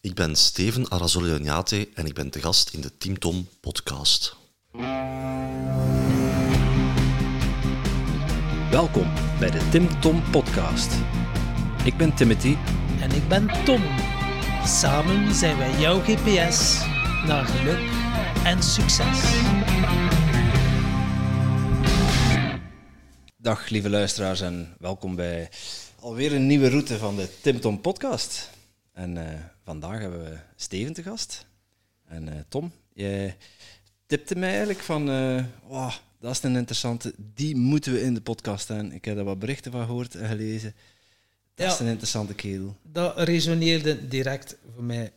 Ik ben Steven Arazolianiate en ik ben te gast in de Team Tom podcast. Welkom bij de Tim Tom podcast. Ik ben Timothy En ik ben Tom. Samen zijn wij jouw GPS naar geluk en succes. Dag lieve luisteraars en welkom bij alweer een nieuwe route van de Tim Tom podcast. En eh, vandaag hebben we Steven te gast. En eh, Tom, jij tipte mij eigenlijk van, eh, "Wow, dat is een interessante, die moeten we in de podcast hebben. Ik heb daar wat berichten van gehoord en gelezen. Dat Ja. is een interessante kerel. Dat resoneerde direct voor mij.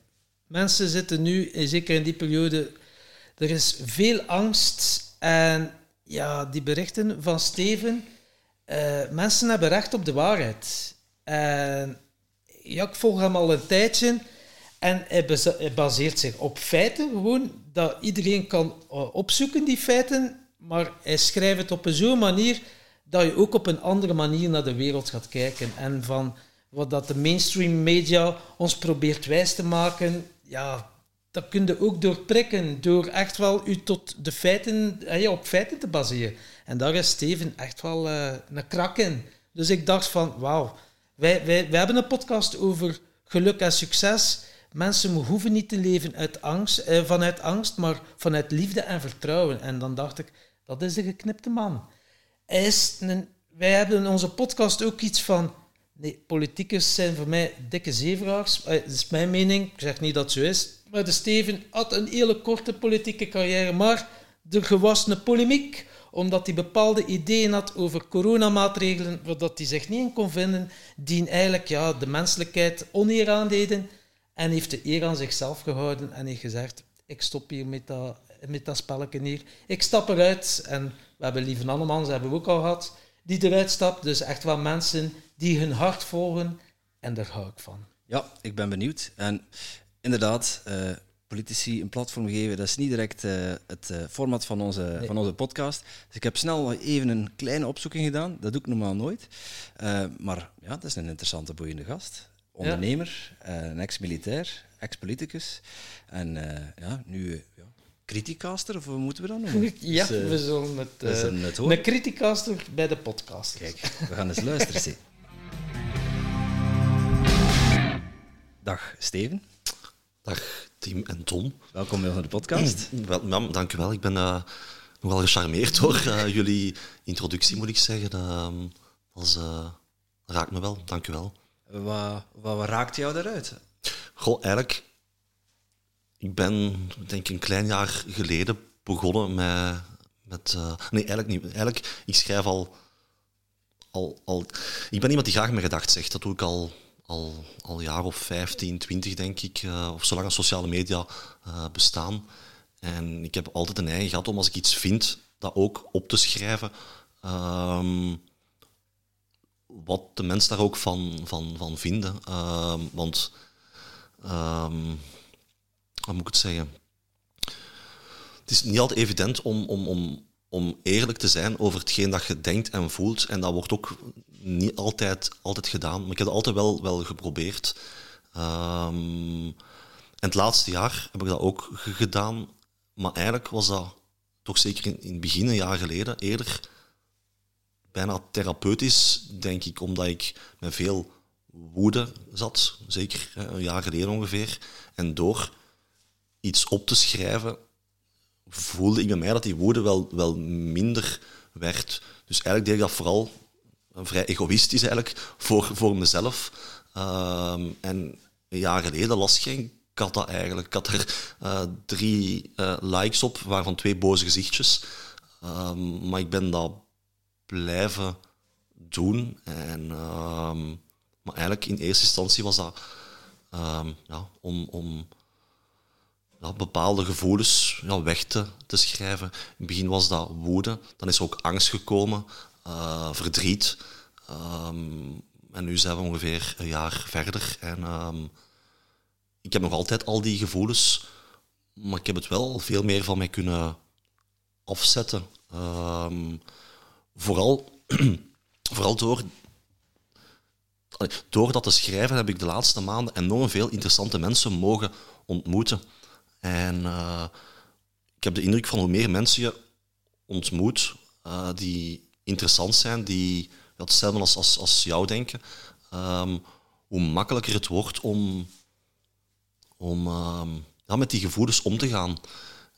Mensen zitten nu, zeker in die periode, er is veel angst. En ja, die berichten van Steven, eh, mensen hebben recht op de waarheid. En ja, ik volg hem al een tijdje. En hij baseert zich op feiten, gewoon dat iedereen kan eh, opzoeken, die feiten. Maar hij schrijft het op zo'n manier dat je ook op een andere manier naar de wereld gaat kijken. En van wat dat de mainstream media ons probeert wijs te maken, ja, dat kun je ook doorprikken, door echt wel u tot de feiten, eh, ja, op feiten te baseren. En daar is Steven echt wel eh, een krak in. Dus ik dacht van, wauw, wij, wij, wij hebben een podcast over geluk en succes. Mensen hoeven niet te leven uit angst, eh, vanuit angst, maar vanuit liefde en vertrouwen. En dan dacht ik, dat is de geknipte man. Wij hebben in onze podcast ook iets van... Nee, politicus zijn voor mij dikke zeveraars. Eh, Dat is mijn mening. Ik zeg niet dat het zo is. Maar de Steven had een hele korte politieke carrière. Maar er gewas een polemiek omdat hij bepaalde ideeën had over coronamaatregelen, dat hij zich niet in kon vinden, die eigenlijk ja, de menselijkheid oneer aandeden. En heeft de eer aan zichzelf gehouden en heeft gezegd, ik stop hier met dat, met dat spelletje hier. Ik stap eruit. En we hebben Lieve Annemans, hebben we ook al gehad, die eruit stapt. Dus echt wel mensen die hun hart volgen. En daar hou ik van. Ja, ik ben benieuwd. En inderdaad, eh, politici een platform geven, dat is niet direct eh, het eh, format van onze, van onze podcast. Dus ik heb snel even een kleine opzoeking gedaan. Dat doe ik normaal nooit. Maar ja, dat is een interessante, boeiende gast. Ondernemer, eh, een ex-militair, ex-politicus. En eh, ja, nu ja, criticaster, of hoe moeten we dat noemen? Ja, Dus, eh, we zullen het... we eh, zullen het horen. een criticaster bij de podcast. Kijk, we gaan eens luisteren. zie. Dag Steven, Dag Tim en Tom. welkom weer naar de podcast. Wel, ja, dank u wel. Ik ben eh, nogal gecharmeerd door eh, jullie introductie, moet ik zeggen. Dat, raakt me wel. Dank u wel. Wat, raakt jou daaruit? Goh, eigenlijk, ik ben denk een klein jaar geleden begonnen met... met eh, nee, eigenlijk niet. Eigenlijk, ik schrijf al, al, al... Ik ben iemand die graag mijn gedacht zegt. Dat doe ik al, al, al een jaar of 15, 20, denk ik. eh, of zolang als sociale media eh, bestaan. En ik heb altijd een eigen gehad om als ik iets vind, dat ook op te schrijven. Ehm, wat de mensen daar ook van, van, van vinden. Ehm, want, ehm, hoe moet ik het zeggen? Het is niet altijd evident om, om, om, om eerlijk te zijn over hetgeen dat je denkt en voelt. En dat wordt ook niet altijd, altijd gedaan. Maar ik heb het altijd wel, wel geprobeerd. Ehm, en het laatste jaar heb ik dat ook ge- gedaan. Maar eigenlijk was dat toch zeker in, in het begin, een jaar geleden, eerder bijna therapeutisch, denk ik, omdat ik met veel woede zat, zeker een jaar geleden ongeveer. En door iets op te schrijven, voelde ik bij mij dat die woede wel, wel minder werd. Dus eigenlijk deed ik dat vooral vrij egoïstisch eigenlijk, voor, voor mezelf. Ehm, en een jaar geleden las geen kat dat eigenlijk. Ik had er eh, drie eh, likes op, waarvan twee boze gezichtjes. Ehm, maar ik ben dat blijven doen. En, ehm, maar eigenlijk in eerste instantie was dat ehm, ja, om, om bepaalde gevoelens ja, weg te, te schrijven. In het begin was dat woede, dan is er ook angst gekomen, eh, verdriet. Ehm, en nu zijn we ongeveer een jaar verder. En ik heb nog altijd al die gevoelens, maar ik heb het wel veel meer van mij kunnen afzetten. Vooral, vooral door door dat te schrijven heb ik de laatste maanden enorm veel interessante mensen mogen ontmoeten. En uh, ik heb de indruk van hoe meer mensen je ontmoet uh, die interessant zijn, die hetzelfde als, als, als jou denken, um, hoe makkelijker het wordt om, om um, ja, met die gevoelens om te gaan.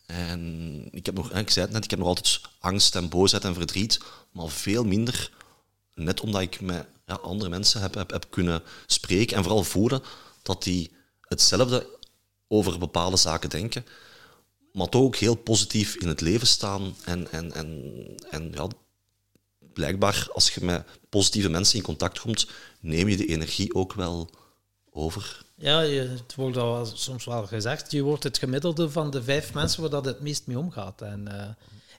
En ik, heb nog, ik zei het net, ik heb nog altijd angst en boosheid en verdriet, maar veel minder, net omdat ik met ja, andere mensen heb, heb, heb kunnen spreken en vooral voelen dat die hetzelfde over bepaalde zaken denken, maar toch ook heel positief in het leven staan. En, en, en, en ja, blijkbaar, als je met positieve mensen in contact komt, neem je de energie ook wel over. Ja, je, het wordt al soms wel gezegd, je wordt het gemiddelde van de vijf mensen waar dat het meest mee omgaat. En uh,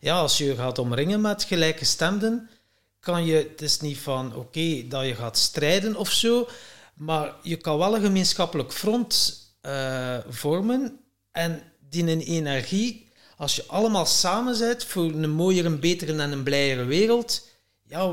ja, als je gaat omringen met gelijke stemden, kan je, het is niet van oké dat je gaat strijden of zo, maar je kan wel een gemeenschappelijk front uh, vormen en die energie, als je allemaal samen bent voor een mooiere, een betere en een blijere wereld, ja,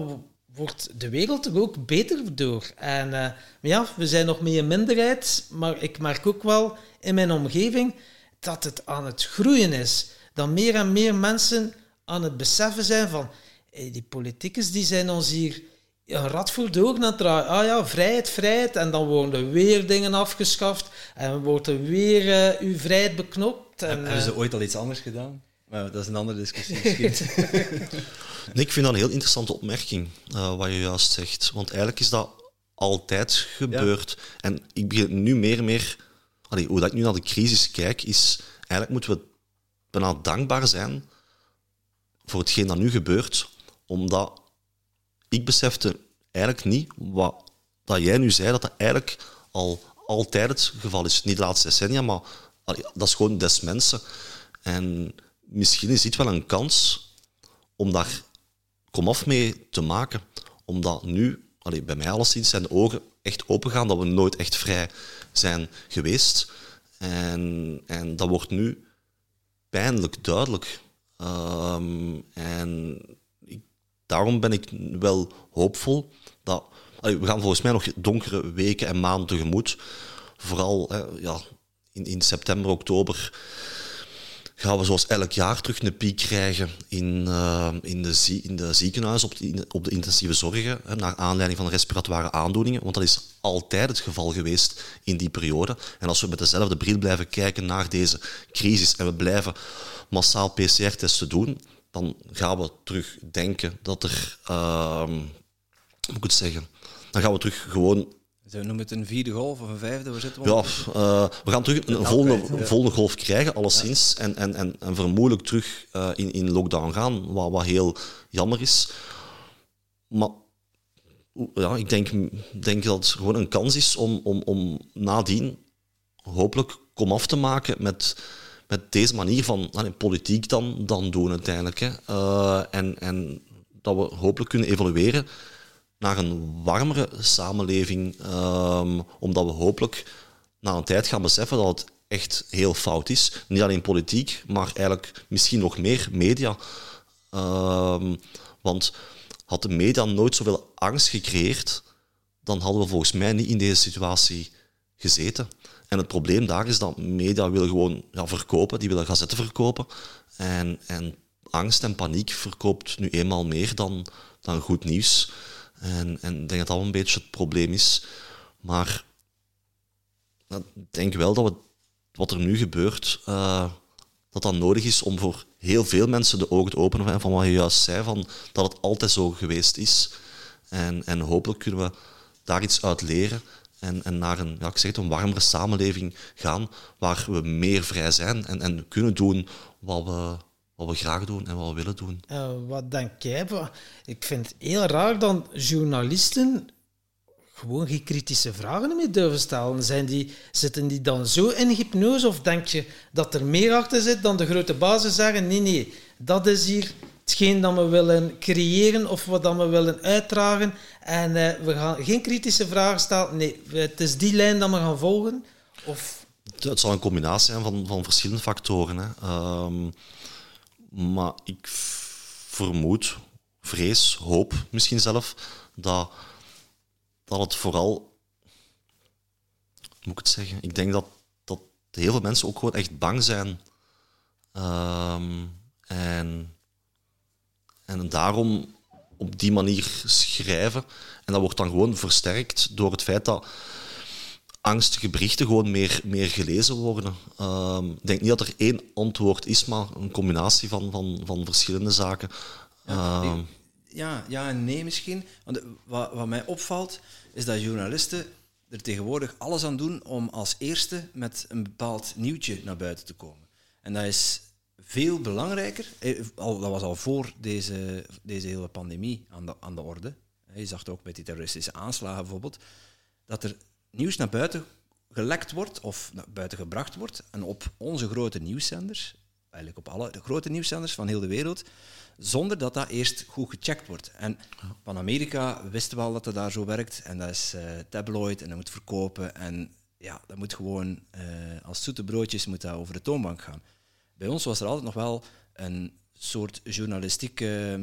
wordt de wereld er ook beter door. En uh, ja, we zijn nog meer een minderheid, maar ik merk ook wel in mijn omgeving dat het aan het groeien is. Dat meer en meer mensen aan het beseffen zijn van hey, die politicus die zijn ons hier een rat voor de ogen aan het draaien. Ah ja, vrijheid, vrijheid. En dan worden er weer dingen afgeschaft. En wordt er weer uh, uw vrijheid beknopt. En, Hebben ze ooit al iets anders gedaan? Maar dat is een andere discussie misschien. Nee, ik vind dat een heel interessante opmerking, uh, wat je juist zegt. Want eigenlijk is dat altijd gebeurd. Ja. En ik begin nu meer en meer... Allee, hoe dat ik nu naar de crisis kijk, is... Eigenlijk moeten we bijna dankbaar zijn voor hetgeen dat nu gebeurt. Omdat ik besefte eigenlijk niet wat dat jij nu zei, dat dat eigenlijk al altijd het geval is. Niet de laatste decennia, maar allee, dat is gewoon des mensen. En misschien is dit wel een kans om daar komaf mee te maken. Omdat nu, allee, bij mij alleszins, zijn de ogen echt opengaan dat we nooit echt vrij zijn geweest. En, en dat wordt nu pijnlijk duidelijk. Um, en daarom ben ik wel hoopvol dat. We gaan volgens mij nog donkere weken en maanden tegemoet. Vooral hè, ja, in, in september, oktober gaan we zoals elk jaar terug een piek krijgen in, uh, in, de, in de ziekenhuizen, op de, op de intensieve zorgen, hè, naar aanleiding van respiratoire aandoeningen. Want dat is altijd het geval geweest in die periode. En als we met dezelfde bril blijven kijken naar deze crisis en we blijven massaal PCR-testen doen, dan gaan we terug denken dat er, uh, hoe moet ik het zeggen, dan gaan we terug gewoon ze noemen het een vierde golf of een vijfde? Waar zitten we ja, uh, we gaan terug een volgende, golf krijgen, alleszins. Ja. En, en, en, en vermoedelijk terug uh, in, in lockdown gaan, wat, wat heel jammer is. Maar ja, ik denk, denk dat het gewoon een kans is om, om, om nadien hopelijk kom af te maken met, met deze manier van nou, politiek dan, dan doen uiteindelijk. Hè. Uh, en, en dat we hopelijk kunnen evolueren naar een warmere samenleving, um, omdat we hopelijk na een tijd gaan beseffen dat het echt heel fout is. Niet alleen politiek, maar eigenlijk misschien nog meer media. Um, want had de media nooit zoveel angst gecreëerd, dan hadden we volgens mij niet in deze situatie gezeten. En het probleem daar is dat media willen gewoon verkopen, die willen gazetten verkopen. En, en angst en paniek verkoopt nu eenmaal meer dan, dan goed nieuws. En, en ik denk dat dat een beetje het probleem is. Maar ik denk wel dat wat er nu gebeurt, uh, dat dat nodig is om voor heel veel mensen de ogen te openen van wat je juist zei, van dat het altijd zo geweest is. En, en hopelijk kunnen we daar iets uit leren en, en naar een, ja, ik zeg het, een warmere samenleving gaan, waar we meer vrij zijn en, en kunnen doen wat we, wat we graag doen en wat we willen doen. Uh, wat denk jij? Ik vind het heel raar dat journalisten gewoon geen kritische vragen meer durven stellen. Zijn die, zitten die dan zo in hypnose of denk je dat er meer achter zit dan de grote bazen zeggen nee, nee, dat is hier hetgeen dat we willen creëren of wat dat we willen uitdragen en uh, we gaan geen kritische vragen stellen. Nee, het is die lijn dat we gaan volgen. Of... Het zal een combinatie zijn van, van verschillende factoren. Hè. Um, maar ik vermoed, vrees, hoop misschien zelf, dat, dat het vooral... Moet ik het zeggen? Ik denk dat, dat heel veel mensen ook gewoon echt bang zijn. Ehm, en, en daarom op die manier schrijven. En dat wordt dan gewoon versterkt door het feit dat angstige berichten gewoon meer, meer gelezen worden. Ehm, ik denk niet dat er één antwoord is, maar een combinatie van, van, van verschillende zaken. Ja, Ehm, Ja, ja en nee misschien. Want eh, wat, wat mij opvalt, is dat journalisten er tegenwoordig alles aan doen om als eerste met een bepaald nieuwtje naar buiten te komen. En dat is veel belangrijker. eh, Al, dat was al voor deze, deze hele pandemie aan de, aan de orde. Je zag het ook met die terroristische aanslagen bijvoorbeeld. Dat er nieuws naar buiten gelekt wordt of naar buiten gebracht wordt. En op onze grote nieuwszenders, eigenlijk op alle de grote nieuwszenders van heel de wereld, zonder dat dat eerst goed gecheckt wordt. En van Amerika wisten we al dat het daar zo werkt. En dat is eh, tabloid en dat moet verkopen. En ja, dat moet gewoon eh, als zoete broodjes moet dat over de toonbank gaan. Bij ons was er altijd nog wel een soort journalistieke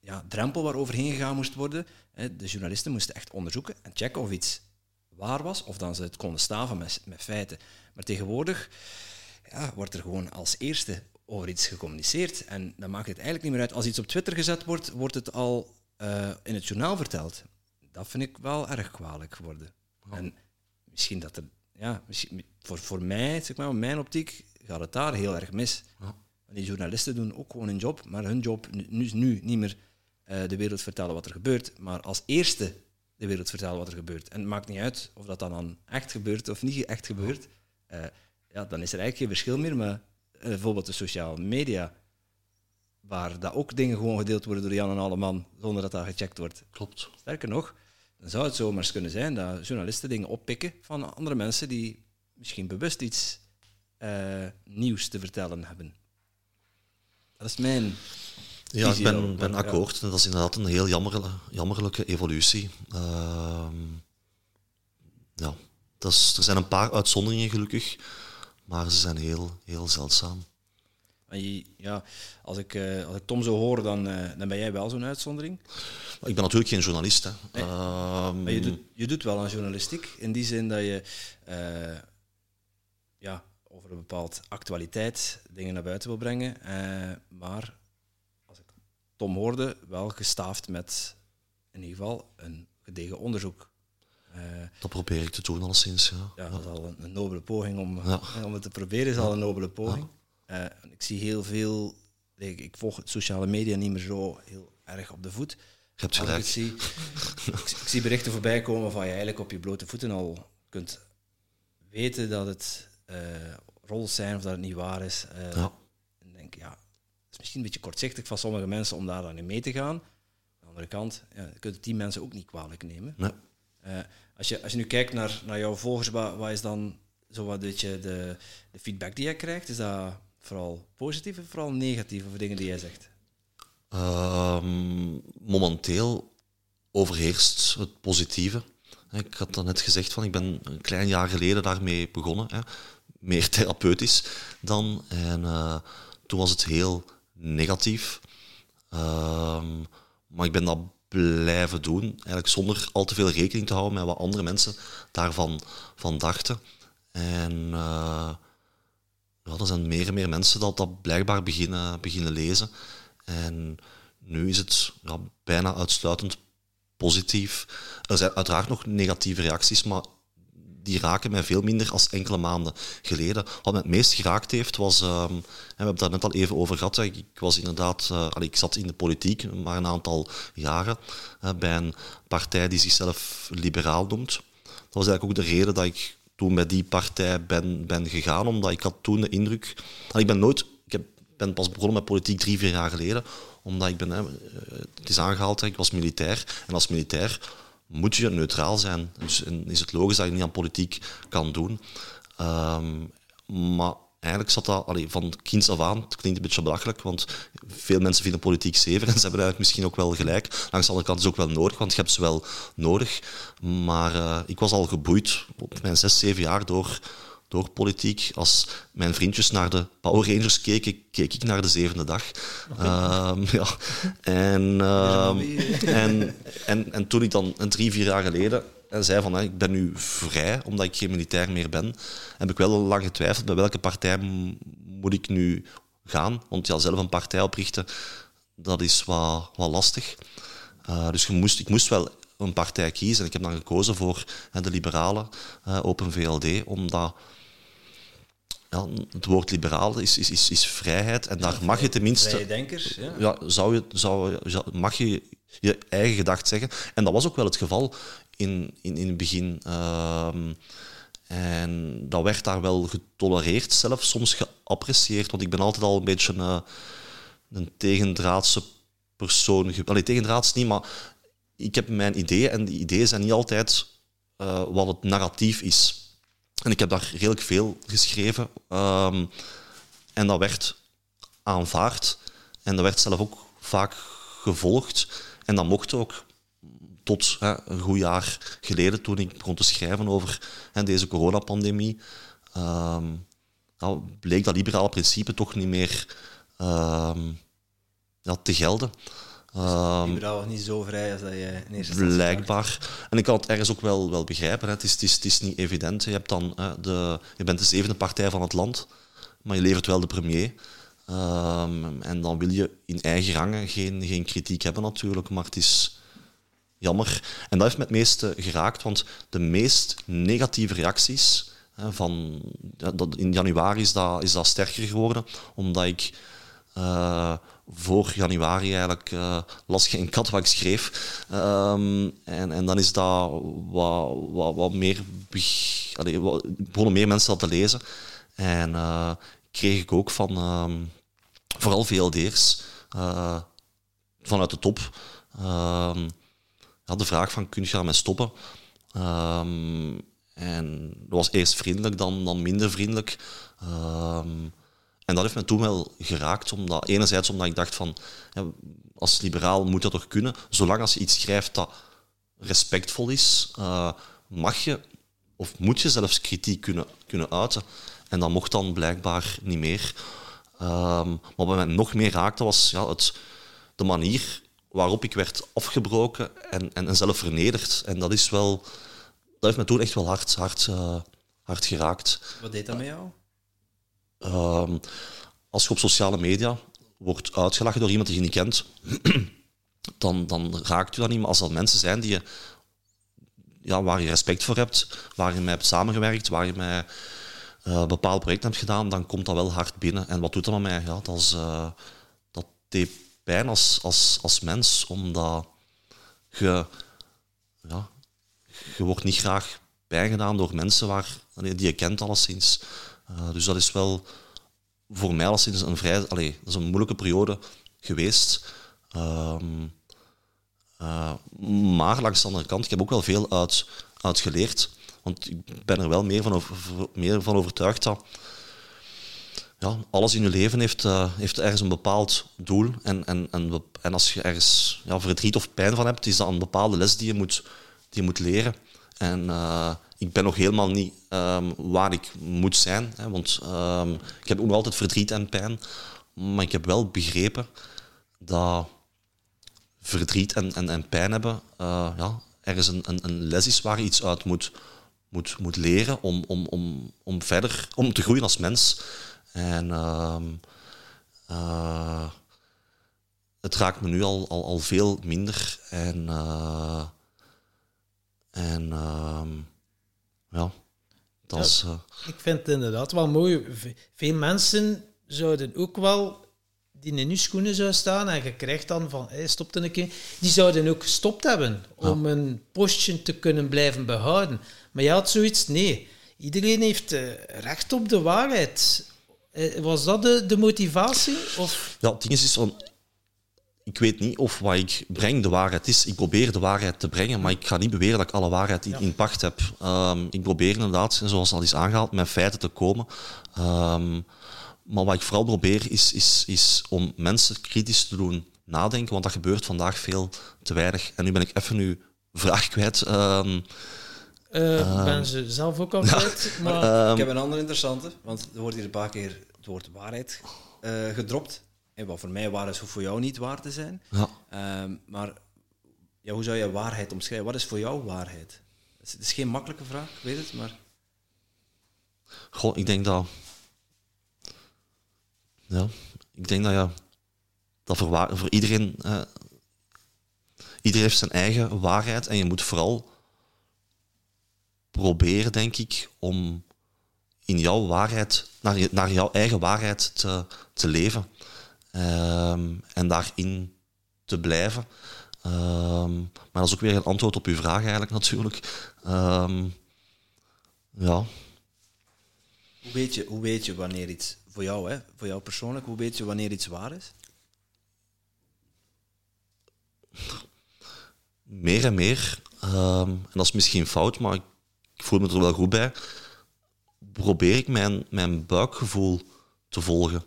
ja, drempel waar overheen gegaan moest worden. De journalisten moesten echt onderzoeken en checken of iets waar was, of dan ze het konden staven met, met feiten. Maar tegenwoordig ja, wordt er gewoon als eerste over iets gecommuniceerd. En dan maakt het eigenlijk niet meer uit. Als iets op Twitter gezet wordt, wordt het al eh, in het journaal verteld. Dat vind ik wel erg kwalijk geworden. En misschien dat er, ja, misschien, voor, voor mij, zeg maar, mijn optiek, gaat het daar heel erg mis. Want die journalisten doen ook gewoon hun job, maar hun job nu, nu is nu niet meer eh, de wereld vertellen wat er gebeurt, maar als eerste de wereld vertellen wat er gebeurt. En het maakt niet uit of dat dan echt gebeurt of niet echt gebeurt. Eh, ja, dan is er eigenlijk geen verschil meer met eh, bijvoorbeeld de sociale media, waar dat ook dingen gewoon gedeeld worden door Jan en Alleman, zonder dat dat gecheckt wordt. klopt. Sterker nog, dan zou het zomaar eens kunnen zijn dat journalisten dingen oppikken van andere mensen die misschien bewust iets eh, nieuws te vertellen hebben. Dat is mijn Ja, ik ben, ben akkoord. Dat is inderdaad een heel jammerlijke, jammerlijke evolutie. Ehm, ja, dat is, er zijn een paar uitzonderingen gelukkig, maar ze zijn heel, heel zeldzaam. Ja, als ik, eh, als ik Tom zo hoor, dan, eh, dan ben jij wel zo'n uitzondering. Ik ben natuurlijk geen journalist. Hè. Nee. Ehm, Maar je doet, je doet wel aan journalistiek, in die zin dat je eh, ja, over een bepaald actualiteit dingen naar buiten wil brengen. maar Tom hoorde, wel gestaafd met in ieder geval een gedegen onderzoek. Eh, Dat probeer ik te doen, alleszins. Ja. ja, dat is al een, een nobele poging om, Ja. om het te proberen, is al een nobele poging. Eh, ik zie heel veel, ik, ik volg sociale media niet meer zo heel erg op de voet. Je hebt ik gelijk. zie, ik, ik zie berichten voorbij komen van je eigenlijk op je blote voeten al kunt weten dat het rols zijn of dat het niet waar is. Ja. En denk, ja, is misschien een beetje kortzichtig van sommige mensen om daar dan in mee te gaan. Aan de andere kant, ja, je kunt het die mensen ook niet kwalijk nemen. Nee. Eh, als, je, als je nu kijkt naar, naar jouw volgers, wat, wat is dan zo wat weet je, de, de feedback die jij krijgt? Is dat vooral positief of vooral negatief over dingen die jij zegt? Ehm, momenteel overheerst het positieve. Ik had dan net gezegd van ik ben een klein jaar geleden daarmee begonnen. Hè. Meer therapeutisch dan. En eh, toen was het heel negatief. Ehm, maar ik ben dat blijven doen. Eigenlijk zonder al te veel rekening te houden met wat andere mensen daarvan van dachten. En eh, ja, er zijn meer en meer mensen dat dat blijkbaar beginnen, beginnen lezen. En nu is het bijna uitsluitend positief. Er zijn uiteraard nog negatieve reacties, maar die raken mij veel minder als enkele maanden geleden. Wat mij het meest geraakt heeft was, en we hebben daar net al even over gehad, ik was inderdaad, eh, ik zat in de politiek maar een aantal jaren hè, bij een partij die zichzelf liberaal noemt. Dat was eigenlijk ook de reden dat ik toen bij die partij ben, ben gegaan, omdat ik had toen de indruk... allee, ik ben nooit... Ik heb, ben pas begonnen met politiek drie, vier jaar geleden, omdat ik ben... Eh, het is aangehaald, ik was militair. En als militair moet je neutraal zijn. Dus is het logisch dat je niet aan politiek kan doen. Ehm, maar eigenlijk zat dat van kinds af aan, het klinkt een beetje belachelijk, want veel mensen vinden politiek zever en ze hebben eigenlijk misschien ook wel gelijk. Langs de andere kant is het ook wel nodig, want je hebt ze wel nodig. Maar eh, ik was al geboeid op mijn zes, zeven jaar door, door politiek. Als mijn vriendjes naar de Power Rangers keken, keek ik naar de zevende dag. Ehm, ja. en, ehm, en, en, en toen ik dan een drie, vier jaar geleden en zei van hè, ik ben nu vrij omdat ik geen militair meer ben, heb ik wel lang getwijfeld bij welke partij moet ik nu gaan. Want ja, zelf een partij oprichten, dat is wat, wat lastig. Uh, dus je moest, ik moest wel een partij kiezen. En ik heb dan gekozen voor hè, de liberale uh, Open VLD, omdat ja, het woord liberaal is, is, is, is vrijheid en daar mag je tenminste... Vrije denkers, ja. ja zou je, zou, mag je je eigen gedacht zeggen. En dat was ook wel het geval in, in, in het begin. Ehm, en dat werd daar wel getolereerd, zelfs soms geapprecieerd, want ik ben altijd al een beetje eh, een tegendraadse persoon. Allee, tegendraads niet, maar ik heb mijn ideeën en die ideeën zijn niet altijd eh, wat het narratief is. En ik heb daar redelijk veel geschreven. ehm, en dat werd aanvaard. En dat werd zelf ook vaak gevolgd. En dat mocht ook tot hè, een goed jaar geleden, toen ik begon te schrijven over hè, deze coronapandemie, ja, bleek dat liberale principe toch niet meer ja, te gelden. Ehm, Liberaal was niet zo vrij als dat je in eerste. Blijkbaar. En ik kan het ergens ook wel, wel begrijpen. Hè. Het, is, het, is, het is niet evident. Je, hebt dan, hè, de, je bent de zevende partij van het land, maar je levert wel de premier. Ehm, en dan wil je in eigen rangen geen, geen kritiek hebben natuurlijk, maar het is jammer. En dat heeft me het meeste geraakt, want de meest negatieve reacties hè, van... dat, in januari is dat, is dat sterker geworden, omdat ik eh, voor januari eigenlijk uh, las geen kat wat ik schreef. Ehm, en, en dan is dat wat, wat, wat meer... Allee, wat, begonnen meer mensen dat te lezen. En eh, kreeg ik ook van ehm, vooral VLD'ers eh, vanuit de top ehm, ja, de vraag van kun je daarmee stoppen? Ehm, en dat was eerst vriendelijk, dan, dan minder vriendelijk. Ehm, en dat heeft me toen wel geraakt, omdat, enerzijds omdat ik dacht van, ja, als liberaal moet dat toch kunnen, zolang als je iets schrijft dat respectvol is, eh, mag je of moet je zelfs kritiek kunnen, kunnen uiten. En dat mocht dan blijkbaar niet meer. Ehm, maar wat mij nog meer raakte was ja, het, de manier waarop ik werd afgebroken en, en, en zelf vernederd. En dat is wel, dat heeft me toen echt wel hard, hard, eh, hard geraakt. Wat deed dat met jou? Ehm, als je op sociale media wordt uitgelachen door iemand die je niet kent, dan, dan raakt je dat niet. Maar als dat mensen zijn die je, ja, waar je respect voor hebt, waar je mee hebt samengewerkt, waar je mee eh bepaald projecten hebt gedaan, dan komt dat wel hard binnen. En wat doet dat met mij? Ja, dat, is, eh, dat deed pijn als, als, als mens, omdat je, ja, je wordt niet graag pijn gedaan door mensen waar, die je kent alleszins. Eh, dus dat is wel voor mij alleszins een vrij... Allee, dat is een moeilijke periode geweest. Ehm, eh, maar langs de andere kant, ik heb ook wel veel uit, uit geleerd. Want ik ben er wel meer van, over, meer van overtuigd dat ja, alles in je leven heeft, eh, heeft ergens een bepaald doel. En, en, en, en als je ergens ja, verdriet of pijn van hebt, is dat een bepaalde les die je moet, die je moet leren. En ik ben nog helemaal niet ehm, waar ik moet zijn. Hè, want ehm, ik heb ook nog altijd verdriet en pijn. Maar ik heb wel begrepen dat verdriet en, en, en pijn hebben eh, ja, ergens een, een, een les is waar je iets uit moet, moet, moet leren om, om, om, om verder om te groeien als mens. En ehm, eh, het raakt me nu al, al, al veel minder. En, eh, en ja, dat Ja. is... eh, Ik vind het inderdaad wel mooi. Veel mensen zouden ook wel die in uw schoenen zou staan en je krijgt dan van, hey, stop een keer. Die zouden ook gestopt hebben om een postje te kunnen blijven behouden. Maar je had zoiets, nee. Iedereen heeft eh, recht op de waarheid. Eh, Was dat de, de motivatie? Of? Ja, het ding is, is van, ik weet niet of wat ik breng de waarheid is. Ik probeer de waarheid te brengen, maar ik ga niet beweren dat ik alle waarheid in, in pacht heb. Ehm, ik probeer inderdaad, zoals al is aangehaald, met feiten te komen. Ehm, maar wat ik vooral probeer is, is, is om mensen kritisch te doen nadenken, want dat gebeurt vandaag veel te weinig. En nu ben ik even uw vraag kwijt. Ehm, eh ben ze zelf ook al kwijt. maar ik heb een andere interessante, want er wordt hier een paar keer het woord waarheid eh, gedropt. En wat voor mij waar is, hoeft voor jou niet waar te zijn. ja. Ehm, maar ja, hoe zou je waarheid omschrijven? Wat is voor jou waarheid? Het is geen makkelijke vraag, ik weet het, maar... Goh, ik denk dat... Ja, ik denk dat ja, dat voor, waar- voor iedereen... eh, iedereen heeft zijn eigen waarheid en je moet vooral proberen, denk ik, om in jouw waarheid, naar, naar jouw eigen waarheid te, te leven. Ehm, en daarin te blijven. Ehm, maar dat is ook weer een antwoord op uw vraag eigenlijk natuurlijk. Ehm, ja, Hoe weet, je, hoe weet je wanneer iets, voor jou, hè, voor jou persoonlijk, hoe weet je wanneer iets waar is? meer en meer, en dat is misschien fout, maar ik, ik voel me er wel goed bij, probeer ik mijn, mijn buikgevoel te volgen.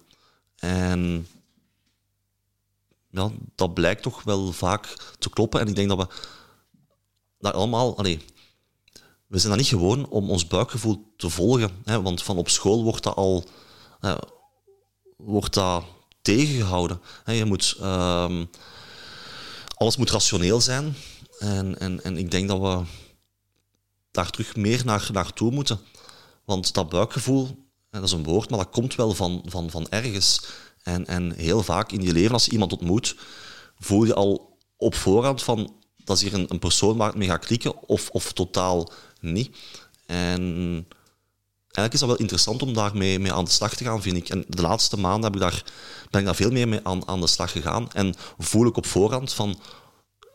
En ja, dat blijkt toch wel vaak te kloppen. En ik denk dat we daar allemaal... We zijn dat niet gewoon om ons buikgevoel te volgen. Hè, want van op school wordt dat al eh, wordt dat tegengehouden. Hè, je moet... ehm, alles moet rationeel zijn. En, en, en ik denk dat we daar terug meer naar, naartoe moeten. Want dat buikgevoel, dat is een woord, maar dat komt wel van, van, van ergens. En, en heel vaak in je leven, als je iemand ontmoet, voel je al op voorhand van dat is hier een, persoon waar het mee gaat klikken, of, of totaal niet. En eigenlijk is dat wel interessant om daarmee mee aan de slag te gaan, vind ik. En de laatste maanden heb ik daar, ben ik daar veel meer mee aan, aan de slag gegaan. En voel ik op voorhand van,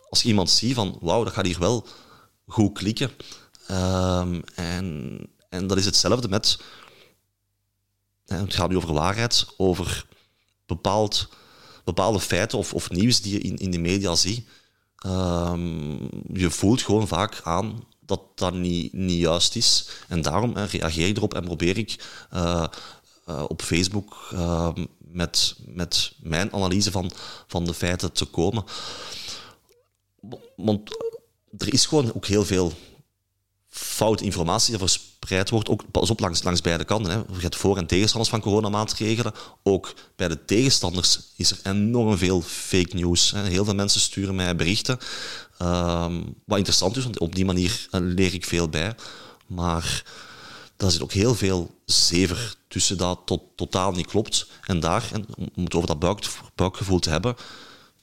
als je iemand ziet van, wauw, dat gaat hier wel goed klikken. Ehm, en, en dat is hetzelfde met, het gaat nu over waarheid, over bepaald, bepaalde feiten of, of nieuws die je in, in de media ziet. Ehm, je voelt gewoon vaak aan dat dat niet, niet juist is. En daarom reageer ik erop en probeer ik eh, eh, op Facebook eh, met, met mijn analyse van, van de feiten te komen. Want er is gewoon ook heel veel foute informatie die verspreid wordt, ook pas op langs, langs beide kanten. Hè. Je hebt voor- en tegenstanders van coronamaatregelen. Ook bij de tegenstanders is er enorm veel fake news. Hè. Heel veel mensen sturen mij berichten. Ehm, wat interessant is, want op die manier eh, leer ik veel bij. Maar daar zit ook heel veel zever tussen dat tot, totaal niet klopt. En daar, en om het over dat buik, buikgevoel te hebben,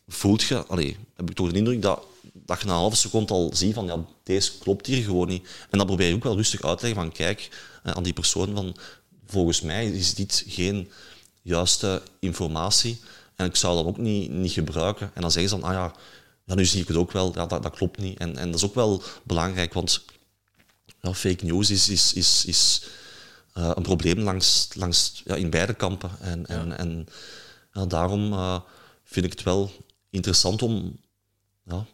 voelt je, heb ik toch de indruk dat, dat je na een halve seconde al ziet van ja, deze klopt hier gewoon niet. En dan probeer je ook wel rustig uit te leggen van kijk, eh, aan die persoon van volgens mij is dit geen juiste informatie en ik zou dat ook niet, niet gebruiken. En dan zeggen ze dan, ah ja, ja nu zie ik het ook wel, ja, dat, dat klopt niet. En, en dat is ook wel belangrijk, want ja, fake news is, is, is, is eh, een probleem langs, langs, ja, in beide kampen. En, en, en ja, daarom eh, vind ik het wel interessant om ja,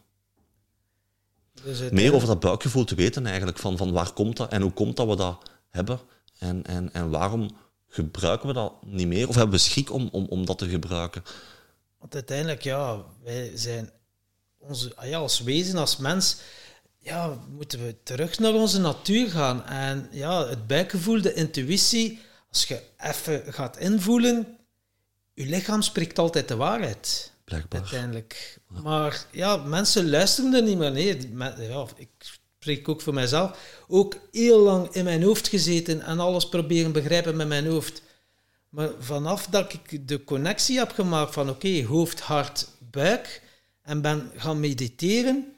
Dus meer over dat buikgevoel te weten eigenlijk. Van, van waar komt dat en hoe komt dat we dat hebben? En, en, en waarom gebruiken we dat niet meer? Of hebben we schrik om, om, om dat te gebruiken? Want uiteindelijk, ja, wij zijn onze, ah ja, als wezen, als mens, ja, moeten we terug naar onze natuur gaan. En ja, het buikgevoel, de intuïtie, als je even gaat invoelen, je lichaam spreekt altijd de waarheid. Uiteindelijk. Maar ja, mensen luisteren er niet meer. Men- Ja, ik spreek ook voor mijzelf. Ook heel lang in mijn hoofd gezeten en alles proberen begrijpen met mijn hoofd. Maar vanaf dat ik de connectie heb gemaakt van oké, hoofd, hart, buik en ben gaan mediteren,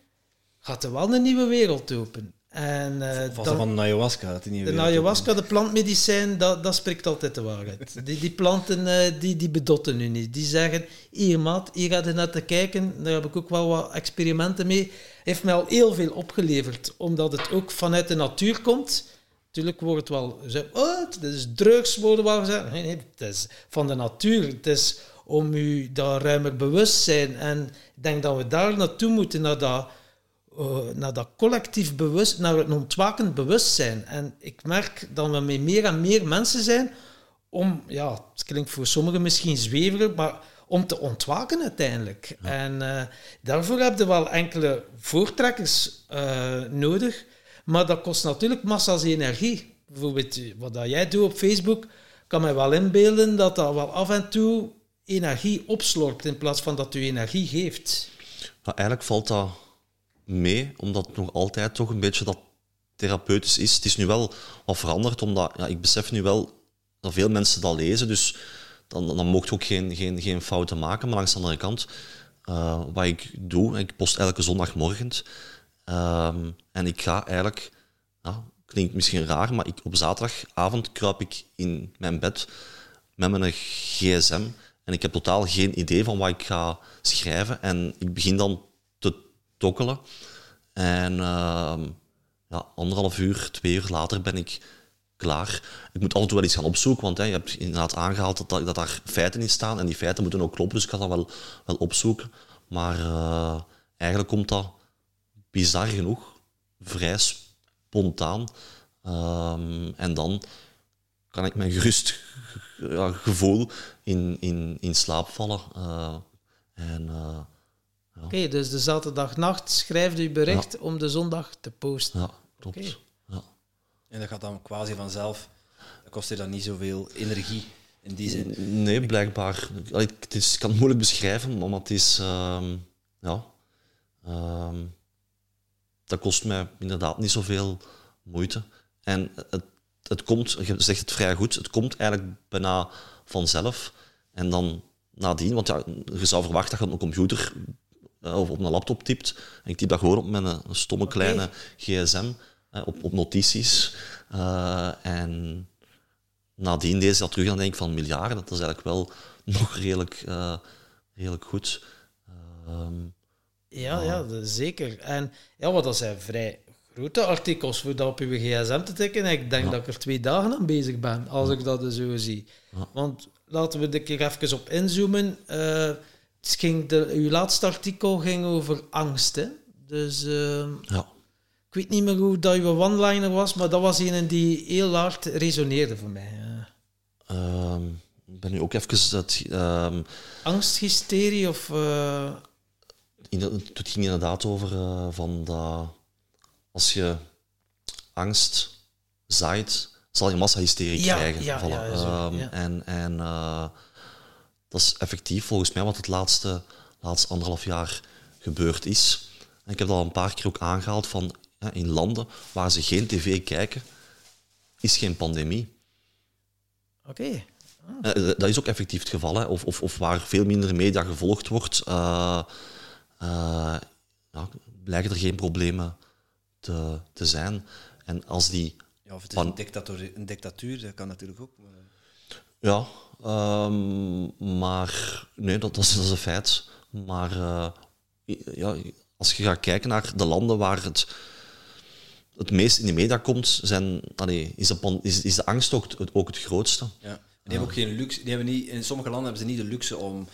gaat er wel een nieuwe wereld open. En uh, Of was dat van ayahuasca? Dat nieuwe de ayahuasca, de plantmedicijn, dat, dat spreekt altijd de waarheid. Die, die planten uh, die, die bedotten nu niet. Die zeggen, hier maat, hier gaat je naar te kijken. Daar heb ik ook wel wat experimenten mee. Heeft mij al heel veel opgeleverd, omdat het ook vanuit de natuur komt. Natuurlijk wordt het wel gezegd, oh, het is drugs, worden wel gezegd. Nee, nee, het is van de natuur. Het is om u daar ruimer bewust zijn. En ik denk dat we daar naartoe moeten, naar dat, uh, naar dat collectief bewust, naar het ontwakend bewustzijn. En ik merk dat we met meer en meer mensen zijn om, ja, het klinkt voor sommigen misschien zweverig, maar om te ontwaken uiteindelijk. Ja. En uh, daarvoor heb je wel enkele voortrekkers uh, nodig. Maar dat kost natuurlijk massa's energie. Bijvoorbeeld wat dat jij doet op Facebook, kan mij wel inbeelden dat dat wel af en toe energie opslorpt in plaats van dat u energie geeft. Nou, eigenlijk valt dat mee, omdat het nog altijd toch een beetje dat therapeutisch is. Het is nu wel wat veranderd, omdat ja, ik besef nu wel dat veel mensen dat lezen, dus dan, dan mocht je ook geen, geen, geen fouten maken. Maar langs de andere kant, uh, wat ik doe, ik post elke zondagmorgen. Um, en ik ga eigenlijk, ja, klinkt misschien raar, maar ik, op zaterdagavond kruip ik in mijn bed met mijn gsm en ik heb totaal geen idee van wat ik ga schrijven. En ik begin dan tokkelen. En uh, ja, anderhalf uur, twee uur later ben ik klaar. Ik moet toe wel iets gaan opzoeken, want hè, je hebt inderdaad aangehaald dat, dat, daar feiten in staan. En die feiten moeten ook kloppen, dus ik ga dat wel, wel opzoeken. Maar uh, eigenlijk komt dat bizar genoeg vrij spontaan. Um, en dan kan ik mijn gerust ja, gevoel in, in, in slaap vallen. Uh, en, uh, ja. Oké, dus de zaterdagnacht schrijft u bericht ja. om de zondag te posten. Ja, klopt. Okay. Ja. En dat gaat dan quasi vanzelf. Dat kost je dan niet zoveel energie in die zin? Nee, blijkbaar. Het is, ik kan het moeilijk beschrijven, maar het is... Um, ja... Um, dat kost mij inderdaad niet zoveel moeite. En het het komt, je zegt het vrij goed, het komt eigenlijk bijna vanzelf. En dan nadien, want ja, je zou verwachten dat je op een computer of op een laptop typt. En ik typ dat gewoon op met een, stomme kleine gsm, uh, op, op notities. Uh, en nadien deze dat terug aan denk ik van miljarden, dat is eigenlijk wel nog redelijk, redelijk goed. Ehm, ja, ja, zeker. En ja, wat dat zijn vrij grote artikels voor dat op uw gsm te tikken. En ik denk dat ik er twee dagen aan bezig ben, als ik dat zo zie. Want laten we er keer even op inzoomen. Uh, het ging de, uw laatste artikel ging over angst. Hè? Dus uh, ja. ik weet niet meer hoe dat uw one-liner was, maar dat was een die heel hard resoneerde voor mij. Uh, ik ben nu ook even dat... Um, Angsthysterie of... Uh... Het ging inderdaad over van dat als je angst zaait, zal je massahysterie ja, krijgen. Ja, ja, ehm, en en uh, dat is effectief volgens mij wat het laatste, laatste anderhalf jaar gebeurd is. En ik heb dat al een paar keer ook aangehaald van in landen waar ze geen tv kijken, is geen pandemie. Oké. Okay. Ah. dat is ook effectief het geval. Hè. Of, of, of waar veel minder media gevolgd wordt, uh, uh, ja, blijken er geen problemen te, te zijn. En als die... Ja, of het is een, dictatuur, een dictatuur, dat kan natuurlijk ook. Ja, um, maar nee, dat, dat, is, dat, een feit. Maar uh, ja, als je gaat kijken naar de landen waar het het meest in de media komt, zijn, allee, is, de, is, is de angst ook, ook het grootste. Ja. Die hebben ook geen luxe. Die hebben niet, in sommige landen hebben ze niet de luxe om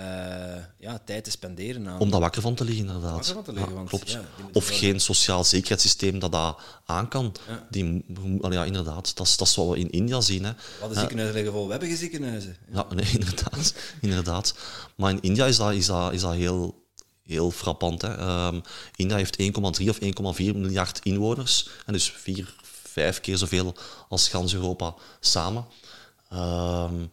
uh, ja, tijd te spenderen aan. Om daar wakker van te liggen, inderdaad. Wakker van te liggen, want, klopt. of geen sociaal zekerheidssysteem dat dat aan kan. Ja. Die, ja, inderdaad, dat is, dat is wat we in India zien. Hè. Wat de ziekenhuizen liggen vol webbige ziekenhuizen. Ja, nee, inderdaad, inderdaad. Maar in India is dat, is dat, is dat heel, heel frappant. Hè. Um, India heeft 1,3 of 1,4 miljard inwoners. En dus vier, vijf keer zoveel als gans Europa samen. Um,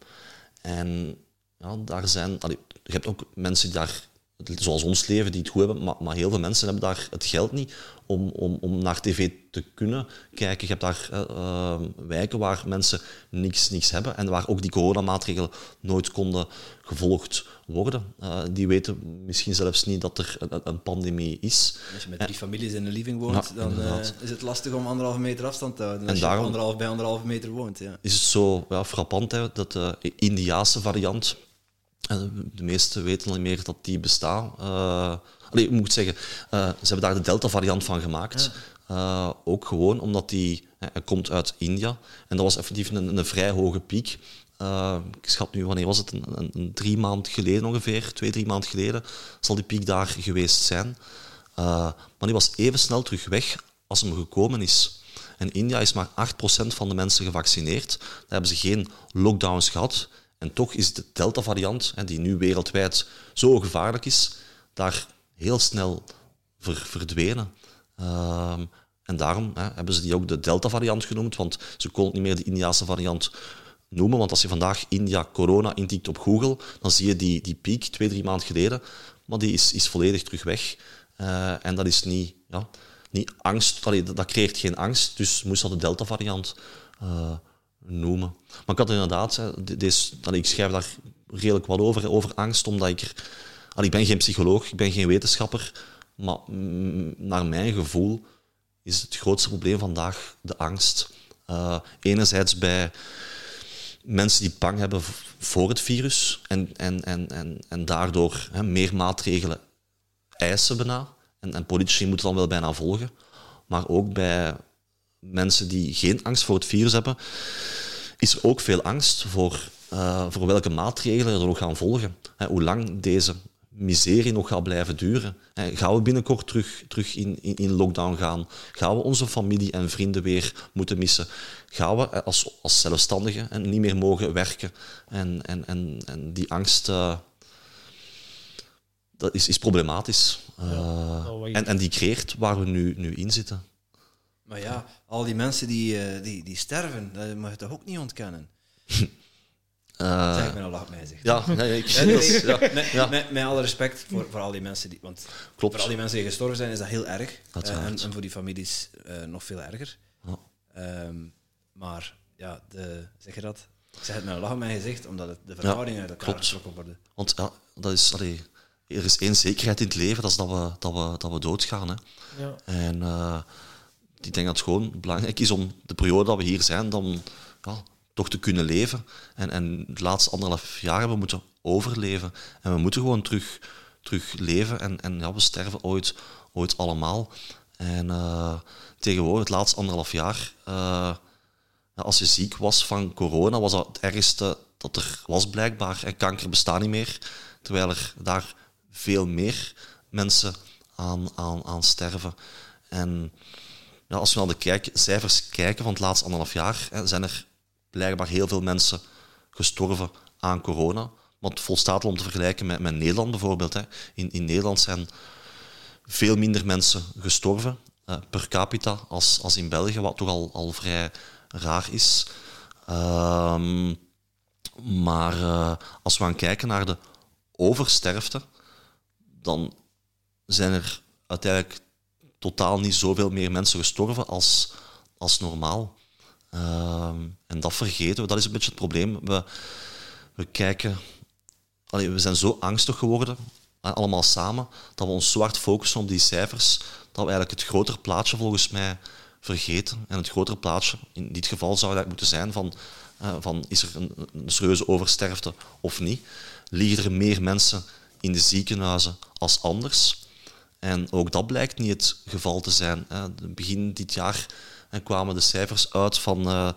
en ja, daar zijn, allee, je hebt ook mensen die daar, zoals ons leven, die het goed hebben, maar, maar heel veel mensen hebben daar het geld niet om, om, om naar tv te kunnen kijken. Je hebt daar uh, wijken waar mensen niks, niks hebben en waar ook die coronamaatregelen nooit konden gevolgd worden. Uh, die weten misschien zelfs niet dat er een, een pandemie is. Als je met drie families in een living woont, dan uh, is het lastig om anderhalve meter afstand te houden. En als daarom, je anderhalf bij anderhalve meter woont. Ja. Is het zo ja, frappant hè, dat de Indiaanse variant de meesten weten al meer dat die bestaan. Uh, allee, ik moet zeggen, uh, ze hebben daar de Delta-variant van gemaakt. Uh, ook gewoon omdat die hij komt uit India. En dat was effectief een, een vrij hoge piek. ik schat nu, wanneer was het? Een, een, een, drie maand geleden ongeveer, twee, drie maanden geleden, zal die piek daar geweest zijn. maar die was even snel terug weg als hem gekomen is. En India is maar 8% van de mensen gevaccineerd. Daar hebben ze geen lockdowns gehad. En toch is de Delta-variant, die nu wereldwijd zo gevaarlijk is, daar heel snel ver, verdwenen. Ehm, en daarom hè, hebben ze die ook de Delta-variant genoemd, want ze konden niet meer de Indiaanse variant noemen. Want als je vandaag India corona intikt op Google, dan zie je die, die piek twee, drie maanden geleden, maar die is, is volledig terug weg. Uh, en dat is niet, ja, niet angst, dat, dat creëert geen angst, dus moest dat de Delta-variant eh, noemen. Maar ik had inderdaad, de- deze, allee, ik schrijf daar redelijk wat over, over angst, omdat ik er... allee, ik ben geen psycholoog, ik ben geen wetenschapper, maar naar mijn gevoel is het grootste probleem vandaag de angst. Eh, enerzijds bij mensen die bang hebben voor het virus en, en, en, en, en daardoor hè, meer maatregelen eisen bijna. En, en politici moeten dan wel bijna volgen. Maar ook bij mensen die geen angst voor het virus hebben, is er ook veel angst voor, eh, voor welke maatregelen er nog gaan volgen. Hè, hoe lang deze miserie nog gaat blijven duren. Hè, gaan we binnenkort terug, terug in, in, in lockdown gaan? Gaan we onze familie en vrienden weer moeten missen? Gaan we eh, als, als zelfstandigen en niet meer mogen werken? En, en, en, en die angst eh, dat is, is problematisch. Je- en, en die creëert waar we nu, nu in zitten. Maar ja, al die mensen die, eh, die, die sterven, dat mag je toch ook niet ontkennen? Eh, zeg ik met een lach mij zeg. ja, nee, ik, Nee, nee, dat is- ja, Met, ja. met, met alle respect voor, voor al die mensen die. Want Klopt. voor al die mensen die gestorven zijn, is dat heel erg. Eh, Uiteraard. en, en voor die families eh, nog veel erger. Ja. Ehm, maar ja, de, zeg je dat? Ik zeg het met een lach op mijn gezicht, omdat het de verhoudingen uit elkaar getrokken worden. Want ja, dat is, allee, er is één zekerheid in het leven, dat is dat we, dat we, dat we doodgaan. Hè. Ja. En eh, ik denk dat het gewoon belangrijk is om de periode dat we hier zijn, dan toch te kunnen leven. En, en de laatste anderhalf jaar hebben we moeten overleven. En we moeten gewoon terug, terug leven. En, en ja, we sterven ooit, ooit allemaal. En eh, tegenwoordig, het laatste anderhalf jaar, eh, als je ziek was van corona, was dat het ergste dat er was blijkbaar. En kanker bestaat niet meer. Terwijl er daar veel meer mensen aan, aan, aan sterven. En ja, als we naar de cijfers kijken van het laatste anderhalf jaar, hè, zijn er blijkbaar heel veel mensen gestorven aan corona. Het volstaat om te vergelijken met, met Nederland bijvoorbeeld. Hè. In, in Nederland zijn veel minder mensen gestorven eh, per capita als, als in België, wat toch al, al vrij raar is. Ehm, maar eh, als we gaan kijken naar de oversterfte, dan zijn er uiteindelijk totaal niet zoveel meer mensen gestorven als, als normaal. Ehm, en dat vergeten we, dat is een beetje het probleem. We, we kijken, we zijn zo angstig geworden, allemaal samen, dat we ons zo hard focussen op die cijfers, dat we eigenlijk het grotere plaatje volgens mij vergeten. En het grotere plaatje, in dit geval zou dat moeten zijn van, eh, van is er een, een serieuze oversterfte of niet? Liggen er meer mensen in de ziekenhuizen als anders? En ook dat blijkt niet het geval te zijn. hè. Begin dit jaar kwamen de cijfers uit van, eh,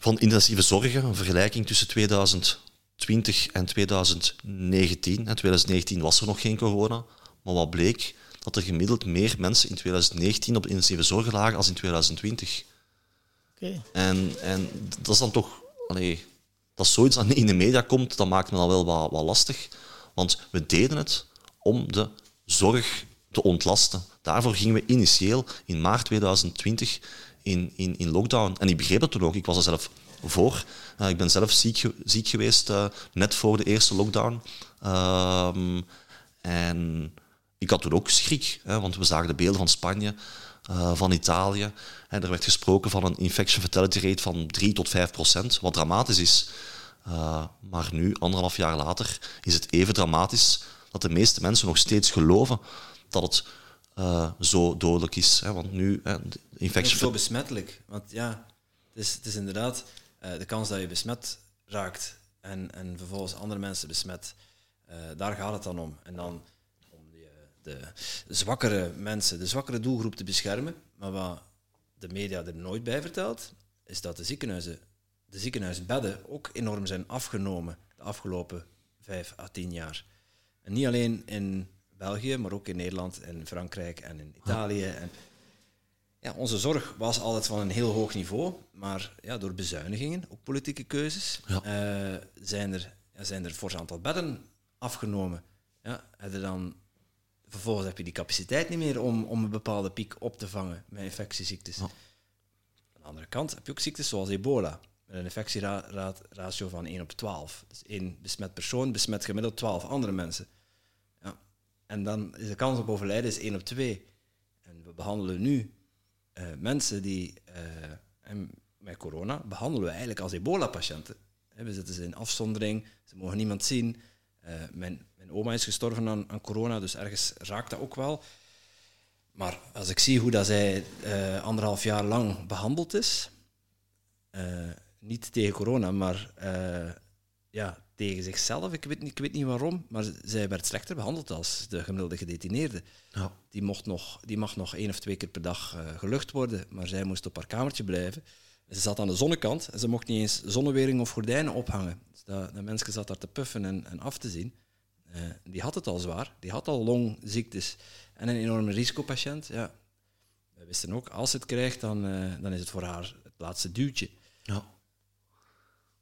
van intensieve zorgen, een vergelijking tussen 2020 en 2019. In 2019 was er nog geen corona, maar wat bleek? Dat er gemiddeld meer mensen in 2019 op de intensieve zorg lagen als in 2020. Oké. En, en dat is dan toch... Allee, dat zoiets in de media komt, dat maakt me dan wel wat, wat lastig. Want we deden het om de zorg te ontlasten. Daarvoor gingen we initieel in maart 2020 in, in, in lockdown. En ik begreep dat toen ook. Ik was er zelf voor. Eh, ik ben zelf ziek, ziek geweest eh, net voor de eerste lockdown. Ehm, en ik had toen ook schrik, hè, want we zagen de beelden van Spanje, eh, van Italië. En er werd gesproken van een infection fatality rate van 3 tot 5 procent, wat dramatisch is. Maar nu, anderhalf jaar later, is het even dramatisch dat de meeste mensen nog steeds geloven dat het eh, zo dodelijk is. Hè, want nu, hè, de Het is zo besmettelijk. Want ja, het is, het is inderdaad eh, de kans dat je besmet raakt en, en vervolgens andere mensen besmet. eh, daar gaat het dan om. En dan om die, de zwakkere mensen, de zwakkere doelgroep te beschermen. Maar wat de media er nooit bij vertelt, is dat de ziekenhuizen, de ziekenhuisbedden ook enorm zijn afgenomen de afgelopen vijf à tien jaar. En niet alleen in België, maar ook in Nederland en Frankrijk en in Italië. En ja, onze zorg was altijd van een heel hoog niveau, maar ja, door bezuinigingen, ook politieke keuzes, Ja. eh, zijn, er, ja, zijn er een fors aantal bedden afgenomen. Ja, dan, vervolgens heb je die capaciteit niet meer om, om een bepaalde piek op te vangen met infectieziektes. Ja. Aan de andere kant heb je ook ziektes zoals ebola, met een infectieratio van 1 op 12. Dus één besmet persoon besmet gemiddeld 12 andere mensen. En dan is de kans op overlijden is 1 op 2. En we behandelen nu eh, mensen die eh, met corona behandelen we eigenlijk als ebola-patiënten. We zetten ze in afzondering, ze mogen niemand zien. Eh, mijn, mijn oma is gestorven aan, aan corona, dus ergens raakt dat ook wel. Maar als ik zie hoe dat zij anderhalf jaar lang behandeld is, niet tegen corona, maar ja, tegen zichzelf. Ik weet, niet, ik weet niet waarom, maar zij werd slechter behandeld als de gemiddelde gedetineerde. Ja. Die, mocht nog, die mag nog één of twee keer per dag eh, gelucht worden, maar zij moest op haar kamertje blijven. Ze zat aan de zonnekant en ze mocht niet eens zonnewering of gordijnen ophangen. Dus dat, dat mensje zat daar te puffen en, en af te zien. Eh, die had het al zwaar, die had al longziektes en een enorme risicopatiënt. Ja. We wisten ook, als ze het krijgt, dan, eh, dan is het voor haar het laatste duwtje. Ja.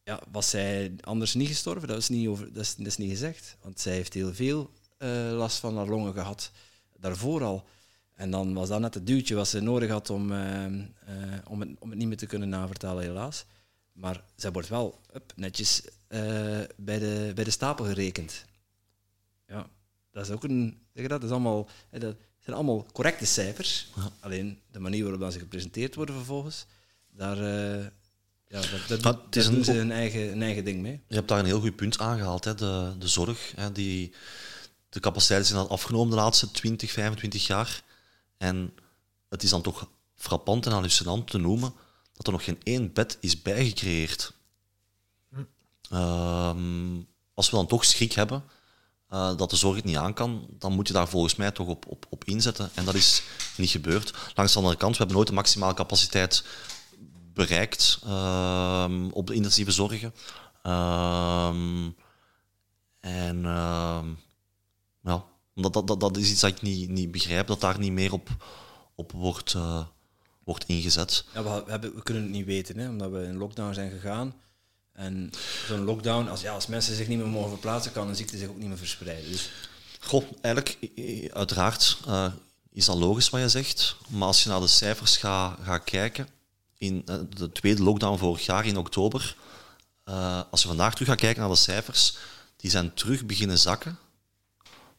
Ja, was zij anders niet gestorven? Dat is niet, over, dat is, dat is niet gezegd. Want zij heeft heel veel eh, last van haar longen gehad, daarvoor al. En dan was dat net het duwtje wat ze nodig had om, eh, eh, om, het, om het niet meer te kunnen navertalen, helaas. Maar zij wordt wel up, netjes bij, de, bij de stapel gerekend. Ja, dat is ook een... Zeg je dat? Dat, is allemaal, dat zijn allemaal correcte cijfers. Ja. Alleen de manier waarop dat ze gepresenteerd worden vervolgens, daar... ja, dat, het is een- doen ze een eigen, een eigen ding mee. Je hebt daar een heel goed punt aangehaald, hè? De, de zorg. Hè? Die, de capaciteiten zijn al afgenomen de laatste 20, 25 jaar. En het is dan toch frappant en hallucinant te noemen dat er nog geen één bed is bijgecreëerd. Ehm, als we dan toch schrik hebben eh, dat de zorg het niet aan kan, dan moet je daar volgens mij toch op, op, op inzetten. En dat is niet gebeurd. Langs de andere kant, we hebben nooit de maximale capaciteit bereikt ehm, op de intensieve zorgen. Ehm, en ehm, ja, dat, dat, dat, dat is iets dat ik niet, niet begrijp, dat daar niet meer op, op wordt, eh, wordt ingezet. Ja, we, hebben, we kunnen het niet weten, hè, omdat we in lockdown zijn gegaan. En zo'n lockdown, als, ja, als mensen zich niet meer mogen verplaatsen, kan een ziekte zich ook niet meer verspreiden. Dus Goh, eigenlijk, uiteraard eh, is dat logisch wat je zegt. Maar als je naar de cijfers gaat gaat kijken, in eh, de tweede lockdown vorig jaar in oktober, eh, als je vandaag terug gaat kijken naar de cijfers, die zijn terug beginnen zakken,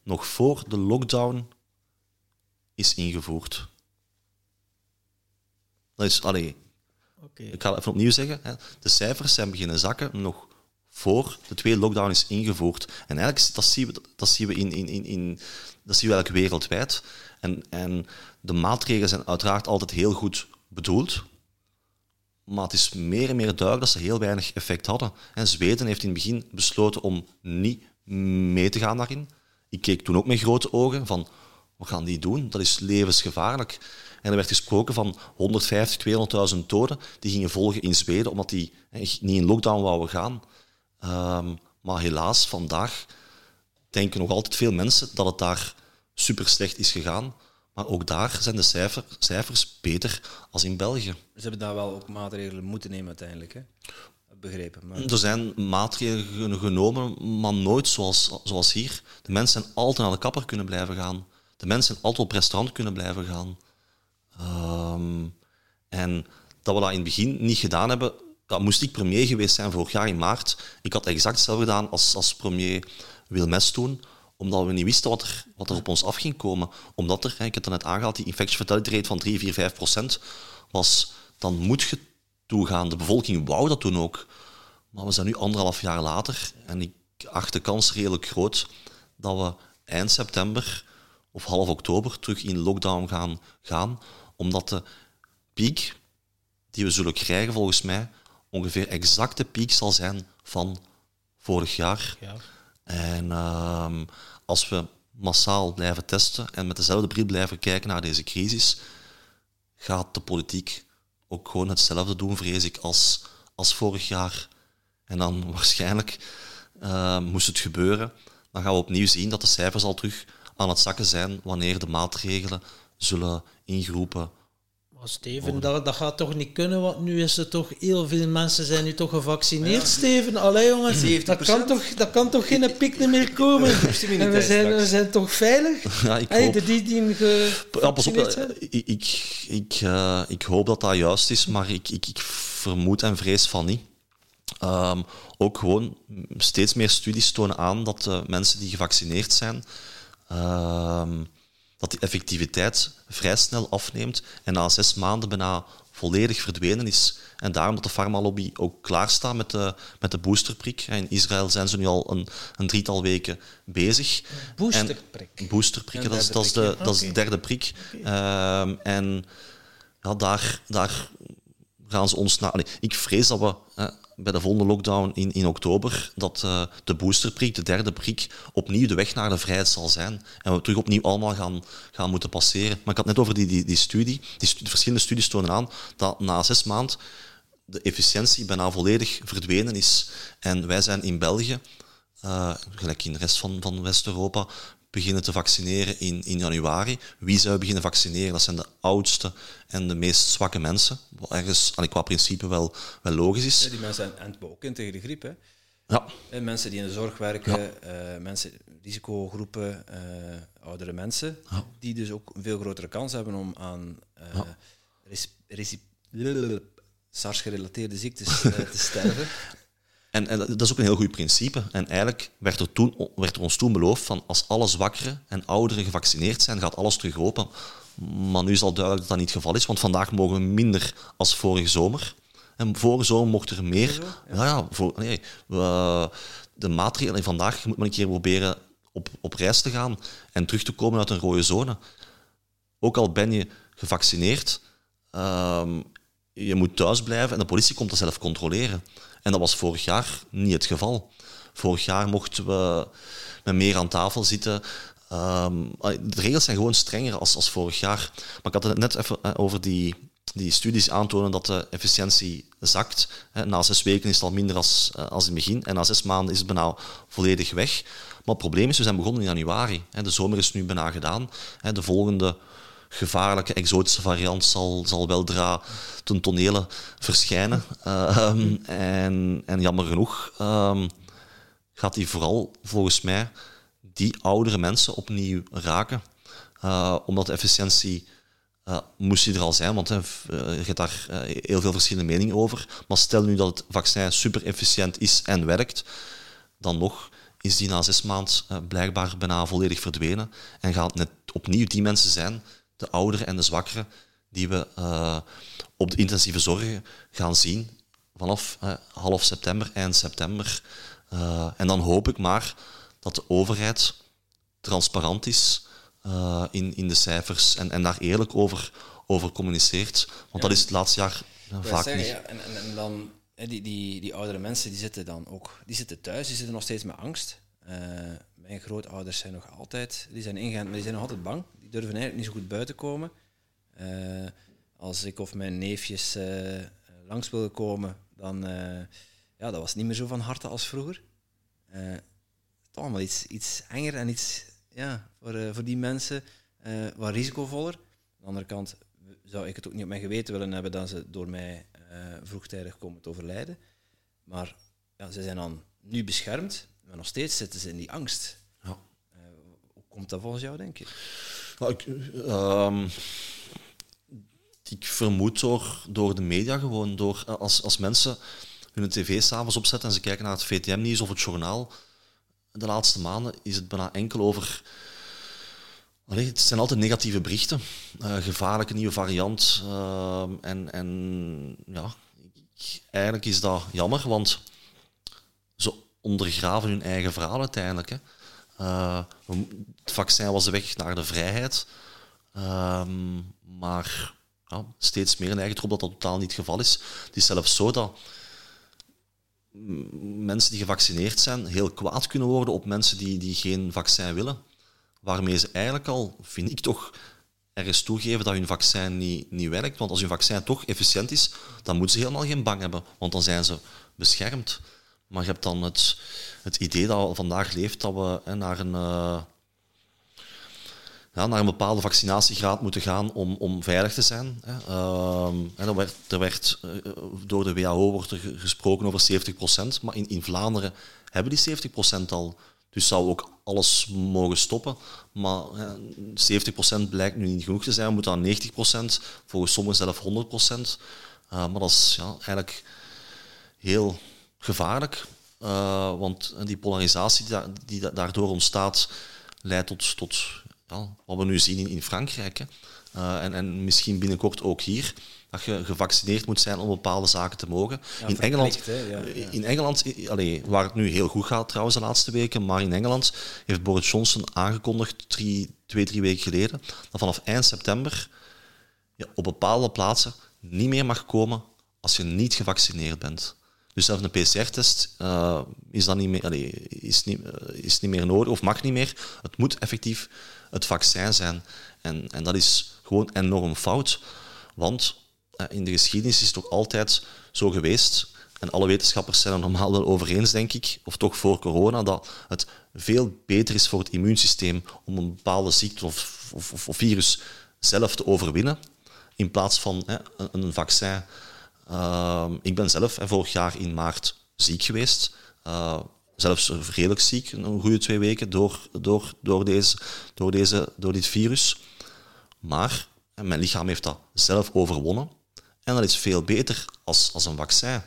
nog voor de lockdown is ingevoerd. Dat is, allee, ik ga het even opnieuw zeggen. Hè. De cijfers zijn beginnen zakken nog voor de tweede lockdown is ingevoerd. En eigenlijk dat zien we, dat zien we, in, in, in, in, dat zien we eigenlijk wereldwijd. En, en de maatregelen zijn uiteraard altijd heel goed bedoeld. Maar het is meer en meer duidelijk dat ze heel weinig effect hadden. En Zweden heeft in het begin besloten om niet mee te gaan daarin. Ik keek toen ook met grote ogen van, wat gaan die doen? Dat is levensgevaarlijk. En er werd gesproken van 150, 200.000 doden die gingen volgen in Zweden, omdat die niet in lockdown wouden gaan. Ehm, maar helaas, vandaag denken nog altijd veel mensen dat het daar super slecht is gegaan. Maar ook daar zijn de cijfer, cijfers beter als in België. ze hebben daar wel ook maatregelen moeten nemen uiteindelijk. Hè? Begrepen. Maar Er zijn maatregelen genomen, maar nooit zoals, zoals hier. De mensen zijn altijd naar de kapper kunnen blijven gaan. De mensen zijn altijd op restaurant kunnen blijven gaan. Ehm, en dat we dat in het begin niet gedaan hebben, dat moest ik premier geweest zijn vorig jaar in maart. Ik had exact hetzelfde gedaan als, als premier Wilmes toen, omdat we niet wisten wat er, wat er op ons af ging komen. Omdat er, ik heb het net aangehaald, die infection fatality rate van 3, 4, 5 procent was, dan moet je toegaan. De bevolking wou dat toen ook. Maar we zijn nu anderhalf jaar later en ik acht de kans redelijk groot dat we eind september of half oktober terug in lockdown gaan, gaan omdat de piek die we zullen krijgen volgens mij ongeveer exact de piek zal zijn van vorig jaar. Ja. En ehm, als we massaal blijven testen en met dezelfde bril blijven kijken naar deze crisis, gaat de politiek ook gewoon hetzelfde doen, vrees ik, als, als vorig jaar. En dan waarschijnlijk eh, moest het gebeuren, dan gaan we opnieuw zien dat de cijfers al terug aan het zakken zijn wanneer de maatregelen zullen ingeroepen Steven, dat, dat gaat toch niet kunnen, want nu is er toch heel veel mensen zijn nu toch gevaccineerd, Steven. Allee jongens, 70%. dat kan, toch, dat kan toch geen piek meer komen. En we zijn, we zijn toch veilig? Ja, ik Hey, hoop- de die die Ja, pas op, gevaccineerd eh, zijn? ik, ik, ik, eh, ik hoop dat dat juist is, maar ik, ik, ik vermoed en vrees van niet. Ehm, ook gewoon steeds meer studies tonen aan dat de mensen die gevaccineerd zijn, ehm, dat die effectiviteit vrij snel afneemt en na zes maanden bijna volledig verdwenen is. En daarom dat de farmalobby ook klaar staat met de, met de boosterprik. In Israël zijn ze nu al een, een drietal weken bezig. Boosterprik? En, boosterprik, dat is, dat, is de, dat is de derde prik. Ehm, en ja, daar, daar gaan ze ons naar... ik vrees dat we bij de volgende lockdown in, in oktober dat uh, de boosterprik, de derde prik, opnieuw de weg naar de vrijheid zal zijn. En we terug opnieuw allemaal gaan, gaan moeten passeren. Maar ik had net over die, die, die studie. Die verschillende studies tonen aan dat na zes maanden de efficiëntie bijna volledig verdwenen is. En wij zijn in België, uh, gelijk in de rest van, van West-Europa, beginnen te vaccineren in, in januari. Wie zou beginnen vaccineren? Dat zijn de oudste en de meest zwakke mensen. Wat ergens, qua principe wel, wel logisch is. Ja, die mensen zijn aan het tegen de griep. Hè? Ja. En mensen die in de zorg werken, uh, mensen, risicogroepen, uh, oudere mensen, ja. die dus ook een veel grotere kans hebben om aan uh, SARS-gerelateerde ziektes te sterven. En, en, dat is ook een heel goed principe. En eigenlijk werd er, toen, werd er ons toen beloofd van als alle zwakkeren en ouderen gevaccineerd zijn, gaat alles terug open. Maar nu is al duidelijk dat dat niet het geval is, want vandaag mogen we minder als vorige zomer. En vorige zomer mocht er meer. Ja, ja, voor, nee, we, de maatregelen vandaag moet men een keer proberen op, op reis te gaan en terug te komen uit een rode zone. Ook al ben je gevaccineerd, um, je moet thuis blijven en de politie komt dat zelf controleren. En dat was vorig jaar niet het geval. Vorig jaar mochten we met meer aan tafel zitten. Ehm, de regels zijn gewoon strenger als, als vorig jaar. Maar ik had het net even eh, over die, die studies aantonen dat de efficiëntie zakt. Na zes weken is het al minder als, eh, als in het begin. En na zes maanden is het bijna volledig weg. Maar het probleem is, we zijn begonnen in januari. De zomer is nu bijna gedaan. De volgende gevaarlijke exotische variant zal, zal weldra ten tonele verschijnen. Ehm, en, en jammer genoeg um, gaat die vooral volgens mij die oudere mensen opnieuw raken. Omdat de efficiëntie uh, moest die er al zijn, want uh, je hebt daar heel veel verschillende meningen over. Maar stel nu dat het vaccin super efficiënt is en werkt, dan nog is die na zes maanden blijkbaar bijna volledig verdwenen. En gaat net opnieuw die mensen zijn de ouderen en de zwakkeren die we uh, op de intensieve zorg gaan zien vanaf uh, half september, eind september. Uh, en dan hoop ik maar dat de overheid transparant is in, in de cijfers en, en daar eerlijk over, over communiceert. Want dat is het laatste jaar vaak zeggen, niet. Ja, en, en, en, dan, die, die, die oudere mensen die zitten dan ook die zitten thuis, die zitten nog steeds met angst. mijn grootouders zijn nog altijd, die zijn ingeënt, maar die zijn nog altijd bang die durven eigenlijk niet zo goed buiten komen. Uh, als ik of mijn neefjes uh, langs wilden komen, dan uh, ja, dat was niet meer zo van harte als vroeger. het is allemaal iets, iets enger en iets ja, voor, voor die mensen wat risicovoller. Aan de andere kant zou ik het ook niet op mijn geweten willen hebben dat ze door mij vroegtijdig komen te overlijden. Maar ja, ze zijn dan nu beschermd, maar nog steeds zitten ze in die angst. Ja. hoe komt dat volgens jou, denk je? Nou, ik, vermoed door, door de media gewoon, door, als, als mensen hun tv s'avonds opzetten en ze kijken naar het VTM-nieuws of het journaal, de laatste maanden is het bijna enkel over... Het zijn altijd negatieve berichten. Uh, gevaarlijke nieuwe variant. Uh, en, en ja, eigenlijk is dat jammer, want ze ondergraven hun eigen verhaal uiteindelijk. Hè. Uh, het vaccin was de weg naar de vrijheid. Um, maar steeds meer eigen erop dat dat totaal niet het geval is. Het is zelfs zo dat mensen die gevaccineerd zijn heel kwaad kunnen worden op mensen die, die geen vaccin willen. Waarmee ze eigenlijk al, vind ik toch, ergens toegeven dat hun vaccin niet, niet werkt. Want als hun vaccin toch efficiënt is, dan moeten ze helemaal geen bang hebben, want dan zijn ze beschermd. Maar je hebt dan het, het idee dat vandaag leeft dat we hè, naar, een, uh, ja, naar een bepaalde vaccinatiegraad moeten gaan om, om veilig te zijn. Hè. Uh, er werd, er werd uh, door de WHO wordt er gesproken over 70%, maar in, in Vlaanderen hebben die 70% al. Dus zou ook alles mogen stoppen. Maar 70% blijkt nu niet genoeg te zijn. We moeten aan 90%, volgens sommigen zelf 100%. maar dat is ja, eigenlijk heel gevaarlijk. Uh, want die polarisatie die, die, daardoor ontstaat, leidt tot, tot ja, wat we nu zien in, in Frankrijk. Hè. Eh, en, en misschien binnenkort ook hier. Dat je gevaccineerd moet zijn om bepaalde zaken te mogen. Ja, in Engeland, hè, ja. In Engeland allee, waar het nu heel goed gaat trouwens de laatste weken, maar in Engeland heeft Boris Johnson aangekondigd drie, twee, drie weken geleden dat vanaf eind september ja, op bepaalde plaatsen niet meer mag komen als je niet gevaccineerd bent. Dus zelfs een PCR-test eh, is, dan niet meer, is, niet, eh, is niet meer nodig of mag niet meer. Het moet effectief het vaccin zijn. En, en dat is gewoon enorm fout. Want eh, in de geschiedenis is het toch altijd zo geweest, en alle wetenschappers zijn er normaal wel over eens, denk ik, of toch voor corona, dat het veel beter is voor het immuunsysteem om een bepaalde ziekte of, of, of- virus zelf te overwinnen, in plaats van een vaccin. Ehm, ik ben zelf vorig jaar in maart ziek geweest. Eh, zelfs redelijk ziek, een goede twee weken, door, door, door, deze, door, deze, door dit virus. Maar mijn lichaam heeft dat zelf overwonnen. En dat is veel beter als, als een vaccin.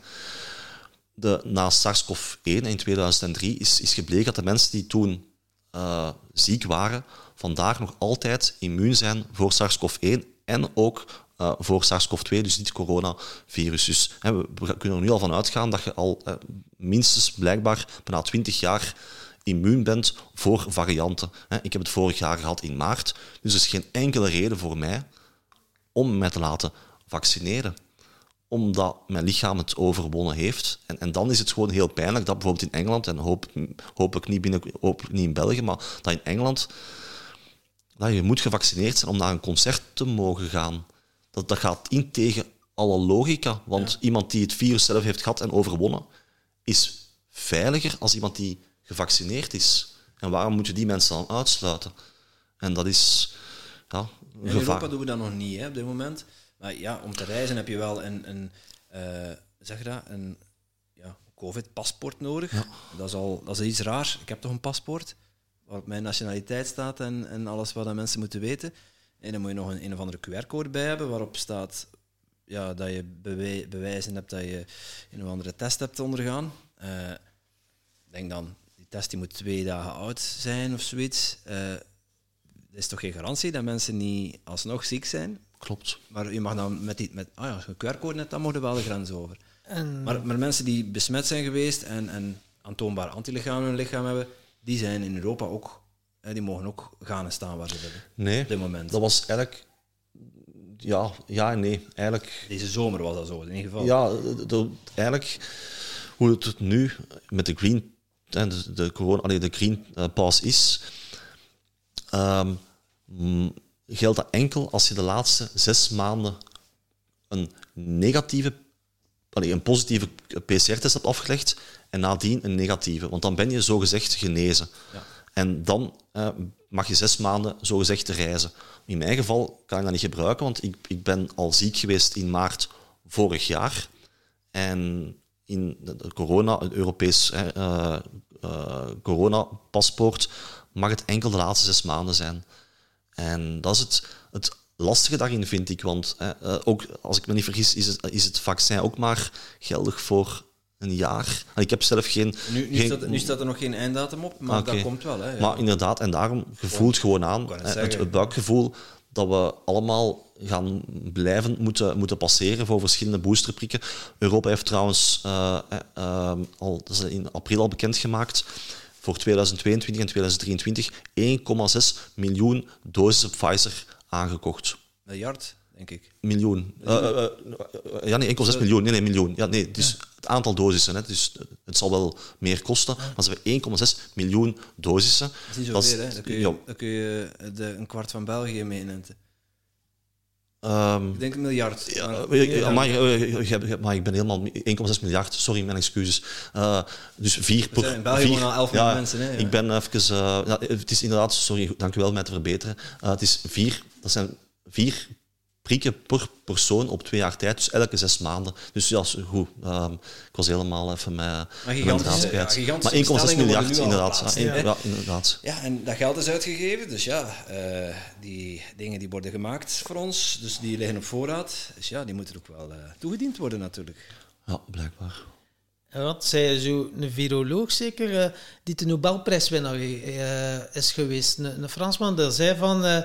De, na SARS-CoV-1 in 2003 is, is gebleken dat de mensen die toen eh, ziek waren, vandaag nog altijd immuun zijn voor SARS-CoV-1 en ook eh, voor SARS-CoV-2, dus het coronavirus. Dus hè, we, kunnen er nu al van uitgaan dat je al eh, minstens blijkbaar bijna 20 jaar immuun bent voor varianten. Hè. Ik heb het vorig jaar gehad in maart, dus er is geen enkele reden voor mij om mij te laten vaccineren omdat mijn lichaam het overwonnen heeft. En, en dan is het gewoon heel pijnlijk dat bijvoorbeeld in Engeland, en hoop, hopelijk, niet binnen, niet in België, maar dat in Engeland dat je moet gevaccineerd zijn om naar een concert te mogen gaan. Dat, dat gaat in tegen alle logica, want iemand die het virus zelf heeft gehad en overwonnen, is veiliger als iemand die gevaccineerd is. En waarom moet je die mensen dan uitsluiten? En dat is ja, een In Europa gevaar. doen we dat nog niet hè, op dit moment. Maar ja, om te reizen heb je wel een, een eh, zeg je dat, een ja, COVID-paspoort nodig. Dat, is al, dat is iets raar. Ik heb toch een paspoort waarop mijn nationaliteit staat en, en alles wat mensen moeten weten. En dan moet je nog een, een of andere QR-code bij hebben waarop staat ja, dat je bewij- bewijzen hebt dat je een of andere test hebt ondergaan. Eh, ik denk dan, die test die moet twee dagen oud zijn of zoiets. Eh, er is toch geen garantie dat mensen niet alsnog ziek zijn? Klopt. Maar je mag dan met die, met, ah ja, als je een QR-code hebt, dan mag je wel de grens over. En Maar, maar mensen die besmet zijn geweest en, en aantoonbaar antilichamen in hun lichaam hebben, die zijn in Europa ook, die mogen ook gaan en staan waar ze willen. Nee, Op dit moment. dat was eigenlijk... Ja, ja en nee. Eigenlijk Deze zomer was dat zo, in ieder geval. Ja, de- eigenlijk hoe het nu met de green, eh, de, de, corona, allee, de green eh, pass is, ehm, mm, geldt dat enkel als je de laatste zes maanden een negatieve, allee, een positieve PCR-test hebt afgelegd en nadien een negatieve. Want dan ben je zogezegd genezen. Ja. En dan eh, mag je zes maanden zogezegd reizen. In mijn geval kan ik dat niet gebruiken, want ik, ik ben al ziek geweest in maart vorig jaar. En in de, corona, een Europees eh, eh, coronapaspoort, mag het enkel de laatste zes maanden zijn. En dat is het, het lastige daarin, vind ik. Want ook, als ik me niet vergis, is het, is het vaccin ook maar geldig voor een jaar. Ik heb zelf geen... Nu, nu, geen- staat, nu staat er nog geen einddatum op, maar dat komt wel. Hè, ja. Maar inderdaad, en daarom gevoelt gewoon aan, het buikgevoel, dat we allemaal gaan blijven moeten, moeten passeren voor verschillende boosterprikken. Europa heeft trouwens eh, eh, eh, al, dat is in april al bekendgemaakt, voor 2022 en 2023 1,6 miljoen doses Pfizer aangekocht. miljard, denk ik. Miljoen. Eh, eh, ja, nee, 1,6 miljoen. Nee, nee, miljoen. Ja, nee, dus het aantal dosissen. Hè, dus het zal wel meer kosten. Maar ze hebben 1,6 miljoen dosissen. Dat is niet zoveel, hè. Dan kun je, ja, dan kun je de, een kwart van België meenenten. ehm, Ik denk een miljard. Ja, maar- eh, maar, maar ik ben helemaal 1,6 miljard, sorry, mijn excuses. Eh, dus vier per... zijn in België vier, wonen al 11 miljoen mensen, hè, ja. Ik ben even... ja, het is inderdaad, sorry, dank u wel mij te verbeteren. Eh, het is vier, dat zijn prikken per persoon op twee jaar tijd, dus elke zes maanden. Dus ja, is goed. Ehm, ik was helemaal even mijn, mijn gigantische- draad ja, gigantische maar 1,6 bestellingen miljard, inderdaad. Ja, ja, inderdaad. Ja, en dat geld is uitgegeven, dus ja, eh, die dingen die worden gemaakt voor ons, dus die liggen op voorraad. Dus ja, die moeten ook wel eh, toegediend worden natuurlijk. Ja, blijkbaar. En Wat zei zo een viroloog zeker, eh, die de Nobelprijswinnaar eh, is geweest, een, een Fransman, die zei van eh,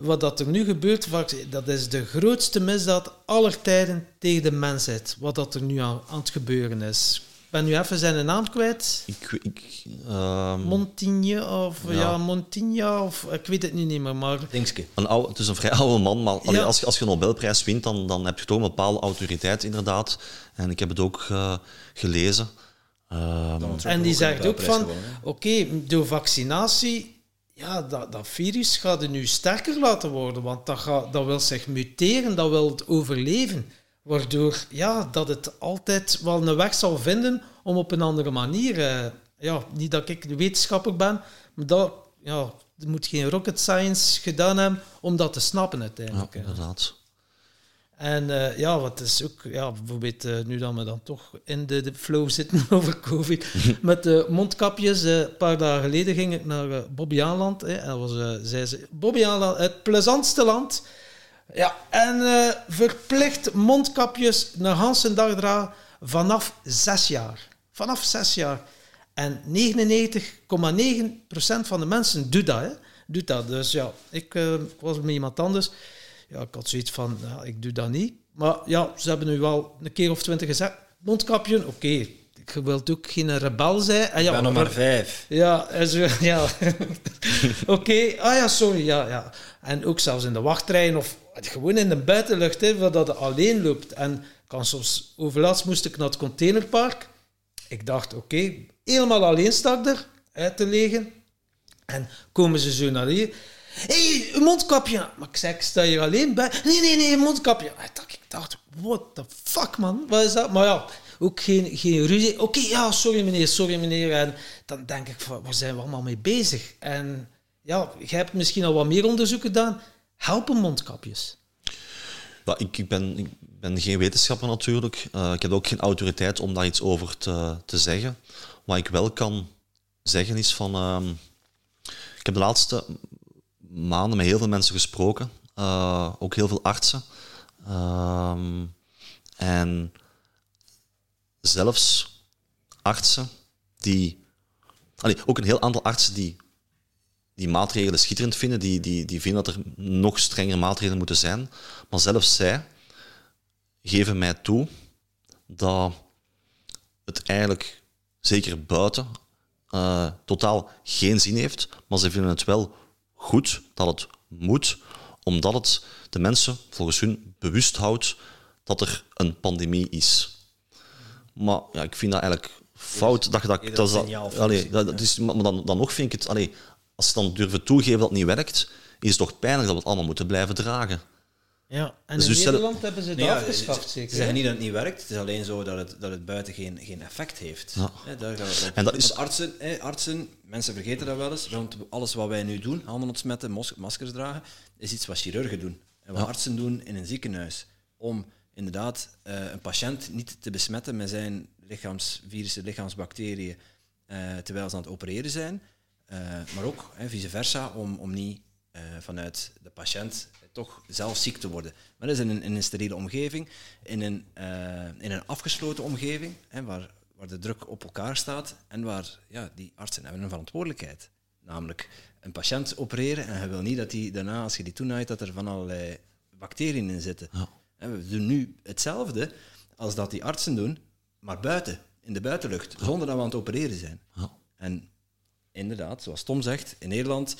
wat dat er nu gebeurt, dat is de grootste misdaad aller tijden tegen de mensheid, wat dat er nu aan, aan het gebeuren is. Ik ben nu even zijn naam kwijt. Ik, ik, ehm, Montigne of ja, Ja. Montigna of ik weet het niet meer, maar Dingske. een oude, het is een vrij oude man, maar allee, als, je, als je een Nobelprijs wint, dan, dan heb je toch een bepaalde autoriteit, inderdaad. En ik heb het ook eh, gelezen. Ehm, En die zegt ook van, oké, door vaccinatie, ja, dat, dat virus gaat er nu sterker laten worden, want dat, gaat, dat wil zich muteren, dat wil het overleven. Waardoor ja, dat het altijd wel een weg zal vinden om op een andere manier, eh, ja, niet dat ik wetenschapper ben, maar dat, ja, er moet geen rocket science gedaan hebben om dat te snappen ja, uiteindelijk. hè. inderdaad. En eh, ja, wat is ook, ja, bijvoorbeeld eh, nu dat we dan toch in de, de flow zitten over COVID, met de mondkapjes. eh, een paar dagen geleden ging ik naar eh, Bobbejaanland. Hè, en dat was, zei ze, Bobbejaanland, het plezantste land. Ja, en verplicht mondkapjes naar Hansen dag dragen vanaf zes jaar. Vanaf zes jaar. En 99,9% van de mensen doet dat, hè. Doet dat. Dus ja, ik was met iemand anders. Ja, ik had zoiets van, ja, ik doe dat niet. Maar ja, ze hebben nu wel een keer of twintig gezegd. Mondkapje, oké. Ik wil ook geen rebel zijn. En ja, Ik ben nog maar vijf. ja, en zo, ja. Oké, ah ja, sorry, ja, ja. En ook zelfs in de wachtrijen of gewoon in de buitenlucht, hè, dat je alleen loopt. En kan soms, overlaatst moest ik naar het containerpark. Ik dacht, oké, helemaal alleen sta ik er uit te liggen. En komen ze zo naar hier. Hey, een mondkapje. Maar ik zeg, ik sta hier alleen bij. Nee, nee, nee, een mondkapje. Ik dacht, ik dacht, what the fuck, man? Wat is dat? Maar ja, ook geen, geen ruzie. Oké, ja, sorry meneer, sorry meneer. En dan denk ik, waar zijn we allemaal mee bezig? En ja, jij hebt misschien al wat meer onderzoek gedaan. Helpen mondkapjes? Ja, ik, ik, ben, ik ben geen wetenschapper natuurlijk. Eh, ik heb ook geen autoriteit om daar iets over te, te zeggen. Wat ik wel kan zeggen is van... ehm, ik heb de laatste maanden met heel veel mensen gesproken. eh, ook heel veel artsen. Ehm, en zelfs artsen die... Ook een heel aantal artsen die die maatregelen schitterend vinden, die, die, die vinden dat er nog strengere maatregelen moeten zijn. Maar zelfs zij geven mij toe dat het eigenlijk, zeker buiten, eh, totaal geen zin heeft. Maar ze vinden het wel goed dat het moet, omdat het de mensen volgens hun bewust houdt dat er een pandemie is. Maar ja, ik vind dat eigenlijk fout. Dat, je dat, dat, allee, dat, dat is, maar dan, dan nog vind ik het... Allee, als ze dan durven toegeven dat het niet werkt, is het toch pijnlijk dat we het allemaal moeten blijven dragen. Ja, en Dus in dus stel- Nederland hebben ze dat Nee, afgeschaft, ze- zeker. Ze zeggen niet dat het niet werkt, het is alleen zo dat het, dat het buiten geen, geen effect heeft. Ja. Hè, daar het om. En dat is- Want artsen, hè, artsen, mensen vergeten dat wel eens, want alles wat wij nu doen, handen ontsmetten, maskers dragen, is iets wat chirurgen doen. En wat Ja. artsen doen in een ziekenhuis. Om inderdaad eh, een patiënt niet te besmetten met zijn lichaamsvirussen, lichaamsbacteriën, eh, terwijl ze aan het opereren zijn. Eh, maar ook hè, vice versa, om, om niet eh, vanuit de patiënt toch zelf ziek te worden. Maar dat is in een, in een steriele omgeving, in een, eh, in een afgesloten omgeving, hè, waar, waar de druk op elkaar staat en waar ja, die artsen hebben een verantwoordelijkheid. Namelijk een patiënt opereren en je wil niet dat die daarna, als je die toenaait, dat er van allerlei bacteriën in zitten. En we doen nu hetzelfde als dat die artsen doen, maar buiten, in de buitenlucht, zonder dat we aan het opereren zijn. En inderdaad, zoals Tom zegt, in Nederland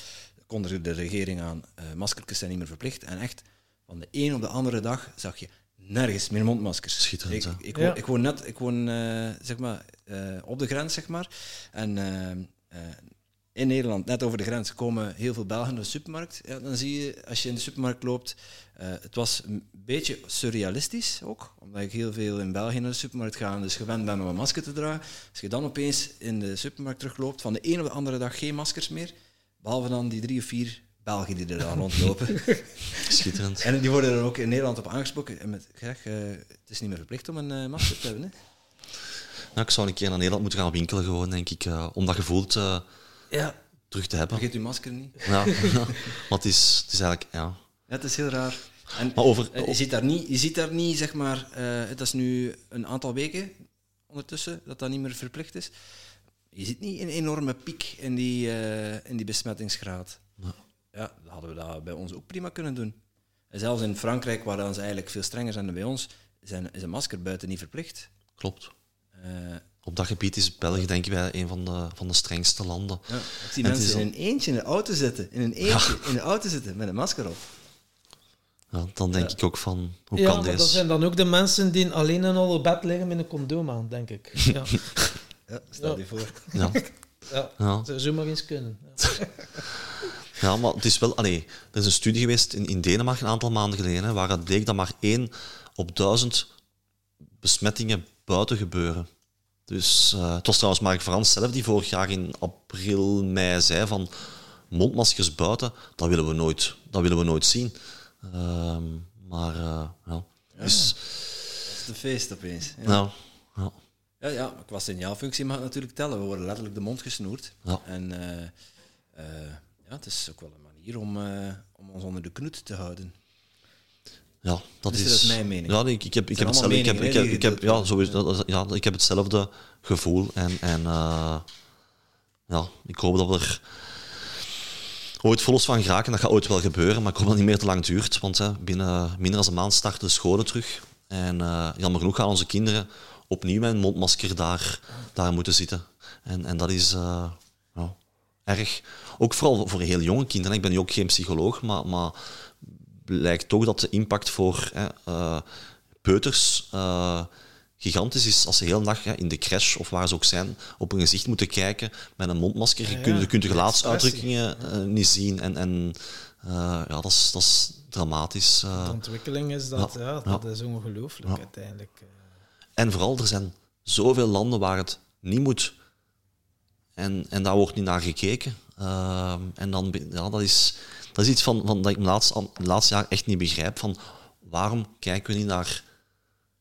kondigde de regering aan, eh maskertjes zijn niet meer verplicht. En echt, van de een op de andere dag zag je nergens meer mondmaskers. Schitterend, Ik, ik, Ja. woon, ik woon net ik woon, eh, zeg maar, eh, op de grens, zeg maar. En in Nederland, net over de grens, komen heel veel Belgen naar de supermarkt. Ja, dan zie je, als je in de supermarkt loopt, eh, het was een beetje surrealistisch ook, omdat ik heel veel in België naar de supermarkt ga en dus gewend ben om een masker te dragen. Als je dan opeens in de supermarkt terugloopt, van de een op de andere dag geen maskers meer, behalve dan die drie of vier Belgen die er dan rondlopen. Schitterend. en die worden er ook in Nederland op aangesproken. En met, zeg, eh, het is niet meer verplicht om een eh, masker te hebben. Hè? Nou, ik zou een keer naar Nederland moeten gaan winkelen, gewoon, denk ik, eh, om dat gevoel te, Ja, terug te hebben. vergeet uw masker niet. Ja, maar het is, het is eigenlijk... Ja. Ja, het is heel raar. En Maar over... je ziet daar niet, je ziet daar niet zeg maar, eh, het is nu een aantal weken, ondertussen, dat dat niet meer verplicht is. Je ziet niet een enorme piek in die, eh, in die besmettingsgraad. Ja. Ja, dan hadden we dat bij ons ook prima kunnen doen. En zelfs in Frankrijk, waar dan ze eigenlijk veel strenger zijn dan bij ons, zijn, is een masker buiten niet verplicht. Klopt. Eh, Op dat gebied is België denk ik bij een van de, van de strengste landen. ja, ik zie En mensen is in een eentje in de auto zitten, in een eentje in de auto zitten met een masker op. Ja, dan denk ik ook van, hoe ja, kan maar dat deze? zijn dan ook de mensen die alleen en al op bed liggen met een condoom aan, denk ik. Ja, Ja, stel Ja. je voor. Ja. ja. Ja. dat zou zomaar eens kunnen. Ja. ja, maar het is wel... Allee, er is een studie geweest in, in Denemarken een aantal maanden geleden, hè, waar het bleek dat maar één op duizend besmettingen buiten gebeuren. Dus eh, het was trouwens Mark Frans zelf die vorig jaar in april, mei zei van mondmaskers buiten, dat willen we nooit, dat willen we nooit zien. Ehm, maar eh, ja, dus, Dat is de feest opeens. Ja. nou, ja. Ja, ja, qua signaalfunctie mag het natuurlijk tellen. We worden letterlijk de mond gesnoerd. Ja. En eh, ja, het is ook wel een manier om, eh, om ons onder de knoet te houden. Ja, dat Dus is. mijn mening. Ja, ik, ik heb, ik heb hetzelfde. Ik heb, ik heb, ik heb, ja, sowieso, ja, ik heb hetzelfde gevoel. En, en ja, ik hoop dat we er ooit volop van geraken. Dat gaat ooit wel gebeuren, maar ik hoop dat het niet meer te lang duurt. Want hè, binnen minder dan een maand starten de scholen terug. En eh, jammer genoeg gaan onze kinderen opnieuw met een mondmasker daar, daar moeten zitten. En, en dat is eh, ja, erg. Ook vooral voor heel jonge kinderen. Ik ben nu ook geen psycholoog, maar, maar blijkt toch dat de impact voor hè, eh, peuters gigantisch is als ze heel dag hè, in de crash of waar ze ook zijn op hun gezicht moeten kijken met een mondmasker. Je Ja, kunt, ja. je kunt de gelaatsuitdrukkingen niet zien en, en ja, dat is, dat is dramatisch. eh. De ontwikkeling is dat, Ja, ja, dat is ongelooflijk Ja. uiteindelijk. eh. En vooral, er zijn zoveel landen waar het niet moet. En, en daar wordt niet naar gekeken. En dan, ja, dat, is, dat is iets van, van dat ik de laatste, de laatste jaar echt niet begrijp. Van waarom kijken we niet naar,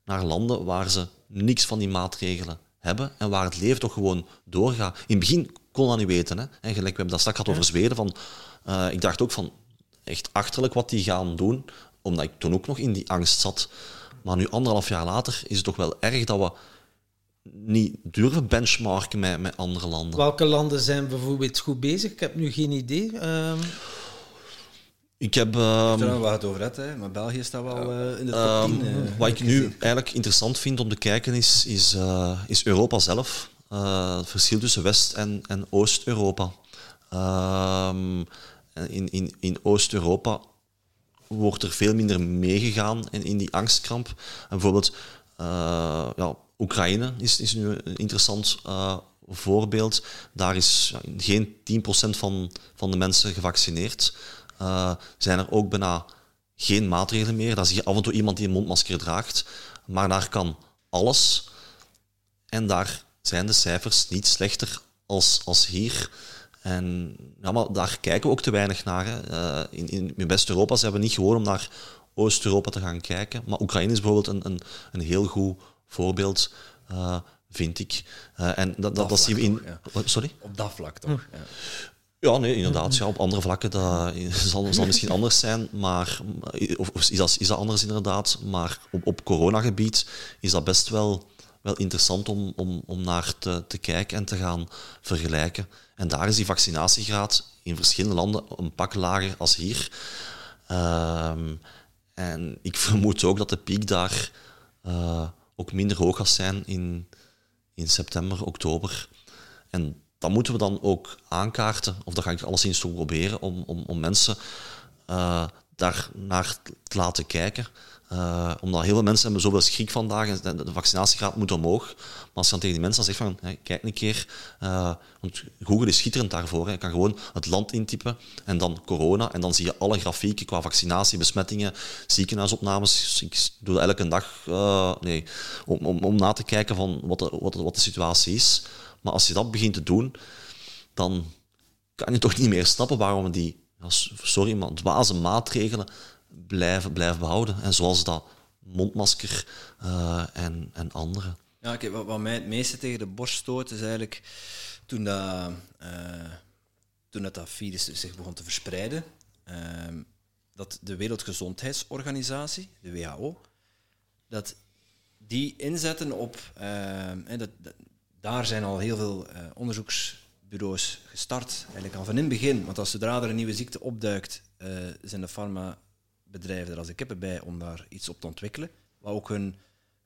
naar landen waar ze niks van die maatregelen hebben en waar het leven toch gewoon doorgaat. In het begin kon dat niet weten. Hè? En gelijk, we hebben dat straks gehad over Zweden. Van, eh, ik dacht ook van, echt achterlijk wat die gaan doen, omdat ik toen ook nog in die angst zat. Maar nu, anderhalf jaar later, is het toch wel erg dat we niet durven benchmarken met, met andere landen. Welke landen zijn bijvoorbeeld goed bezig? Ik heb nu geen idee. Ehm, Ik heb... Ehm, niet waar het over hebt, hè, maar België staat wel eh, in de top Ehm, 10. eh, wat ik nu gezien. eigenlijk interessant vind om te kijken is, is, eh, is Europa zelf. Eh, het verschil tussen West- en, en Oost-Europa. Ehm, in in, in Oost-Europa wordt er veel minder meegegaan in, in die angstkramp. En bijvoorbeeld eh, ja, Oekraïne is, is nu een interessant eh, voorbeeld. Daar is geen 10% van, van de mensen gevaccineerd. Eh, zijn er ook bijna geen maatregelen meer. Dan zie je af en toe iemand die een mondmasker draagt. Maar daar kan alles. En daar zijn de cijfers niet slechter als, als hier. En ja, maar daar kijken we ook te weinig naar. Hè. Eh, in, in, in West-Europa zijn we niet gewoon om naar Oost-Europa te gaan kijken. Maar Oekraïne is bijvoorbeeld een, een, een heel goed voorbeeld, eh, vind ik. Eh, en dat, dat, dat zien we in... Sorry? Op dat vlak toch? Ja. Ja, nee, inderdaad. Ja, op andere vlakken dat zal, zal misschien anders zijn, maar, of, of is, dat, is dat anders inderdaad. Maar op, op coronagebied is dat best wel, wel interessant om, om, om naar te, te kijken en te gaan vergelijken. En daar is die vaccinatiegraad in verschillende landen een pak lager als hier. Ehm, en ik vermoed ook dat de piek daar eh, ook minder hoog gaat zijn in, in september, oktober. En dat moeten we dan ook aankaarten, of dat ga ik alleszins toch proberen, om, om, om mensen eh, daar naar te laten kijken. Eh, omdat heel veel mensen hebben zoveel schrik vandaag en de vaccinatiegraad moet omhoog. Als je dan tegen die mensen zegt van, kijk een keer, eh, want Google is schitterend daarvoor. Hè. Je kan gewoon het land intypen en dan corona en dan zie je alle grafieken qua vaccinatie, besmettingen, ziekenhuisopnames. Ik doe dat elke dag eh, nee, om, om, om na te kijken van wat de, wat, de, wat de situatie is. Maar als je dat begint te doen, dan kan je toch niet meer snappen waarom die, sorry, maar dwaze maatregelen blijven, blijven behouden. En zoals dat mondmasker eh, en, en andere. Ja, kijk, wat, mij het meeste tegen de borst stoot is eigenlijk toen dat, eh, toen dat, dat virus zich begon te verspreiden, ehm, dat de Wereldgezondheidsorganisatie, de WHO, dat die inzetten op... Uh, dat, daar zijn al heel veel uh, onderzoeksbureaus gestart, eigenlijk al van in het begin. Want als zodra er een nieuwe ziekte opduikt, uh, zijn de farmabedrijven er als de kippen bij om daar iets op te ontwikkelen. Wat ook hun,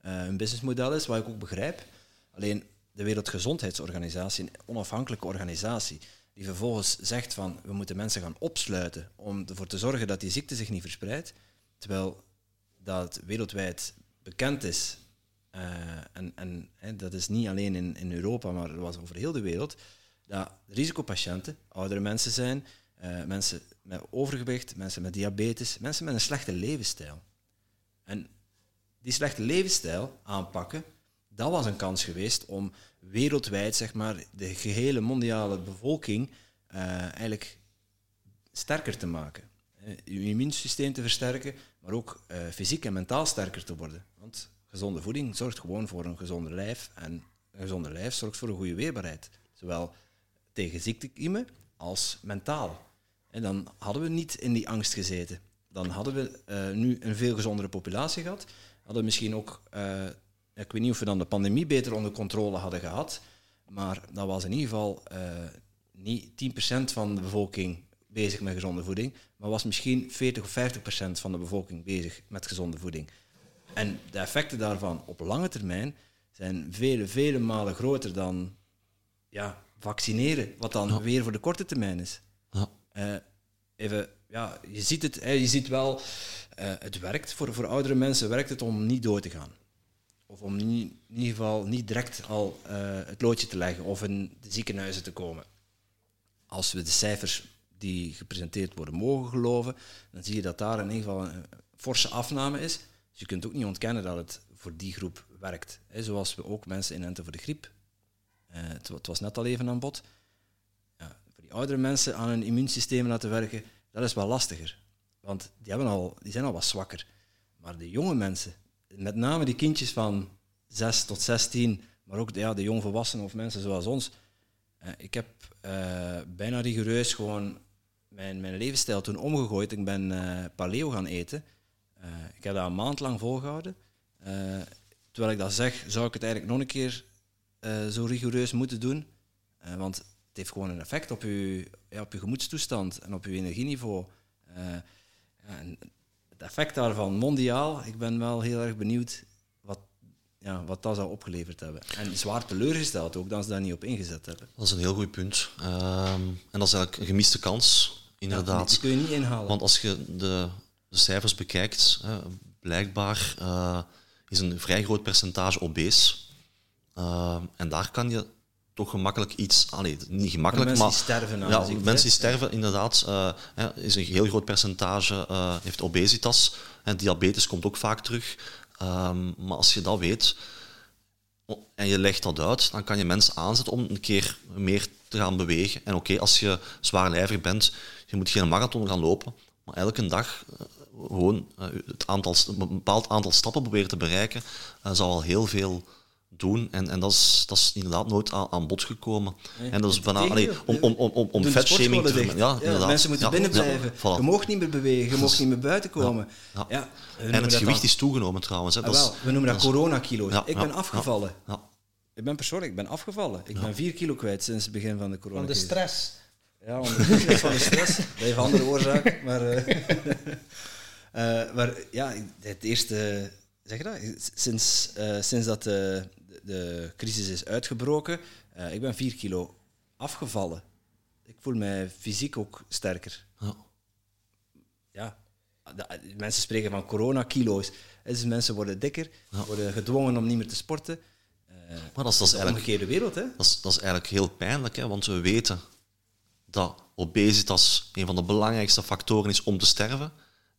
hun businessmodel is, wat ik ook begrijp. Alleen de Wereldgezondheidsorganisatie, een onafhankelijke organisatie, die vervolgens zegt van we moeten mensen gaan opsluiten om ervoor te zorgen dat die ziekte zich niet verspreidt, terwijl dat wereldwijd bekend is, uh, en, en hè, dat is niet alleen in, in Europa, maar was over heel de wereld, dat risicopatiënten oudere mensen zijn, uh, mensen met overgewicht, mensen met diabetes, mensen met een slechte levensstijl. En die slechte levensstijl aanpakken, dat was een kans geweest om wereldwijd zeg maar, de gehele mondiale bevolking uh, eigenlijk sterker te maken. Je immuunsysteem te versterken, maar ook uh, fysiek en mentaal sterker te worden. Want gezonde voeding zorgt gewoon voor een gezonder lijf. En een gezonde lijf zorgt voor een goede weerbaarheid. Zowel tegen ziektekiemen als mentaal. En dan hadden we niet in die angst gezeten. Dan hadden we nu een veel gezondere populatie gehad. Hadden we misschien ook ik weet niet of we dan de pandemie beter onder controle hadden gehad, maar dat was in ieder geval uh, niet 10% van de bevolking bezig met gezonde voeding, maar was misschien 40 of 50% van de bevolking bezig met gezonde voeding. En de effecten daarvan op lange termijn zijn vele, vele malen groter dan ja, vaccineren, wat dan weer voor de korte termijn is. Ja. Uh, even, ja, je ziet het, je ziet wel, uh, het werkt voor, voor oudere mensen, werkt het om niet door te gaan. Of om in ieder geval niet direct al uh, het loodje te leggen of in de ziekenhuizen te komen. Als we de cijfers die gepresenteerd worden mogen geloven, dan zie je dat daar in ieder geval een forse afname is. Dus je kunt ook niet ontkennen dat het voor die groep werkt. Zoals we ook mensen inenten voor de griep. Het, het, was net al even aan bod. Ja, voor die oudere mensen aan hun immuunsysteem laten werken, dat is wel lastiger. Want die, hebben al, die zijn al wat zwakker. Maar de jonge mensen, met name die kindjes van 6 tot 16, maar ook ja, de jongvolwassenen of mensen zoals ons. Uh, ik heb uh, bijna rigoureus gewoon mijn, mijn levensstijl toen omgegooid. Ik ben uh, paleo gaan eten. ik heb dat een maand lang volgehouden. terwijl ik dat zeg, zou ik het eigenlijk nog een keer zo rigoureus moeten doen. want het heeft gewoon een effect op je, ja, op je gemoedstoestand en op je energieniveau. en het effect daarvan mondiaal, ik ben wel heel erg benieuwd wat, ja, wat dat zou opgeleverd hebben. En zwaar teleurgesteld ook dat ze daar niet op ingezet hebben. Dat is een heel goed punt. Um, en dat is eigenlijk een gemiste kans, inderdaad. die kun je niet inhalen. Want als je de, de cijfers bekijkt, hè, blijkbaar uh, is een vrij groot percentage obese. Uh, en daar kan je toch gemakkelijk iets. Allee, niet gemakkelijk, mensen maar. Die sterven ja, mensen die sterven, inderdaad. Uh, is een heel groot percentage uh, heeft obesitas. En diabetes komt ook vaak terug. Um, maar als je dat weet en je legt dat uit, dan kan je mensen aanzetten om een keer meer te gaan bewegen. En oké, okay, als je zwaarlijvig bent, je moet geen marathon gaan lopen. Maar elke dag uh, gewoon het aantal, een bepaald aantal stappen proberen te bereiken, zal al heel veel doen. En, en dat, is, dat is inderdaad nooit aan, aan bod gekomen. Nee, en dat is bijna, allee, om, om, om, om, om vetshaming te vermijden. Ja, ja, mensen moeten ja, binnen blijven. Ja, voilà. Je mag niet meer bewegen, je mag niet meer buiten komen. Ja, en het gewicht dan... is toegenomen trouwens. Hè. Ah, wel, we noemen dat, dat coronakilo's. ik ben afgevallen. Ik ben persoonlijk ik ben afgevallen. Ik ben vier kilo kwijt sinds het begin van de corona. Van de stress. Ja, onder van de stress. Dat heeft andere oorzaak. Maar, uh, uh, maar ja, het eerste... Zeg je dat? Sinds, uh, sinds dat de, de crisis is uitgebroken, uh, ik ben vier kilo afgevallen. Ik voel mij fysiek ook sterker. Ja. ja. De, mensen spreken van corona-kilo's. Dus mensen worden dikker, worden gedwongen om niet meer te sporten. Uh, maar dat is, dat is omgekeerde wereld. Hè? Dat, is, dat is eigenlijk heel pijnlijk, hè? want we weten dat obesitas een van de belangrijkste factoren is om te sterven.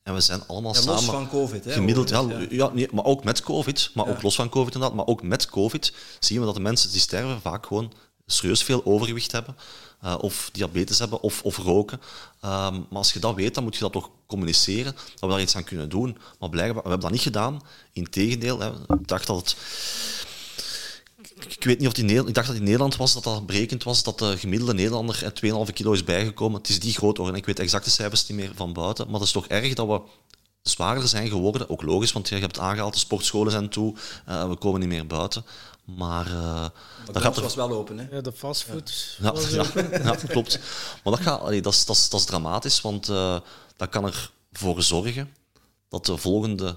En we zijn allemaal ja, samen. Los van COVID, hè? Gemiddeld, ja, ja. ja nee, maar ook met COVID, maar ook los van COVID inderdaad, maar ook met COVID zien we dat de mensen die sterven vaak gewoon serieus veel overgewicht hebben, uh, of diabetes hebben, of, of roken. Um, maar als je dat weet, dan moet je dat toch communiceren, dat we daar iets aan kunnen doen. Maar blijkbaar, we hebben dat niet gedaan. Integendeel, hè, ik dacht dat het ik weet niet of die ik dacht dat in Nederland was dat dat berekend was dat de gemiddelde Nederlander 2,5 kilo is bijgekomen. Het is die groot hoor. Ik weet exacte cijfers niet meer van buiten. Maar het is toch erg dat we zwaarder zijn geworden. Ook logisch, want je hebt aangehaald, de sportscholen zijn toe, uh, we komen niet meer buiten. Maar uh, dat gaat er... was wel open, hè? Ja, de fastfood ja. Ja, ja, klopt. Maar dat, gaat, allee, dat, is, dat, is, dat is dramatisch, want uh, dat kan ervoor zorgen dat de volgende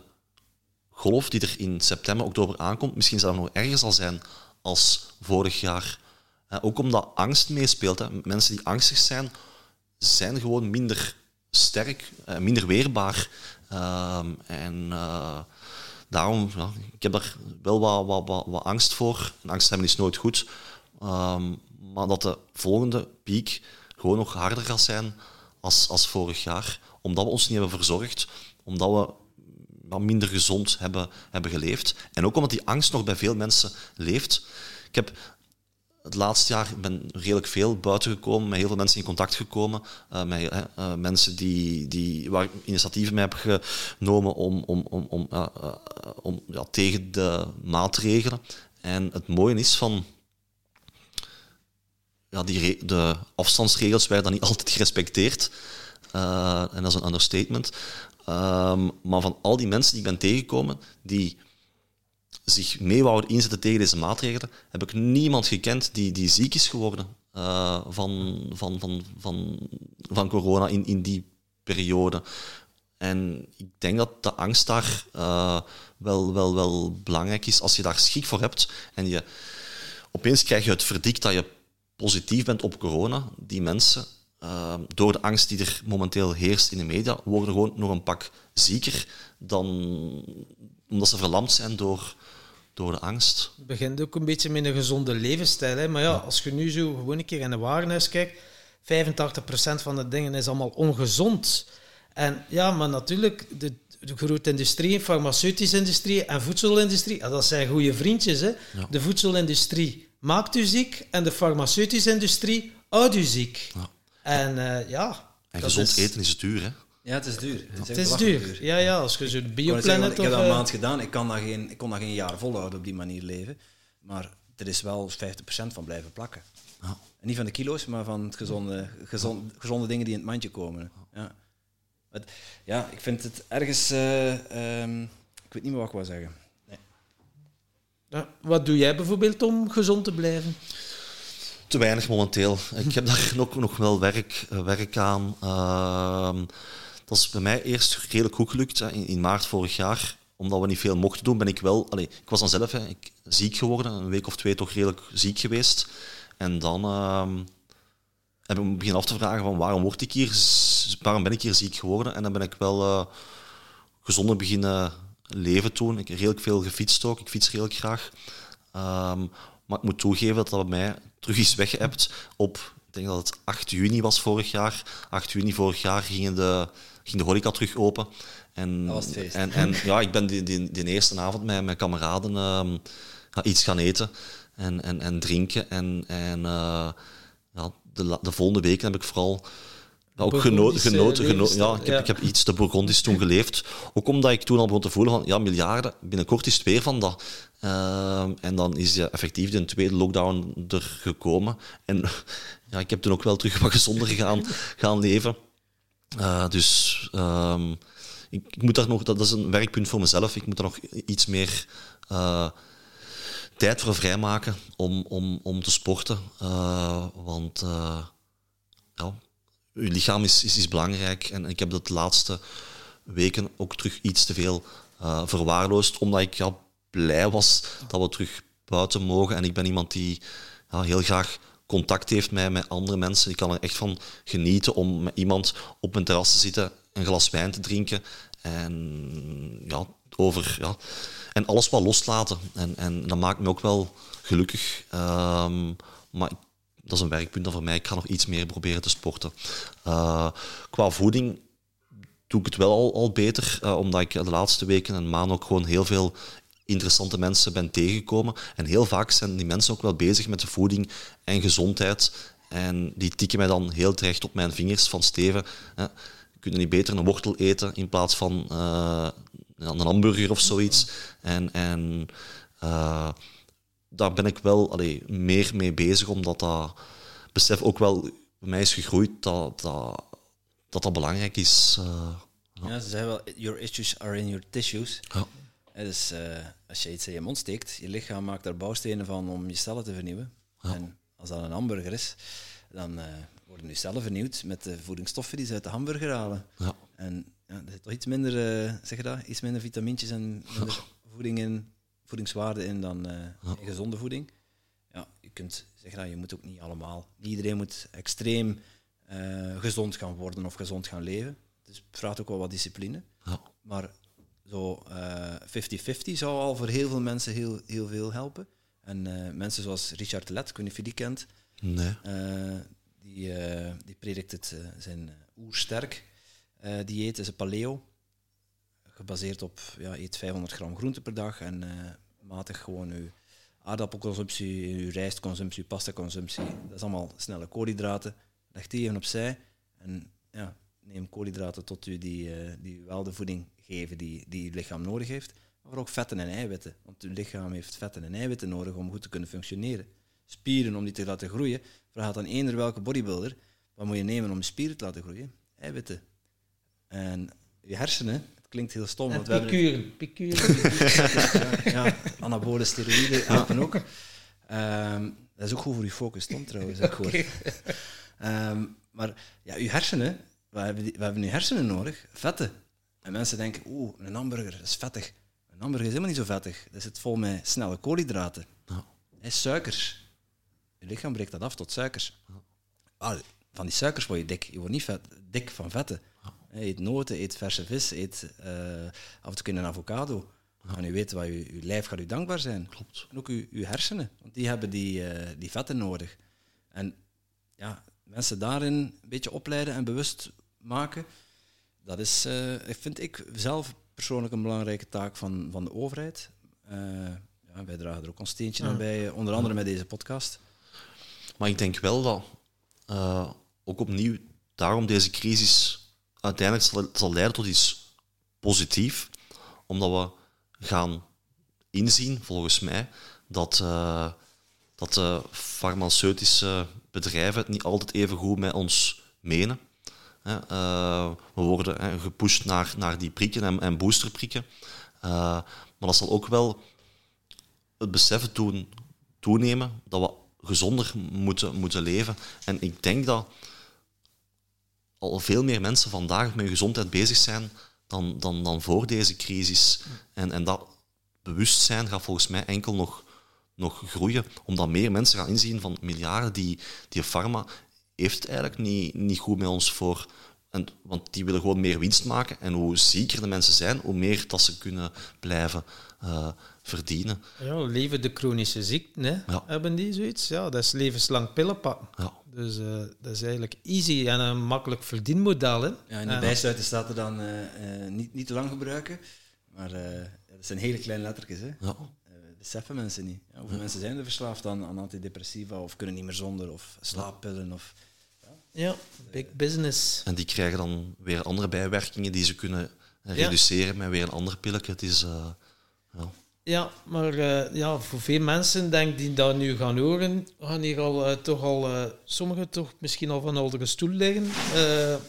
golf die er in september, oktober aankomt, misschien zelfs nog erger zal zijn als vorig jaar. Uh, ook omdat angst meespeelt. Mensen die angstig zijn, zijn gewoon minder sterk, uh, minder weerbaar. Ehm, en uh, daarom, ik heb daar wel wat, wat, wat, angst voor. Angst hebben is nooit goed. Um, maar dat de volgende piek gewoon nog harder gaat zijn als, als vorig jaar. Omdat we ons niet hebben verzorgd. Omdat we wat minder gezond hebben, hebben geleefd. En ook omdat die angst nog bij veel mensen leeft. Ik heb het laatste jaar ben redelijk veel buiten gekomen, met heel veel mensen in contact gekomen, uh, met uh, mensen die, die, waar initiatieven mee heb genomen om, om, om, om, om ja, tegen de maatregelen. En het mooie is van ja, die de afstandsregels werden dan niet altijd gerespecteerd. en dat is een understatement. Um, maar van al die mensen die ik ben tegengekomen, die zich mee wouden inzetten tegen deze maatregelen, heb ik niemand gekend die, die ziek is geworden uh, van, van, van, van, van corona in, in die periode. En ik denk dat de angst daar uh, wel, wel, wel belangrijk is. Als je daar schik voor hebt en je opeens krijg je het verdikt dat je positief bent op corona, die mensen uh, door de angst die er momenteel heerst in de media, worden gewoon nog een pak zieker dan omdat ze verlamd zijn door, door de angst. Het begint ook een beetje met een gezonde levensstijl. Hè? Maar ja, als je nu zo gewoon een keer in een warenhuis kijkt, 85% van de dingen is allemaal ongezond. En ja, maar natuurlijk, de, de grote industrie, farmaceutische industrie en voedselindustrie, dat zijn goede vriendjes. Hè? De voedselindustrie maakt u ziek en de farmaceutische industrie houdt u ziek. Ja. En uh, ja... En gezond eten is duur, hè? Ja, het is duur. Het is, het is duur. Ja, ja, als je zo'n bioplanet... Ik, ik heb dat een maand gedaan. Ik, kan dat geen, ik kon dat geen jaar volhouden op die manier leven. Maar er is wel 50% van blijven plakken. En niet van de kilo's, maar van het gezonde, gezond, gezonde dingen die in het mandje komen. Ja. Het, ja, ik vind het ergens... Uh, um, ik weet niet meer wat ik wil zeggen. Nee. Ja, wat doe jij bijvoorbeeld om gezond te blijven? Te weinig momenteel. Ik heb daar nog, nog wel werk, eh, werk aan. Uh, dat is bij mij eerst redelijk goed gelukt. In, maart vorig jaar, omdat we niet veel mochten doen, ben ik wel... Allez, ik was dan zelf hè, ik, ziek geworden. Een week of twee toch redelijk ziek geweest. En dan uh, heb ik me beginnen af te vragen van waarom, word ik hier, waarom ben ik hier ziek geworden? En dan ben ik wel uh, gezonder beginnen leven toen. Ik heb redelijk veel gefietst ook. Ik fiets redelijk graag. Um, maar ik moet toegeven dat dat bij mij terug is weggeëpt op, ik denk dat het 8 juni was vorig jaar. 8 juni vorig jaar ging de, ging de horeca terug open. En, dat was het feest. En, en ja, ik ben die, die, die eerste avond met mijn kameraden uh, iets gaan eten en, en, en drinken. En, en uh, ja, de, de volgende weken heb ik vooral ook genoten. genoten, genoten ja, ik, heb, ik heb iets te Burgondisch toen geleefd. Ook omdat ik toen al begon te voelen van, ja, miljarden, binnenkort is het weer van dat. Uh, en dan is ja, effectief de tweede lockdown er gekomen. En ja, ik heb toen ook wel terug wat gezonder gaan, gaan leven. Uh, dus um, ik, ik, moet daar nog, dat is een werkpunt voor mezelf, ik moet daar nog iets meer uh, tijd voor vrijmaken om, om, om te sporten. Want ja, je lichaam is, is, is, belangrijk. En ik heb dat de laatste weken ook terug iets te veel uh, verwaarloosd, omdat ik ja, blij was dat we terug buiten mogen. En ik ben iemand die ja, heel graag contact heeft met, met andere mensen. Ik kan er echt van genieten om met iemand op mijn terras te zitten, een glas wijn te drinken en ja, over ja, en alles wat loslaten. En, en dat maakt me ook wel gelukkig. Um, maar dat is een werkpunt voor mij. Ik ga nog iets meer proberen te sporten. Uh, qua voeding doe ik het wel al, al beter, uh, omdat ik de laatste weken en maanden ook gewoon heel veel interessante mensen ben tegengekomen. En heel vaak zijn die mensen ook wel bezig met de voeding en gezondheid. En die tikken mij dan heel terecht op mijn vingers van Steven. Hè, kunnen niet beter een wortel eten in plaats van uh, een hamburger of zoiets. En, en daar ben ik wel allee, meer mee bezig, omdat dat besef ook wel bij mij is gegroeid dat dat, dat, dat belangrijk is. Uh, Ja, ze zeggen wel, your issues are in your tissues. Ja. Dus eh, als je iets in je mond steekt, je lichaam maakt daar bouwstenen van om je cellen te vernieuwen. En als dat een hamburger is, dan eh, worden je cellen vernieuwd met de voedingsstoffen die ze uit de hamburger halen. Ja. En ja, er zit toch iets minder, eh, zeg je dat, iets minder vitamintjes en minder voeding in, voedingswaarde in dan eh, gezonde voeding. Ja, je kunt zeggen dat je moet ook niet allemaal, niet iedereen moet extreem eh, gezond gaan worden of gezond gaan leven. Dus het vraagt ook wel wat discipline. Ja. Maar zo eh, 50-50 zou al voor heel veel mensen heel, heel veel helpen. En eh, mensen zoals Richard Let, ik weet niet of je die kent, Nee. eh, die, eh, die predikt het, eh, zijn eh, oersterk eh, dieet, is een paleo. Gebaseerd op, ja, eet 500 gram groente per dag en eh, matig gewoon uw aardappelconsumptie, uw rijstconsumptie, pastaconsumptie. Dat is allemaal snelle koolhydraten. Leg die even opzij en ja, neem koolhydraten tot u die, eh, die wel de voeding geven die, die uw lichaam nodig heeft. Maar ook vetten en eiwitten, want uw lichaam heeft vetten en eiwitten nodig om goed te kunnen functioneren. Spieren om die te laten groeien, vraagt aan eender welke bodybuilder, wat moet je nemen om spieren te laten groeien? Eiwitten. En je hersenen, het klinkt heel stom, En want we picuren. picuren. ja, ja, anabole steroïden helpen ook. Ehm, dat is ook goed voor je focus, Tom, trouwens. heb ik gehoord. Ehm, maar ja, uw hersenen, we hebben, die- we hebben nu hersenen nodig, vetten. En mensen denken, oeh, een hamburger, dat is vettig. Een hamburger is helemaal niet zo vettig. Dat zit vol met snelle koolhydraten. Ja. En suikers. Je lichaam breekt dat af tot suikers. Ah, van die suikers word je dik. Je wordt niet vet, dik van vetten. Eet noten, eet verse vis, eet eh, af en toe een avocado. En u weet wat je, uw lijf gaat u dankbaar zijn. Klopt. En ook uw, uw hersenen, want die hebben die, eh, die vetten nodig. En ja, mensen daarin een beetje opleiden en bewust maken, dat is, eh, vind ik zelf persoonlijk een belangrijke taak van, van de overheid. Eh, ja, wij dragen er ook ons steentje aan bij, onder andere met deze podcast. Maar ik denk wel dat ook opnieuw daarom deze crisis uiteindelijk zal, zal leiden tot iets positiefs. Omdat we gaan inzien, volgens mij, dat, eh, dat de farmaceutische bedrijven het niet altijd even goed met ons menen. Eh, we worden hè, gepusht naar, naar die prikken en, en boosterprikken. Eh, maar dat zal ook wel het besef doen, toenemen dat we gezonder moeten, moeten leven. En ik denk dat al veel meer mensen vandaag met gezondheid bezig zijn dan, dan, dan voor deze crisis. En, en dat bewustzijn gaat volgens mij enkel nog, nog groeien, omdat meer mensen gaan inzien van miljarden die, die pharma heeft eigenlijk niet, niet goed met ons voor. En, want die willen gewoon meer winst maken. En hoe zieker de mensen zijn, hoe meer dat ze kunnen blijven eh, verdienen. Ja, leven de chronische ziekten, hè? Ja. hebben die zoiets? Ja, dat is levenslang pillen pakken. Ja. Dus eh, dat is eigenlijk easy en een makkelijk verdienmodel. Hè? Ja, in de bijsluiter staat er dan eh, eh, niet, niet te lang gebruiken, maar eh, dat zijn hele kleine lettertjes. Hè. Ja. Beseffen mensen niet. Ja, hoeveel mensen zijn er verslaafd aan, aan antidepressiva of kunnen niet meer zonder of slaappillen of... Ja, big business. En die krijgen dan weer andere bijwerkingen die ze kunnen Ja. reduceren met weer een ander pilletje. Het is, eh, ja. Ja, maar eh, ja, voor veel mensen denk die dat nu gaan horen, gaan hier al eh, toch al, eh, sommigen toch misschien al van oudere stoel liggen.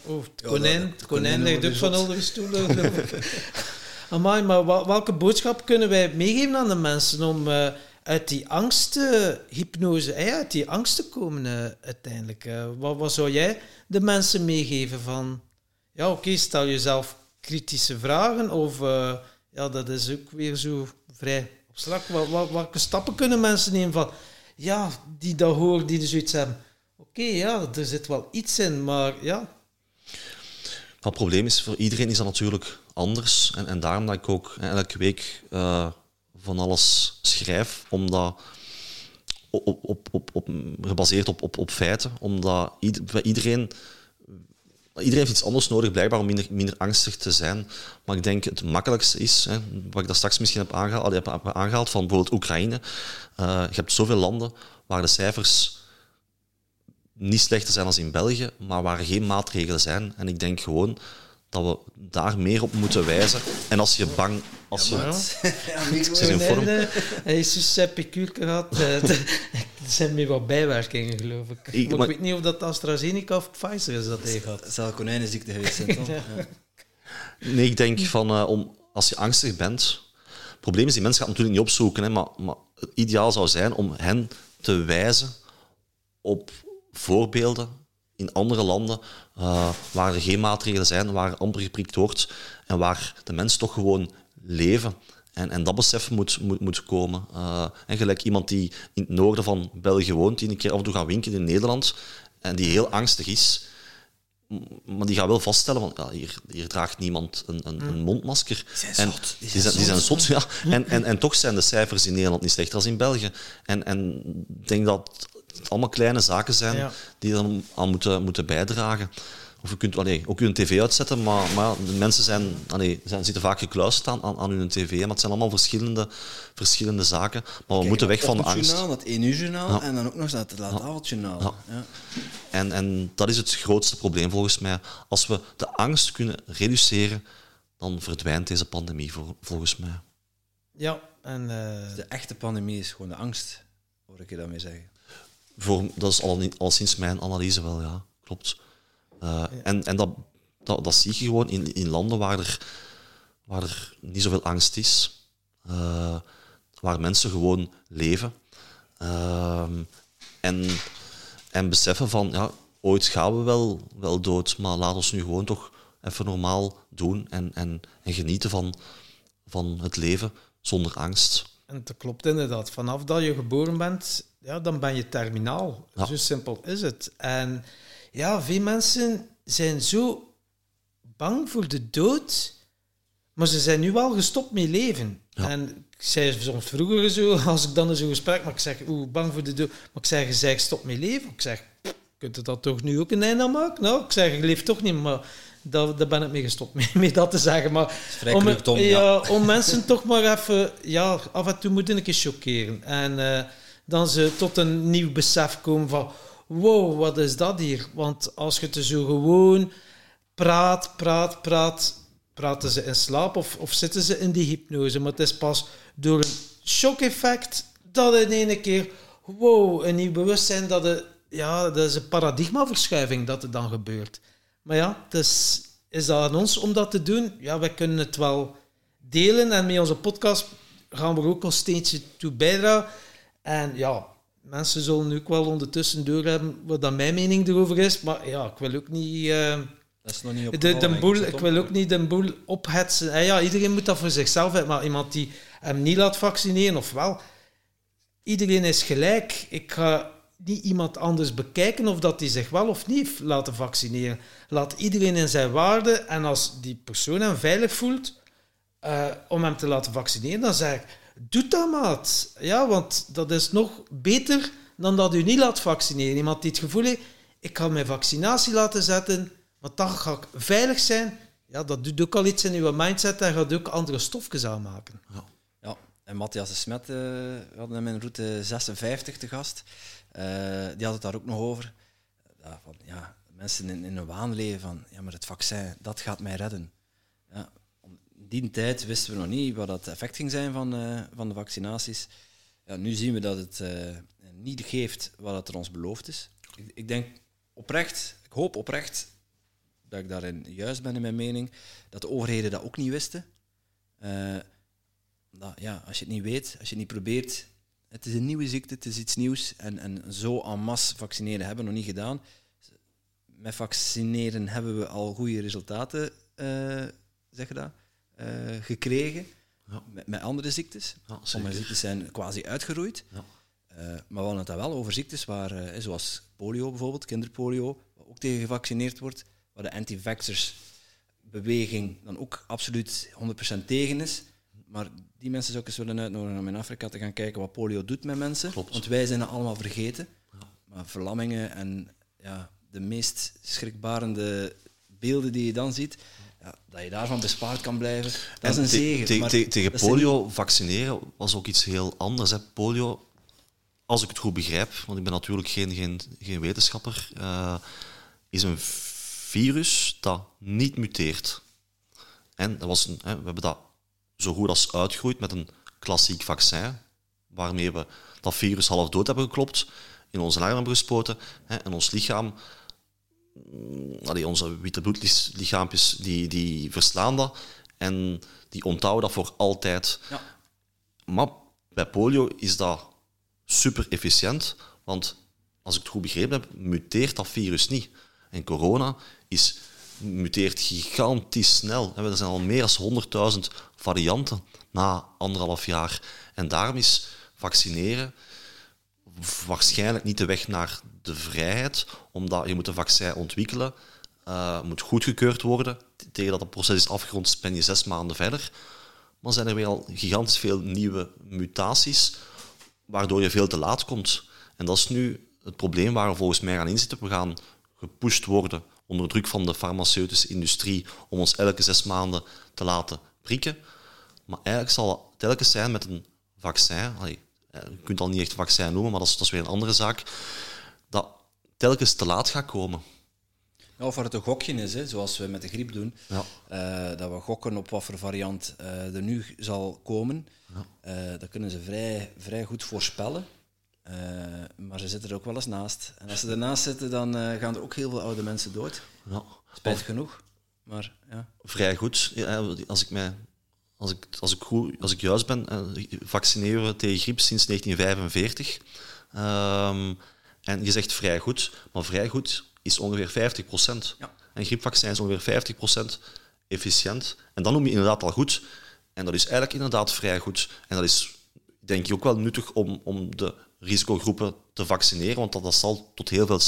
Oh, het Ja, konijn, dat- het het konijn ligt ook van oudere ik. Amai, maar welke boodschap kunnen wij meegeven aan de mensen om uit die angsthypnose, eh, uit die angst te komen uiteindelijk? Wat, wat zou jij de mensen meegeven van, ja oké, stel jezelf kritische vragen of ja, dat is ook weer zo vrij. Wat, wat, welke stappen kunnen mensen nemen van, ja, die dat horen, die dus zoiets hebben. Oké, ja, er zit wel iets in, maar ja, het probleem is, voor iedereen is dat natuurlijk anders. En, en daarom dat ik ook elke week eh, van alles schrijf, omdat op, op, op, op, gebaseerd op, op, op feiten, omdat iedereen, iedereen heeft iets anders nodig, blijkbaar om minder, minder angstig te zijn. Maar ik denk het makkelijkste is, hè, wat ik daar straks misschien heb aangehaald, heb, aangehaald van bijvoorbeeld Oekraïne. Eh, je hebt zoveel landen waar de cijfers niet slechter zijn als in België, maar waar geen maatregelen zijn. En ik denk gewoon dat we daar meer op moeten wijzen. En als je bang... Als je, ja. Het is in vorm. Hij is dus een picuur gehad. Eh, Er zijn meer wat bijwerkingen, geloof ik. Ik- maar ik weet niet of dat AstraZeneca of Pfizer is dat hij gehad. Het zal konijnenziekte geweest zijn, toch? Ja. Nee, ik denk van uh, om, als je angstig bent. Het probleem is, die mensen gaan het natuurlijk niet opzoeken, hè, maar, maar het ideaal zou zijn om hen te wijzen op voorbeelden in andere landen uh, waar er geen maatregelen zijn, waar amper geprikt wordt en waar de mensen toch gewoon leven. En, en dat besef moet, moet, moet komen. Uh, en gelijk iemand die in het noorden van België woont, die een keer af en toe gaat winkelen in Nederland en die heel angstig is, maar die gaat wel vaststellen, van ja, hier, hier draagt niemand een, een, een mondmasker. Die zijn en, zot. Die zijn, die zijn zot, ja. En, en, en toch zijn de cijfers in Nederland niet slechter dan in België. En, en ik denk dat het allemaal kleine zaken zijn Ja. die dan aan moeten, moeten bijdragen. Of je kunt allee, ook je tv uitzetten, maar, maar de mensen zijn, allee, zijn, zitten vaak gekluisterd aan, aan, aan hun tv. Maar het zijn allemaal verschillende, verschillende zaken. Maar we moeten weg van de angst. Journaal, dat 1 uur journaal Ja. en dan ook nog eens dat laat avondjournaal. Ja. Ja. En, en dat is het grootste probleem volgens mij. Als we de angst kunnen reduceren, dan verdwijnt deze pandemie vol- volgens mij. Ja, en eh, De echte pandemie is gewoon de angst, hoor ik je daarmee zeggen. Voor, dat is al, al sinds mijn analyse wel, ja, klopt. Eh, En, en dat, dat, dat zie je gewoon in, in landen waar er, waar er niet zoveel angst is, eh, waar mensen gewoon leven. Ehm, en, en beseffen van, ja, ooit gaan we wel, wel dood, maar laat ons nu gewoon toch even normaal doen en, en, en genieten van, van het leven zonder angst. En dat klopt inderdaad. Vanaf dat je geboren bent, ja, dan ben je terminaal. Ja. Zo simpel is het. En ja, veel mensen zijn zo bang voor de dood, maar ze zijn nu wel gestopt met leven. Ja. En ik zei soms vroeger zo, als ik dan in zo'n gesprek, maar ik zeg, oeh, bang voor de dood. Maar ik zeg, je zegt stop met leven. Ik zeg, "Pff, kunt je dat toch nu ook een einde aan maken? Nou, ik zeg, je leeft toch niet, maar daar, daar ben ik mee gestopt mee, mee dat te zeggen. Maar om, ja, ja. om mensen toch maar even, ja, af en toe moeten een keer chockeren. En eh, dan ze tot een nieuw besef komen van, wow, wat is dat hier? Want als je het zo gewoon praat, praat, praat, praten ze in slaap of, of zitten ze in die hypnose. Maar het is pas door een shock-effect dat in ene keer, wow, een nieuw bewustzijn, dat, het, ja, dat is een paradigmaverschuiving dat er dan gebeurt. Maar ja, het is, dat aan ons om dat te doen? Ja, wij kunnen het wel delen en met onze podcast gaan we ook een steentje toe bijdragen. En ja, mensen zullen nu ook wel ondertussen doorhebben wat dan mijn mening erover is. Maar ja, ik wil ook niet... eh, Dat is nog niet de, de boel, ik wil ook niet de boel ophetsen. En ja, iedereen moet dat voor zichzelf hebben. Maar iemand die hem niet laat vaccineren, of wel, iedereen is gelijk. Ik ga niet iemand anders bekijken of dat hij zich wel of niet laten vaccineren. Laat iedereen in zijn waarde. En als die persoon hem veilig voelt eh, om hem te laten vaccineren, dan zeg ik, doe dat maat. Ja, want dat is nog beter dan dat u niet laat vaccineren. Iemand die het gevoel heeft, ik ga mijn vaccinatie laten zetten, want dan ga ik veilig zijn. Ja, dat doet ook al iets in uw mindset en gaat ook andere stofjes aanmaken. Ja, en Matthias de Smet, eh, we hadden hem in route 56 te gast. Eh, die had het daar ook nog over. Ja, van, ja, mensen in, een waan leven van, ja, maar het vaccin, dat gaat mij redden. Die tijd wisten we nog niet wat het effect ging zijn van, eh, van de vaccinaties. Ja, nu zien we dat het eh, niet geeft wat het er ons beloofd is. Ik, denk oprecht, ik hoop oprecht dat ik daarin juist ben in mijn mening, dat de overheden dat ook niet wisten. Eh, dat, ja, als je het niet weet, als je het niet probeert, het is een nieuwe ziekte, het is iets nieuws. En, en zo en vaccineren hebben we nog niet gedaan. Met vaccineren hebben we al goede resultaten, zeg je dat, eh, gekregen. Ja. Met, met andere ziektes. Ja, Sommige ziektes zijn quasi uitgeroeid. Ja. Eh, maar we hadden het dan wel over ziektes waar, eh, zoals polio bijvoorbeeld, kinderpolio, waar ook tegen gevaccineerd wordt, waar de anti-vaxxers beweging dan ook absoluut 100% tegen is. Maar die mensen zou ik eens willen uitnodigen om in Afrika te gaan kijken wat polio doet met mensen. Klopt. Want wij zijn het allemaal vergeten. Maar verlammingen en ja, de meest schrikbarende beelden die je dan ziet, ja, dat je daarvan bespaard kan blijven, dat is En een zegen. te- Maar te- tegen polio vaccineren was ook iets heel anders. Hè. Polio, als ik het goed begrijp, want ik ben natuurlijk geen, geen, geen wetenschapper, eh, is een virus dat niet muteert. En dat was een, hè, we hebben dat zo goed als uitgegroeid met een klassiek vaccin, waarmee we dat virus half dood hebben geklopt, in onze darm hebben gespoten hè, en ons lichaam allee, onze witte bloedlichaampjes, die, die verslaan dat en die onthouden dat voor altijd. Ja. Maar bij polio is dat super efficiënt, want als ik het goed begrepen heb, muteert dat virus niet. En corona is, muteert gigantisch snel. Er zijn al meer dan 100.000 varianten na anderhalf jaar. En daarom is vaccineren waarschijnlijk niet de weg naar de vrijheid, omdat je moet een vaccin ontwikkelen, uh, moet goedgekeurd worden. Tegen dat het proces is afgerond, ben je zes maanden verder. Maar zijn er weer al gigantisch veel nieuwe mutaties, waardoor je veel te laat komt. En dat is nu het probleem waar we volgens mij aan inzitten. We gaan gepusht worden onder druk van de farmaceutische industrie om ons elke zes maanden te laten prikken. Maar eigenlijk zal het telkens zijn met een vaccin, je kunt al niet echt vaccin noemen, maar dat is, dat is weer een andere zaak, telkens te laat gaat komen. Ja, of waar het een gokje is, hè, zoals we met de griep doen. Ja. Uh, dat we gokken op wat voor variant uh, er nu zal komen. Ja. Uh, dat kunnen ze vrij, vrij goed voorspellen. maar ze zitten er ook wel eens naast. En als ze ernaast zitten, dan gaan er ook heel veel oude mensen dood. Ja. Spijt genoeg. Maar, ja. Vrij goed. Als ik mij als ik, als ik, goed, als ik juist ben, vaccineren we tegen griep sinds 1945. Um, en je zegt vrij goed, maar vrij goed is ongeveer 50%. Ja. En griepvaccin is ongeveer 50% efficiënt. En dan noem je inderdaad al goed. En dat is eigenlijk inderdaad vrij goed. En dat is denk ik ook wel nuttig om, om de risicogroepen te vaccineren, want dat, dat zal tot heel veel,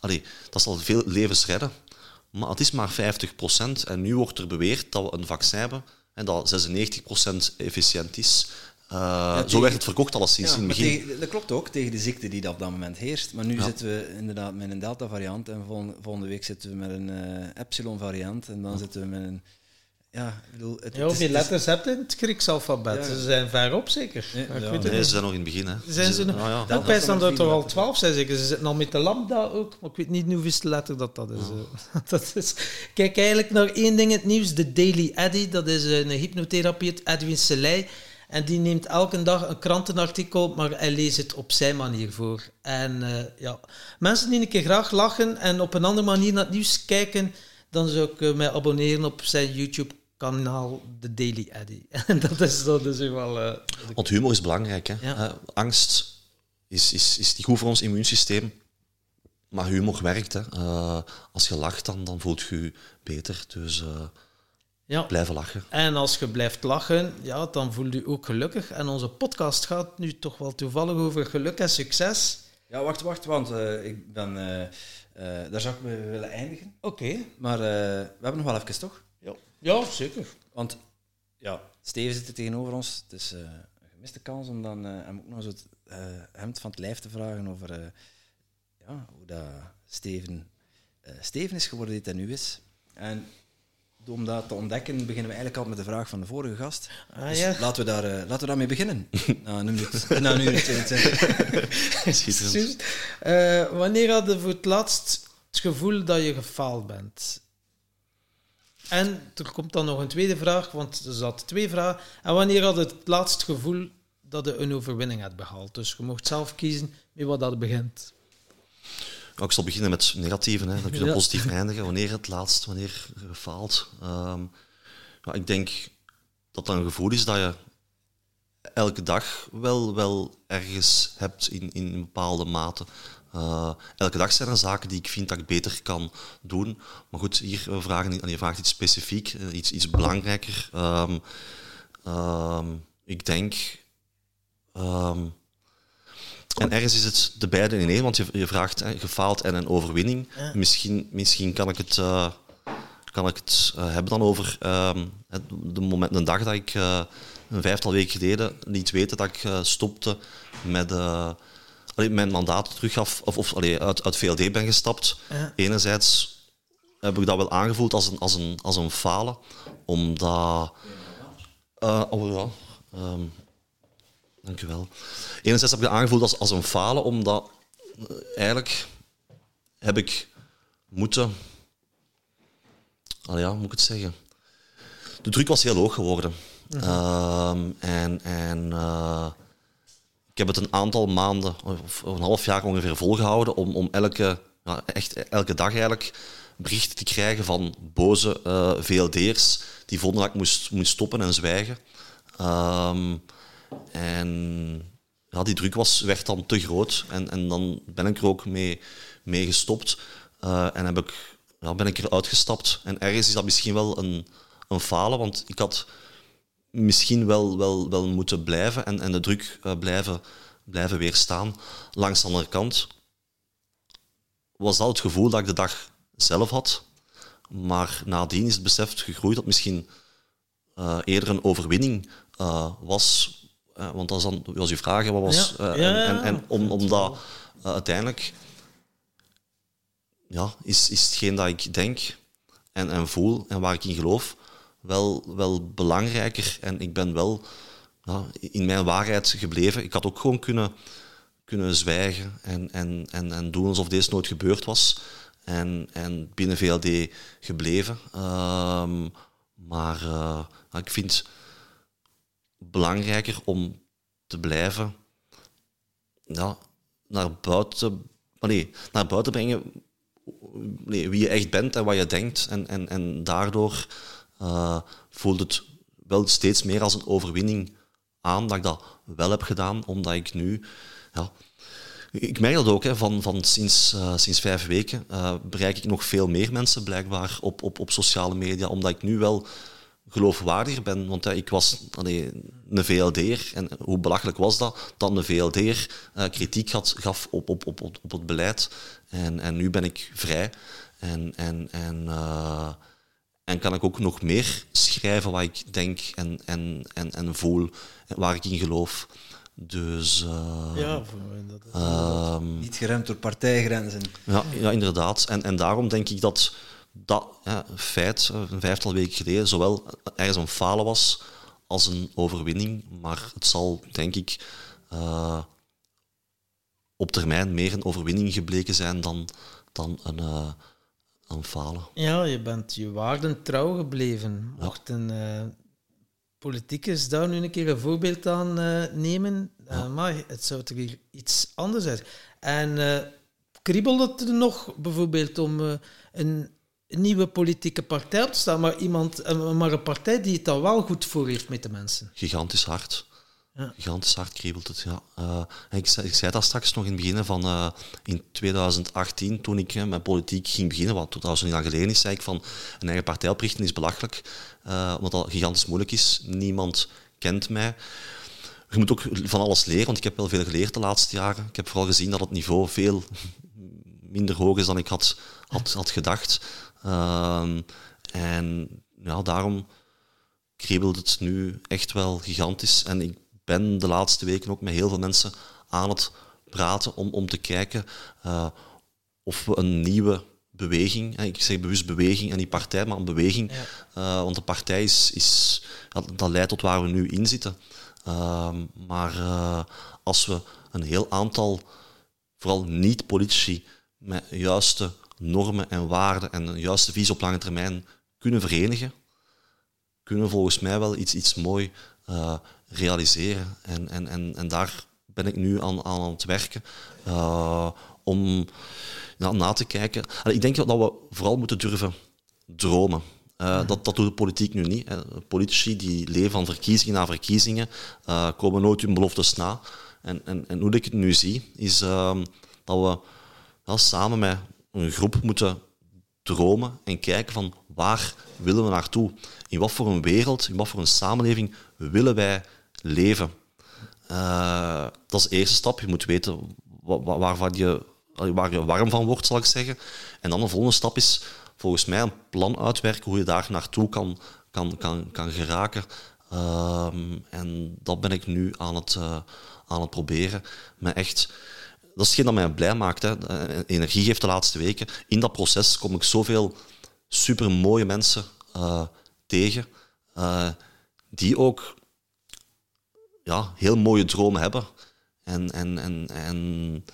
allee, dat zal veel levens redden. Maar het is maar 50%. En nu wordt er beweerd dat we een vaccin hebben en dat 96% efficiënt is. Uh, zo werd het verkocht al sinds ja, in het begin. Tegen, dat klopt ook, tegen de ziekte die dat op dat moment heerst. Maar nu ja. zitten we inderdaad met een Delta-variant en volgende, volgende, week zitten we met een uh, Epsilon-variant en dan zitten we met een... Ja, ik bedoel, het, ja, hoeveel letters heb je in het Grieks alfabet? Ze zijn ver op, zeker. Ja, ja. Nee, ze zijn nog in het begin. Hè. Zijn ze, nog? Ah, ja. Dan dat er toch al twaalf zijn, zeker. Ze zitten al met de lambda ook, maar ik weet niet hoeveel letter dat, dat is. dat is. Kijk, eigenlijk nog één ding in het nieuws. De Daily Eddy, dat is een hypnotherapeut, Edwin Selei. En die neemt elke dag een krantenartikel, maar hij leest het op zijn manier voor. En uh, ja, mensen die een keer graag lachen en op een andere manier naar het nieuws kijken, dan zou ik mij abonneren op zijn YouTube-kanaal, The Daily Eddy. En dat is, dat is wel... Uh, Want humor is belangrijk. Hè? Ja. Uh, angst is, is, is niet goed voor ons immuunsysteem. Maar humor werkt. Hè. als je lacht, dan, dan voelt je je beter. Dus... Ja. Blijven lachen. En als je blijft lachen, ja, dan voel je je ook gelukkig. En onze podcast gaat nu toch wel toevallig over geluk en succes. Ja, wacht, wacht, want uh, ik ben, uh, uh, daar zou ik me willen eindigen. Oké. Maar we hebben nog wel even, toch? Ja, ja zeker. Want ja, Steven zit er tegenover ons. Het is een gemiste kans om dan hem ook nog eens het hemd van het lijf te vragen over ja, hoe dat Steven, Steven is geworden die hij nu is. En om dat te ontdekken, beginnen we eigenlijk al met de vraag van de vorige gast. Ah, dus ja. laten, we daar, uh, laten we daarmee beginnen. na een minuut. na een uur 22. uh, wanneer had je voor het laatst het gevoel dat je gefaald bent? En er komt dan nog een tweede vraag, want er zat twee vragen. En wanneer had je het laatst gevoel dat je een overwinning had behaald? Dus je mocht zelf kiezen met wat dat begint. Nou, ik zal beginnen met negatieve, hè. dan kun je ja. positief eindigen. Wanneer het laatst, wanneer faalt. Um, ik denk dat dat een gevoel is dat je elke dag wel, wel ergens hebt in, in een bepaalde mate. Uh, elke dag zijn er zaken die ik vind dat ik beter kan doen. Maar goed, hier vragen, je vraagt iets specifiek, iets, iets belangrijker. Um, um, ik denk en ergens is het de beide in één, want je, je vraagt hè, gefaald en een overwinning. Ja. Misschien, misschien kan ik het, uh, kan ik het uh, hebben dan over uh, de, moment, de dag dat ik uh, een vijftal weken geleden liet weten dat ik stopte met allee, mijn mandaat teruggaf, of, of allee, uit, uit VLD ben gestapt. Ja. Enerzijds heb ik dat wel aangevoeld als een, als een, als een falen, omdat... oh ja, um, Dank u wel. Enerzijds heb ik het aangevoeld als, als een falen, omdat uh, eigenlijk heb ik moeten... Allee, ja, moet ik het zeggen? De druk was heel hoog geworden. Uh, en en uh, ik heb het een aantal maanden, of een half jaar ongeveer volgehouden, om, om elke, echt elke dag eigenlijk berichten te krijgen van boze uh, VLD'ers die vonden dat ik moest, moest stoppen en zwijgen. Ehm, en ja, die druk was, werd dan te groot en, en dan ben ik er ook mee, mee gestopt uh, en heb ik, ja, ben ik eruit gestapt. En ergens is dat misschien wel een, een falen, want ik had misschien wel, wel, wel moeten blijven en, en de druk uh, blijven, blijven weerstaan. Langs de andere kant was dat het gevoel dat ik de dag zelf had. Maar nadien is het besef gegroeid dat misschien uh, eerder een overwinning was. Uh, want dat is dan, als je vragen, wat was... Ja. en, en, en om, omdat uiteindelijk ja, is, is hetgeen dat ik denk en, en voel en waar ik in geloof wel, wel belangrijker. En ik ben wel in mijn waarheid gebleven. Ik had ook gewoon kunnen, kunnen zwijgen en, en, en, en doen alsof deze nooit gebeurd was. En, en binnen VLD gebleven. Um, maar uh, ik vind belangrijker om te blijven ja, naar buiten, nee, naar buiten brengen wie je echt bent en wat je denkt. En, en, en daardoor uh, voelt het wel steeds meer als een overwinning aan dat ik dat wel heb gedaan, omdat ik nu... Ja, ik merk dat ook, hè, van, van sinds, uh, sinds vijf weken uh, bereik ik nog veel meer mensen blijkbaar op, op, op sociale media, omdat ik nu wel geloofwaardiger ben. Want uh, ik was allee, een VLD'er, en hoe belachelijk was dat, dat een VLD'er kritiek had, gaf op, op, op, op het beleid. En, en nu ben ik vrij en, en, en, en kan ik ook nog meer schrijven wat ik denk en, en, en, en voel, waar ik in geloof. Dus... Uh, ja, dat is uh, Niet geremd door partijgrenzen. Ja, ja inderdaad. En, en daarom denk ik dat dat ja, feit, een vijftal weken geleden, zowel ergens een falen was als een overwinning. Maar het zal, denk ik, uh, op termijn meer een overwinning gebleken zijn dan, dan een, uh, een falen. Ja, je bent je waarden trouw gebleven. Mocht een politicus daar nu een keer een voorbeeld aan uh, nemen, uh, ja. maar het zou toch iets anders zijn. En uh, kriebelde het er nog bijvoorbeeld om een, een, nieuwe politieke partij op te staan, maar, iemand, maar een partij die het dan wel goed voor heeft met de mensen? Gigantisch hard. Ja. Gigantisch hard kriebelt het, ja. Uh, ik, zei, ik zei dat straks nog in het begin van uh, in 2018, toen ik uh, met politiek ging beginnen, wat trouwens niet lang geleden is, zei ik van een eigen partij oprichten is belachelijk, omdat dat gigantisch moeilijk is. Niemand kent mij. Je moet ook van alles leren, want ik heb wel veel geleerd de laatste jaren. Ik heb vooral gezien dat het niveau veel minder hoog is dan ik had, had, had gedacht. Ehm, en ja, daarom kriebelt het nu echt wel gigantisch. En ik ben de laatste weken ook met heel veel mensen aan het praten om, om te kijken uh, of we een nieuwe beweging, ik zeg bewust beweging en niet partij, maar een beweging, ja. uh, want de partij is, is, dat leidt tot waar we nu in zitten. Uh, maar uh, als we een heel aantal, vooral niet-politici, met juiste normen en waarden en een juiste visie op lange termijn kunnen verenigen, kunnen we volgens mij wel iets, iets mooi realiseren. En, en, en, en daar ben ik nu aan, aan het werken. Uh, om ja, na te kijken. Allee, ik denk dat we vooral moeten durven dromen. Uh, dat, dat doet de politiek nu niet. Hè. Politici die leven van verkiezingen na verkiezingen, komen nooit hun beloftes na. En, en, en hoe ik het nu zie, is uh, dat we ja, samen met een groep moeten dromen en kijken van waar willen we naartoe? In wat voor een wereld, in wat voor een samenleving willen wij leven. Uh, dat is de eerste stap. Je moet weten waar, je, waar je warm van wordt, zal ik zeggen. En dan de volgende stap is volgens mij een plan uitwerken hoe je daar naartoe kan, kan, kan, kan geraken. Uh, en dat ben ik nu aan het, uh, aan het proberen. Maar echt, dat is hetgeen dat mij blij maakt. Eh, energie geeft de laatste weken. In dat proces kom ik zoveel super mooie mensen tegen. die ook ja, heel mooie dromen hebben. En, en, en, en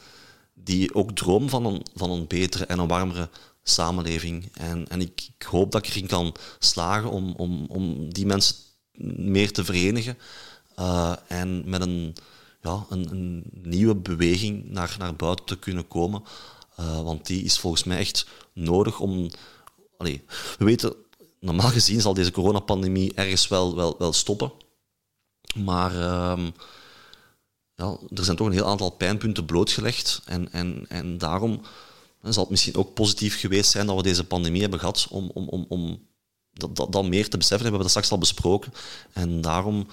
die ook dromen van een, van een betere en een warmere samenleving. En, en ik, ik hoop dat ik erin kan slagen om, om, om die mensen meer te verenigen. En met een, ja, een, een, nieuwe beweging naar, naar buiten te kunnen komen. Uh, want die is volgens mij echt nodig om. We weten, normaal gezien zal deze coronapandemie ergens wel, wel, wel stoppen. Maar uh, ja, er zijn toch een heel aantal pijnpunten blootgelegd. En, en, en daarom zal het misschien ook positief geweest zijn dat we deze pandemie hebben gehad om, om, om, om dat, dat, meer te beseffen. hebben we dat straks al besproken. En daarom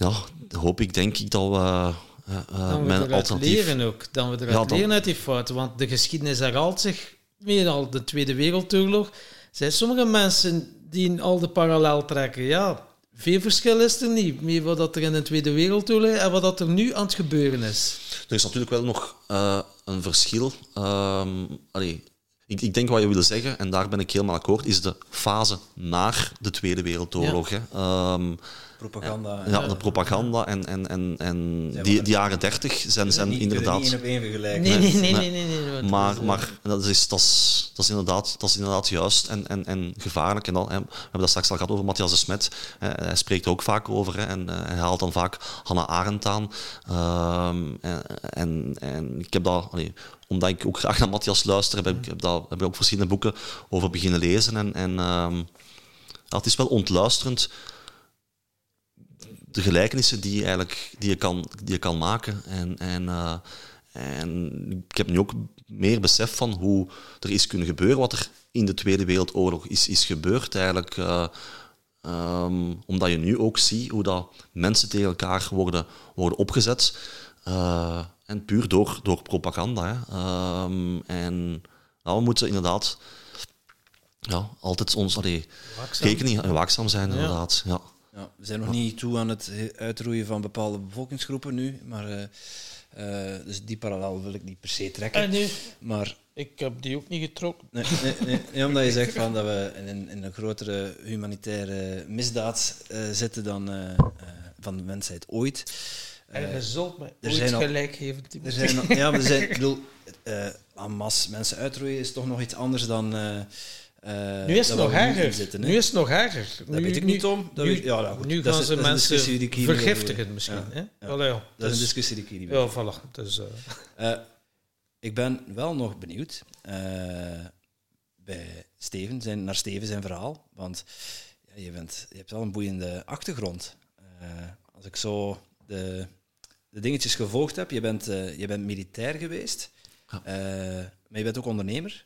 ja, hoop ik, denk ik, dat we uh, uh, dan mijn we alternatief... leren ook. Dan we eruit Ja, dan- leren uit die fouten. Want de geschiedenis herhaalt zich meer al de Tweede Wereldoorlog. Er zijn sommige mensen die al de parallel trekken. Ja, veel verschil is er niet. Meer wat dat er in de Tweede Wereldoorlog en wat dat er nu aan het gebeuren is. Er is natuurlijk wel nog eh, een verschil. Allee, ik, ik denk wat je wil zeggen, en daar ben ik helemaal akkoord, is de fase naar de Tweede Wereldoorlog. Hè. Ehm, Propaganda. ja, de propaganda en, en, en, en die, die jaren dertig zijn, zijn niet, inderdaad... Niet één op één vergelijken. Nee, nee, nee, nee. nee. nee, nee, want Maar, dat is, maar dat, is, dat, is, dat, is inderdaad, dat is inderdaad juist en, en, en gevaarlijk. En dan, hè, we hebben dat straks al gehad over Matthias de Smet. Hè, hij spreekt er ook vaak over. Hè, en eh, hij haalt dan vaak Hannah Arendt aan. Ehm, en, en, en ik heb dat, allee, omdat ik ook graag naar Matthias luister, heb ik, heb, dat, heb ik ook verschillende boeken over beginnen lezen. En, en ehm, ja, het is wel ontluisterend de gelijkenissen die je eigenlijk die je kan, die je kan maken. En, en, eh, en ik heb nu ook meer besef van hoe er is kunnen gebeuren, wat er in de Tweede Wereldoorlog is, is gebeurd eigenlijk. eh, ehm, omdat je nu ook ziet hoe dat mensen tegen elkaar worden, worden opgezet. eh, en puur door, door propaganda. Hè. Ehm, en nou, we moeten inderdaad ja, altijd ons allee, rekening en waakzaam zijn, inderdaad. Ja. Ja, we zijn nog niet toe aan het he- uitroeien van bepaalde bevolkingsgroepen nu, maar eh, eh, dus die parallel wil ik niet per se trekken. En nu, Maar ik heb die ook niet getrokken. nee, nee, nee, nee, omdat je zegt van dat we in, een- in een grotere humanitaire misdaad eh, zitten dan van de mensheid ooit. En je zult me ooit zijn al- gelijk geven. Er zijn, ja, maar er zijn, ik bedoel, en masse mensen uitroeien is toch nog iets anders dan. Eh, Nu is het nog erger. Zitten, hè. nu is het nog erger. Dat nu, weet ik niet, Tom. Dat nu, weet- ja, nou goed. nu Dat gaan is- ze dat is een discussie die mensen ik hier niet wil vergiftigen misschien. Ja, Hè? ja. Allee, ja, Dat is dus- een discussie die ik hier niet wil Ja, voilà. Dus, eh, Eh, ik ben wel nog benieuwd eh, bij Steven, zijn, naar Steven zijn verhaal. Want ja, je, bent, je hebt wel een boeiende achtergrond. Eh, als ik zo de, de dingetjes gevolgd heb, je bent, eh, je bent militair geweest, Ja. eh, maar je bent ook ondernemer.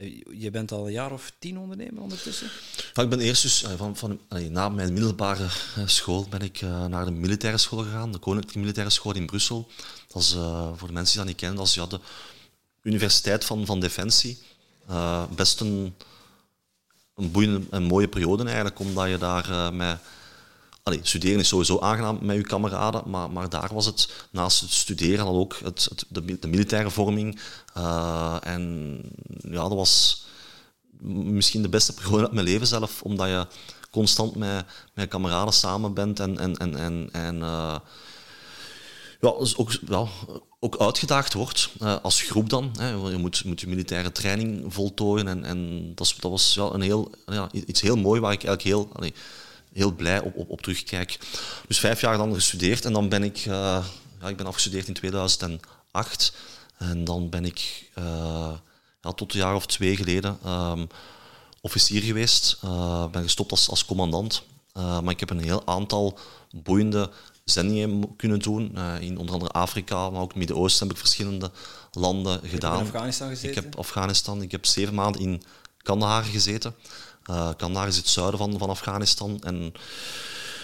Eh, Je bent al een jaar of tien ondernemer ondertussen. Ja, ik ben eerst dus eh, van, van, na mijn middelbare eh, school ben ik naar de militaire school gegaan, de Koninklijke Militaire School in Brussel. Dat is voor de mensen die dat niet kennen, dat is ja, de Universiteit van, van Defensie. Eh, best een, een boeiende en mooie periode eigenlijk, omdat je daar met Studeren is sowieso aangenaam met je kameraden, maar, maar daar was het naast het studeren dan ook het, de, mi- de militaire vorming. Eh, en ja, dat was misschien de beste periode uit mijn leven zelf, omdat je constant met, met kameraden samen bent en, en, en, en, en eh, ja, dus ook, ja, ook uitgedaagd wordt eh, als groep dan. Hè. Je moet, moet je militaire training voltooien en, en dat, is- dat was een heel, ja, iets heel mooi waar ik eigenlijk heel, heel blij op, op, op terugkijk. Dus vijf jaar dan gestudeerd en dan ben ik, eh, ja, ik ben afgestudeerd in 2008 en dan ben ik eh, ja, tot een jaar of twee geleden ehm, officier geweest. Eh, ben gestopt als, als commandant. Maar ik heb een heel aantal boeiende zendingen kunnen doen. In onder andere Afrika, maar ook het Midden-Oosten heb ik verschillende landen gedaan. in Afghanistan gezeten. Ik heb Afghanistan, ik heb zeven maanden in Kandahar gezeten. Eh Kandahar is het zuiden van, van Afghanistan. En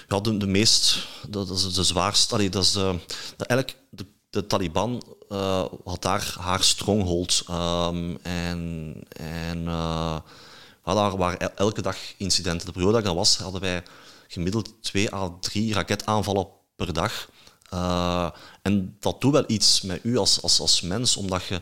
ja, de, de meest, dat is de zwaarste, dat is de, eigenlijk de, de Taliban eh, had daar haar stronghold. Ehm, en en ja, daar waren el- elke dag incidenten. De periode dat ik was, hadden wij gemiddeld twee à drie raketaanvallen per dag. En dat doet wel iets met u als, als, als mens, omdat je,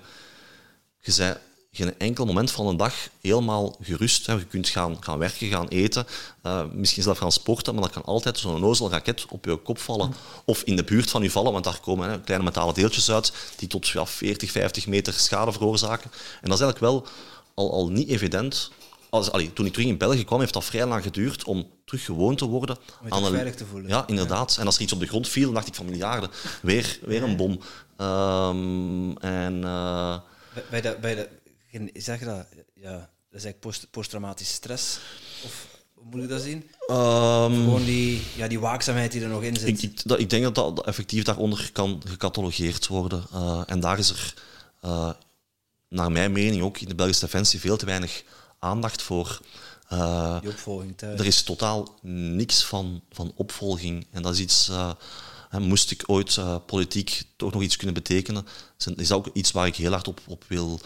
je bent geen enkel moment van de dag helemaal gerust. Hè. Je kunt gaan, gaan werken, gaan eten, eh, misschien zelf gaan sporten, maar dat kan altijd zo'n nozel raket op je kop vallen. Of in de buurt van je vallen, want daar komen hè, kleine metalen deeltjes uit die tot ja, 40, 50 meter schade veroorzaken. En dat is eigenlijk wel al, al niet evident. Als, allee, toen ik terug in België kwam, heeft dat vrij lang geduurd om terug gewoon te worden. je toch veilig te voelen. Ja, inderdaad. En als er iets op de grond viel, dacht ik van miljarden, weer, weer een bom. Ehm, en, eh, bij de, bij de, geen- zeg je dat? Ja, dat is eigenlijk post, posttraumatische stress. Of hoe moet ik dat zien? Ehm, Gewoon die, ja, die waakzaamheid die er nog in zit. Ik, ik, dat, ik denk dat dat effectief daaronder kan gecatalogeerd worden. Eh, en daar is er, eh, naar mijn mening, ook in de Belgische Defensie veel te weinig aandacht voor. Eh, die opvolging thuis. er is totaal niks van, van opvolging. En dat is iets, moest ik ooit politiek toch nog iets kunnen betekenen, is- is dat ook iets waar ik heel hard op, op wil,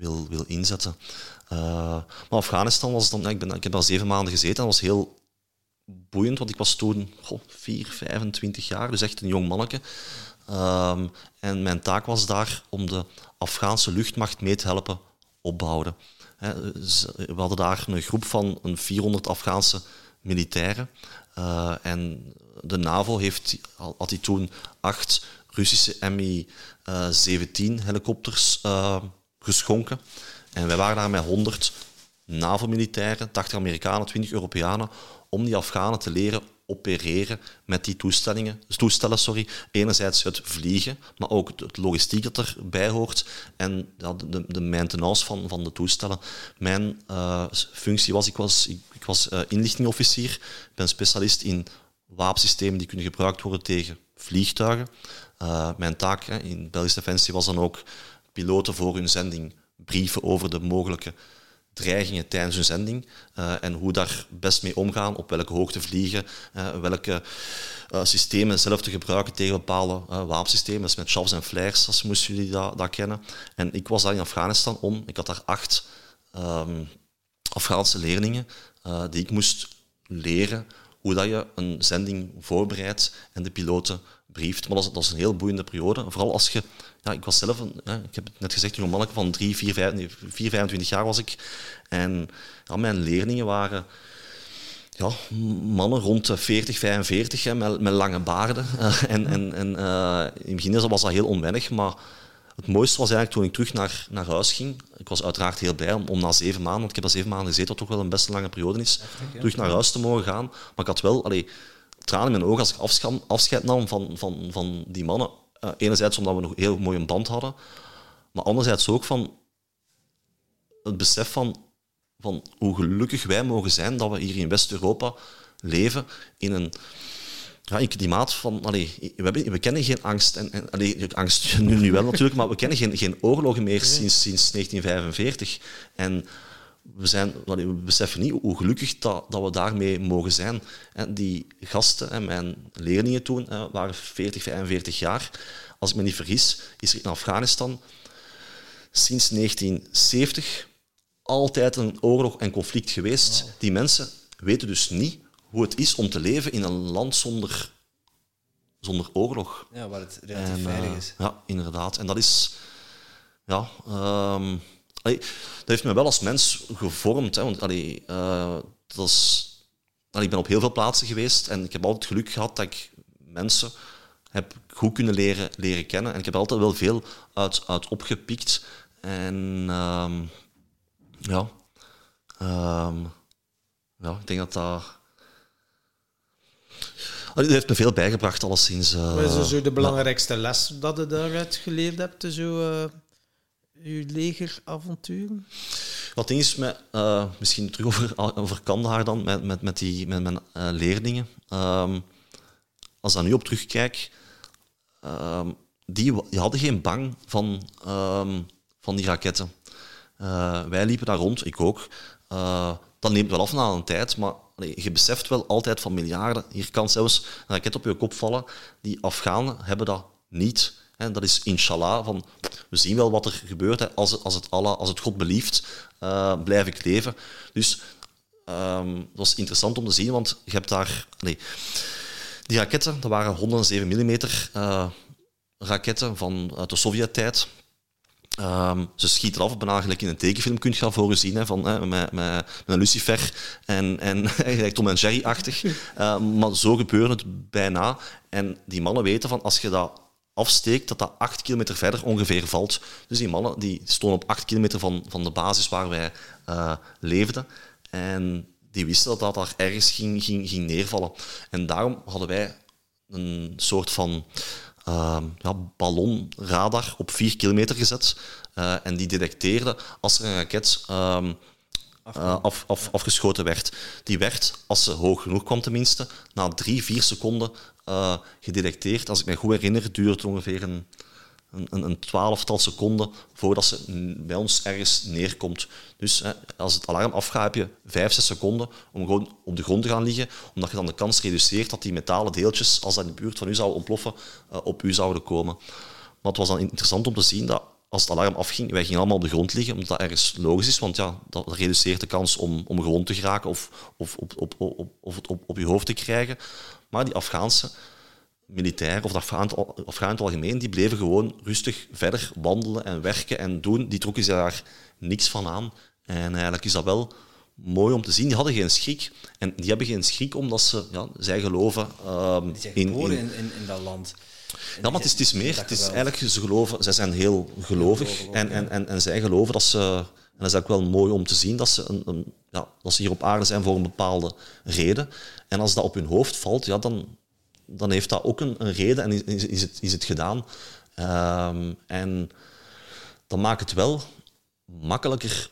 wil, wil inzetten. Eh, maar Afghanistan was dan, ik, ben, ik heb daar zeven maanden gezeten, dat was heel boeiend, want ik was toen goh, 4, 25 jaar, dus echt een jong manneke. Ehm, en mijn taak was daar om de Afghaanse luchtmacht mee te helpen opbouwen. We hadden daar een groep van een 400 Afghaanse militairen. Eh, en de NAVO heeft, had die toen acht Russische Mi-17 helikopters eh, geschonken. En wij waren daar met 100 NAVO-militairen, 80 Amerikanen, 20 Europeanen, om die Afghanen te leren opereren met die toestellingen, toestellen. Sorry. Enerzijds het vliegen, maar ook het logistiek dat erbij hoort en de, de maintenance van, van de toestellen. Mijn eh, functie was, ik was, ik, was eh, inlichtingofficier, ik ben specialist in wapensystemen die kunnen gebruikt worden tegen vliegtuigen. Eh, mijn taak in Belgische Defensie was dan ook piloten voor hun zending brieven over de mogelijke dreigingen tijdens hun zending eh, en hoe daar best mee omgaan, op welke hoogte vliegen, eh, welke eh, systemen zelf te gebruiken tegen bepaalde wapensystemen. Dat is met shavs en flares, als moesten jullie dat, dat kennen. En ik was daar in Afghanistan om, ik had daar acht ehm, Afghaanse leerlingen die ik moest leren hoe dat je een zending voorbereidt en de piloten brieft. Maar dat was, dat was een heel boeiende periode. Vooral als je... Ja, ik was zelf, een, ja, ik heb het net gezegd, een manneke van 3, 4, 5, nee, 4, 25 jaar was ik. En ja, mijn leerlingen waren ja, mannen rond de 40, 45, hè, met, met lange baarden. Eh, en en, en eh, in het begin was dat heel onwennig, maar het mooiste was eigenlijk toen ik terug naar, naar huis ging. Ik was uiteraard heel blij om, om na zeven maanden, want ik heb daar zeven maanden gezeten, wat toch wel een best lange periode is, terug naar huis te mogen gaan. Maar ik had wel allee, tranen in mijn ogen als ik afscheid, afscheid nam van, van, van die mannen. Eh, enerzijds omdat we nog heel mooi een band hadden, maar anderzijds ook van het besef van, van hoe gelukkig wij mogen zijn dat we hier in West-Europa leven in een ja, in klimaat van... Allee, we, hebben, we kennen geen angst. En, en, allee, angst nu, nu wel natuurlijk, maar we kennen geen, geen oorlogen meer sinds, sinds 1945. En we, zijn, we beseffen niet hoe gelukkig dat, dat we daarmee mogen zijn. En die gasten, en mijn leerlingen toen, waren 40, 45 jaar. Als ik me niet vergis, is er in Afghanistan sinds 1970 altijd een oorlog en conflict geweest. Die mensen weten dus niet hoe het is om te leven in een land zonder, zonder oorlog. Ja, waar het relatief En, veilig eh, is. ja, inderdaad. En dat is... Ja, ehm, dat heeft me wel als mens gevormd. Hè, want eh, dat is, ik ben op heel veel plaatsen geweest en ik heb altijd geluk gehad dat ik mensen heb goed kunnen leren, leren kennen. En ik heb altijd wel veel uit, uit opgepikt. En ehm, ja, ehm, ja, ik denk dat dat... Dat heeft me veel bijgebracht, alleszins. eh, Wat is zo de belangrijkste les dat je daaruit geleerd hebt, zo, eh, je legeravonturen? Wat ding is, met, eh, misschien terug over, Kandahar dan, met, met, met, die, met mijn eh, leerlingen. Ehm, als ik daar nu op terugkijk, ehm, die, hadden geen bang van, ehm, van die raketten. Eh, wij liepen daar rond, ik ook. Dat neemt wel af na een tijd, maar je beseft wel altijd van miljarden. Hier kan zelfs een raket op je kop vallen. Die Afghanen hebben dat niet. Hè, dat is inshallah, van, we zien wel wat er gebeurt. Hè. Als, het, als, het Allah, als het God belieft, eh, blijf ik leven. Dus ehm, dat was interessant om te zien, want je hebt daar... allee, die raketten, dat waren 107 mm eh, raketten van uit de Sovjet-tijd. Ehm, ze schieten af, bijna gelijk in een tekenfilm kun je dat voor je zien, hè, van, hè, met, met, met een lucifer en, en gelijk Tom en Jerry-achtig. Eh, maar zo gebeurt het bijna. En die mannen weten van, als je dat afsteekt, dat dat acht kilometer verder ongeveer valt. Dus die mannen die stonden op acht kilometer van, van de basis waar wij eh, leefden. En die wisten dat dat daar ergens ging, ging, ging neervallen. En daarom hadden wij een soort van ehm, ja, ballonradar op 4 kilometer gezet. Eh, en die detecteerde als er een raket ehm, eh, af, af, afgeschoten werd. Die werd, als ze hoog genoeg kwam tenminste, na drie, vier seconden uh, gedetecteerd. Als ik me goed herinner, duurde het ongeveer een, een, een twaalftal seconden voordat ze bij ons ergens neerkomt. Dus hè, als het alarm afgaat, heb je vijf, zes seconden om gewoon op de grond te gaan liggen, omdat je dan de kans reduceert dat die metalen deeltjes, als dat in de buurt van u zouden ontploffen, uh, op u zouden komen. Maar het was dan interessant om te zien dat als het alarm afging, wij gingen allemaal op de grond liggen, omdat dat ergens logisch is, want ja, dat reduceert de kans om, om gewond te geraken of, of, op, op, op, op, op je hoofd te krijgen. Maar die Afghaanse militair of de Afghanen het algemeen, die bleven gewoon rustig verder wandelen en werken en doen. Die trokken zich daar niks van aan. En eigenlijk is dat wel mooi om te zien. Die hadden geen schrik. En die hebben geen schrik omdat ze, ja, zij geloven um, die zijn in, in, in, in dat land. Ja, maar het is, het is meer. Het is eigenlijk, ze geloven, zij zijn heel gelovig. En, en, en, en zij geloven dat ze. En dat is ook wel mooi om te zien dat ze, een, een, ja, dat ze hier op aarde zijn voor een bepaalde reden. En als dat op hun hoofd valt, ja, dan, dan heeft dat ook een, een reden en is, is, het, is het gedaan. Um, en dan maakt het wel makkelijker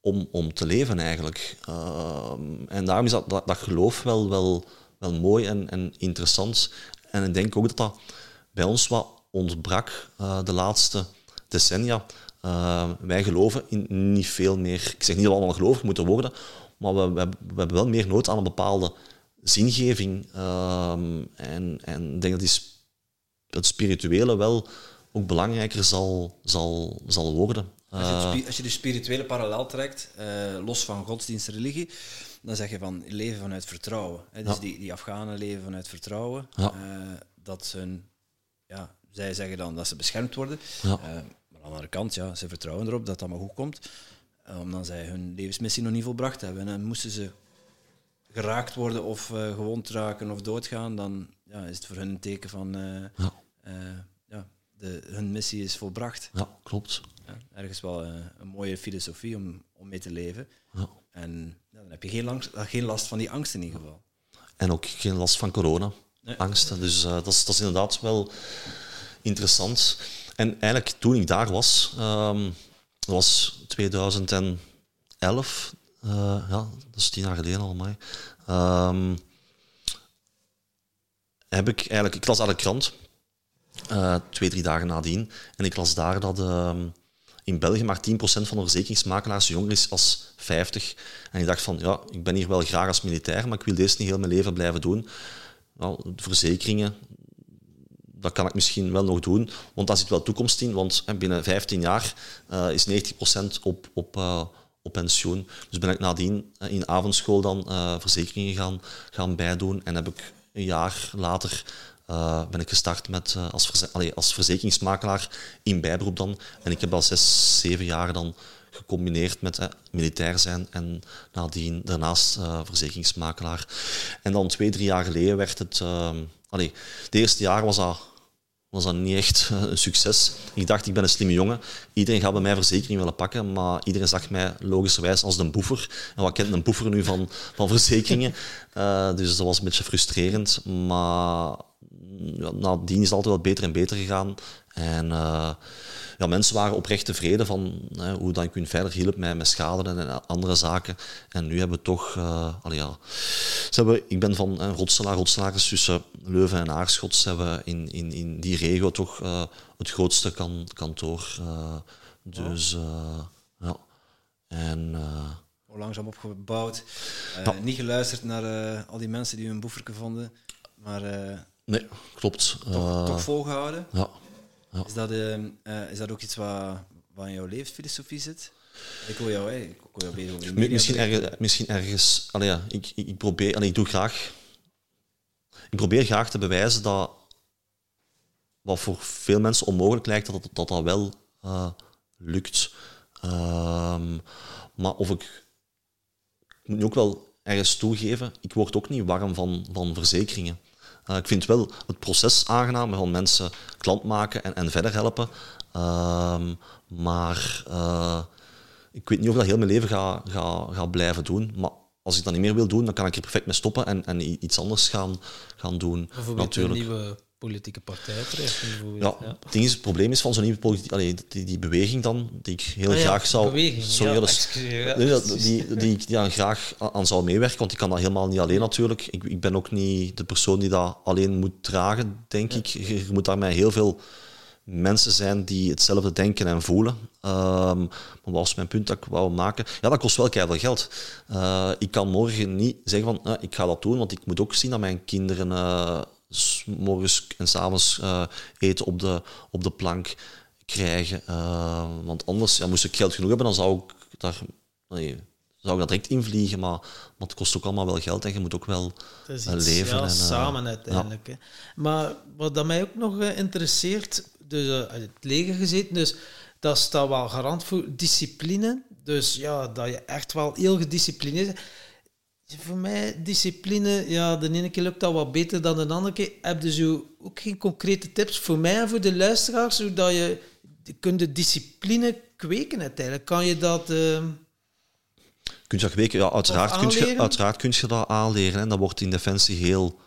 om, om te leven eigenlijk. Um, en daarom is dat, dat, dat, geloof wel, wel, wel mooi en, en interessant. En ik denk ook dat dat bij ons wat ontbrak uh, de laatste decennia. Uh, wij geloven in niet veel meer. Ik zeg niet dat we allemaal gelovig moeten worden, maar we, we, we hebben wel meer nood aan een bepaalde zingeving. Um, en, en ik denk dat die, het spirituele wel ook belangrijker zal, zal, zal worden. Als je, als je de spirituele parallel trekt, uh, los van godsdienst en religie, dan zeg je van leven vanuit vertrouwen. Hè? Dus ja. die, die Afghanen leven vanuit vertrouwen. Ja. Uh, dat ze ja, zij zeggen dan dat ze beschermd worden. Ja. Maar aan de andere kant, ja, ze vertrouwen erop dat dat allemaal goed komt. omdat zij hun levensmissie nog niet volbracht hebben. En moesten ze geraakt worden of uh, gewond raken of doodgaan, dan ja, is het voor hun een teken van uh, ja. Uh, ja, de, hun missie is volbracht. Ja, klopt. Ja, ergens wel een mooie filosofie om, om mee te leven. Ja. En dan heb je geen, langs, geen last van die angst in ieder geval. En ook geen last van corona. Nee. Angsten. Dus dat, is, dat is inderdaad wel interessant. En eigenlijk toen ik daar was, um, was 2011, uh, ja, dat is tien jaar geleden al, maar. Um, heb ik eigenlijk, ik las aan de krant, uh, twee, drie dagen nadien, en ik las daar dat uh, in België maar 10% van de verzekeringsmakelaars jonger is als 50. En ik dacht van, ja, ik ben hier wel graag als militair, maar ik wil deze niet heel mijn leven blijven doen. Nou, verzekeringen, dat kan ik misschien wel nog doen, want daar zit wel toekomst in, want binnen 15 jaar uh, is 90% op, op op pensioen. Dus ben ik nadien eh, in avondschool dan uh, verzekeringen gaan, gaan bijdoen. En heb ik een jaar later uh, ben ik gestart met, uh, als, verze allee, als verzekeringsmakelaar in bijberoep dan. En ik heb al zes, zeven jaar dan gecombineerd met eh, militair zijn en nadien daarnaast verzekeringsmakelaar. En dan twee, drie jaar geleden werd het... allee, het eerste jaar was dat was dat niet echt eh, een succes. Ik dacht, ik ben een slimme jongen. Iedereen gaat bij mij verzekering willen pakken, maar iedereen zag mij logischerwijs als de boefer. En wat kent een boefer nu van, van verzekeringen? Uh, dus dat was een beetje frustrerend. Maar ja, nadien is het altijd wel beter en beter gegaan. En uh, ja, mensen waren oprecht tevreden van hè, hoe dat ik hun verder hielp met, met schade en andere zaken. En nu hebben we toch... Uh, allee, ja, ze hebben, ik ben van uh, Rotselaar, tussen Leuven en Aarschot. Ze hebben in, in, in die regio toch uh, het grootste kan, kantoor. Uh, dus ja. En... Hoe langzaam opgebouwd. Ja. Niet geluisterd naar al die mensen die hun boeferke vonden, maar... nee, klopt. Toch, toch volgehouden? Ja. Ja. Is, dat, uh, uh, is dat ook iets wat, wat in jouw levensfilosofie zit? Ik hoor jou, hè. ik hoor jou over misschien, ergens, misschien ergens... Allee, ja, ik, ik, ik probeer... Allee, ik doe graag... Ik probeer graag te bewijzen dat wat voor veel mensen onmogelijk lijkt, dat dat, dat, wel uh, lukt. Um, maar of ik... Ik moet nu ook wel ergens toegeven, ik word ook niet warm van, van verzekeringen. Uh, ik vind wel het proces aangenaam, van mensen klant maken en, en verder helpen. Uh, maar uh, ik weet niet of ik dat heel mijn leven ga, ga, ga blijven doen. Maar als ik dat niet meer wil doen, dan kan ik er perfect mee stoppen en, en iets anders gaan, gaan doen. Bijvoorbeeld natuurlijk. een nieuwe politieke partij terecht. Ja, Ja. Het, ding is, het probleem is van zo'n nieuwe politiek, allee, die, die beweging dan, die ik heel Ah ja, graag zou... beweging. Sorry, Ja, excuseer, nee, dat- die, die ik die aan graag aan zou meewerken, want ik kan dat helemaal niet alleen natuurlijk. Ik, ik ben ook niet de persoon die dat alleen moet dragen, denk ik. Je, je moet daarmee heel veel mensen zijn die hetzelfde denken en voelen. Ehm, maar wat was mijn punt dat ik wou maken? Ja, dat kost wel keihard geld. Eh, ik kan morgen niet zeggen van, eh, ik ga dat doen, want ik moet ook zien dat mijn kinderen eh, s morgens en s'avonds eh eten op de, op de plank krijgen. Eh, want anders, ja, moest ik geld genoeg hebben, dan zou ik daar... nee, zou ik dat direct invliegen, maar, maar het kost ook allemaal wel geld en je moet ook wel iets, leven. ja, en, eh, samen uiteindelijk. Hè. Maar wat dat mij ook nog interesseert, dus het leger gezeten, dus dat staat wel garant voor discipline. Dus ja, dat je echt wel heel gedisciplineerd bent. Voor mij, discipline, ja, de ene keer lukt dat wat beter dan de andere keer. Heb je zo ook geen concrete tips voor mij en voor de luisteraars, zodat je kunt de discipline kweken uiteindelijk? Kan je dat... Uh, Kun je dat kweken? Ja, uiteraard, kun je, uiteraard kun je dat aanleren. En dat wordt in Defensie heel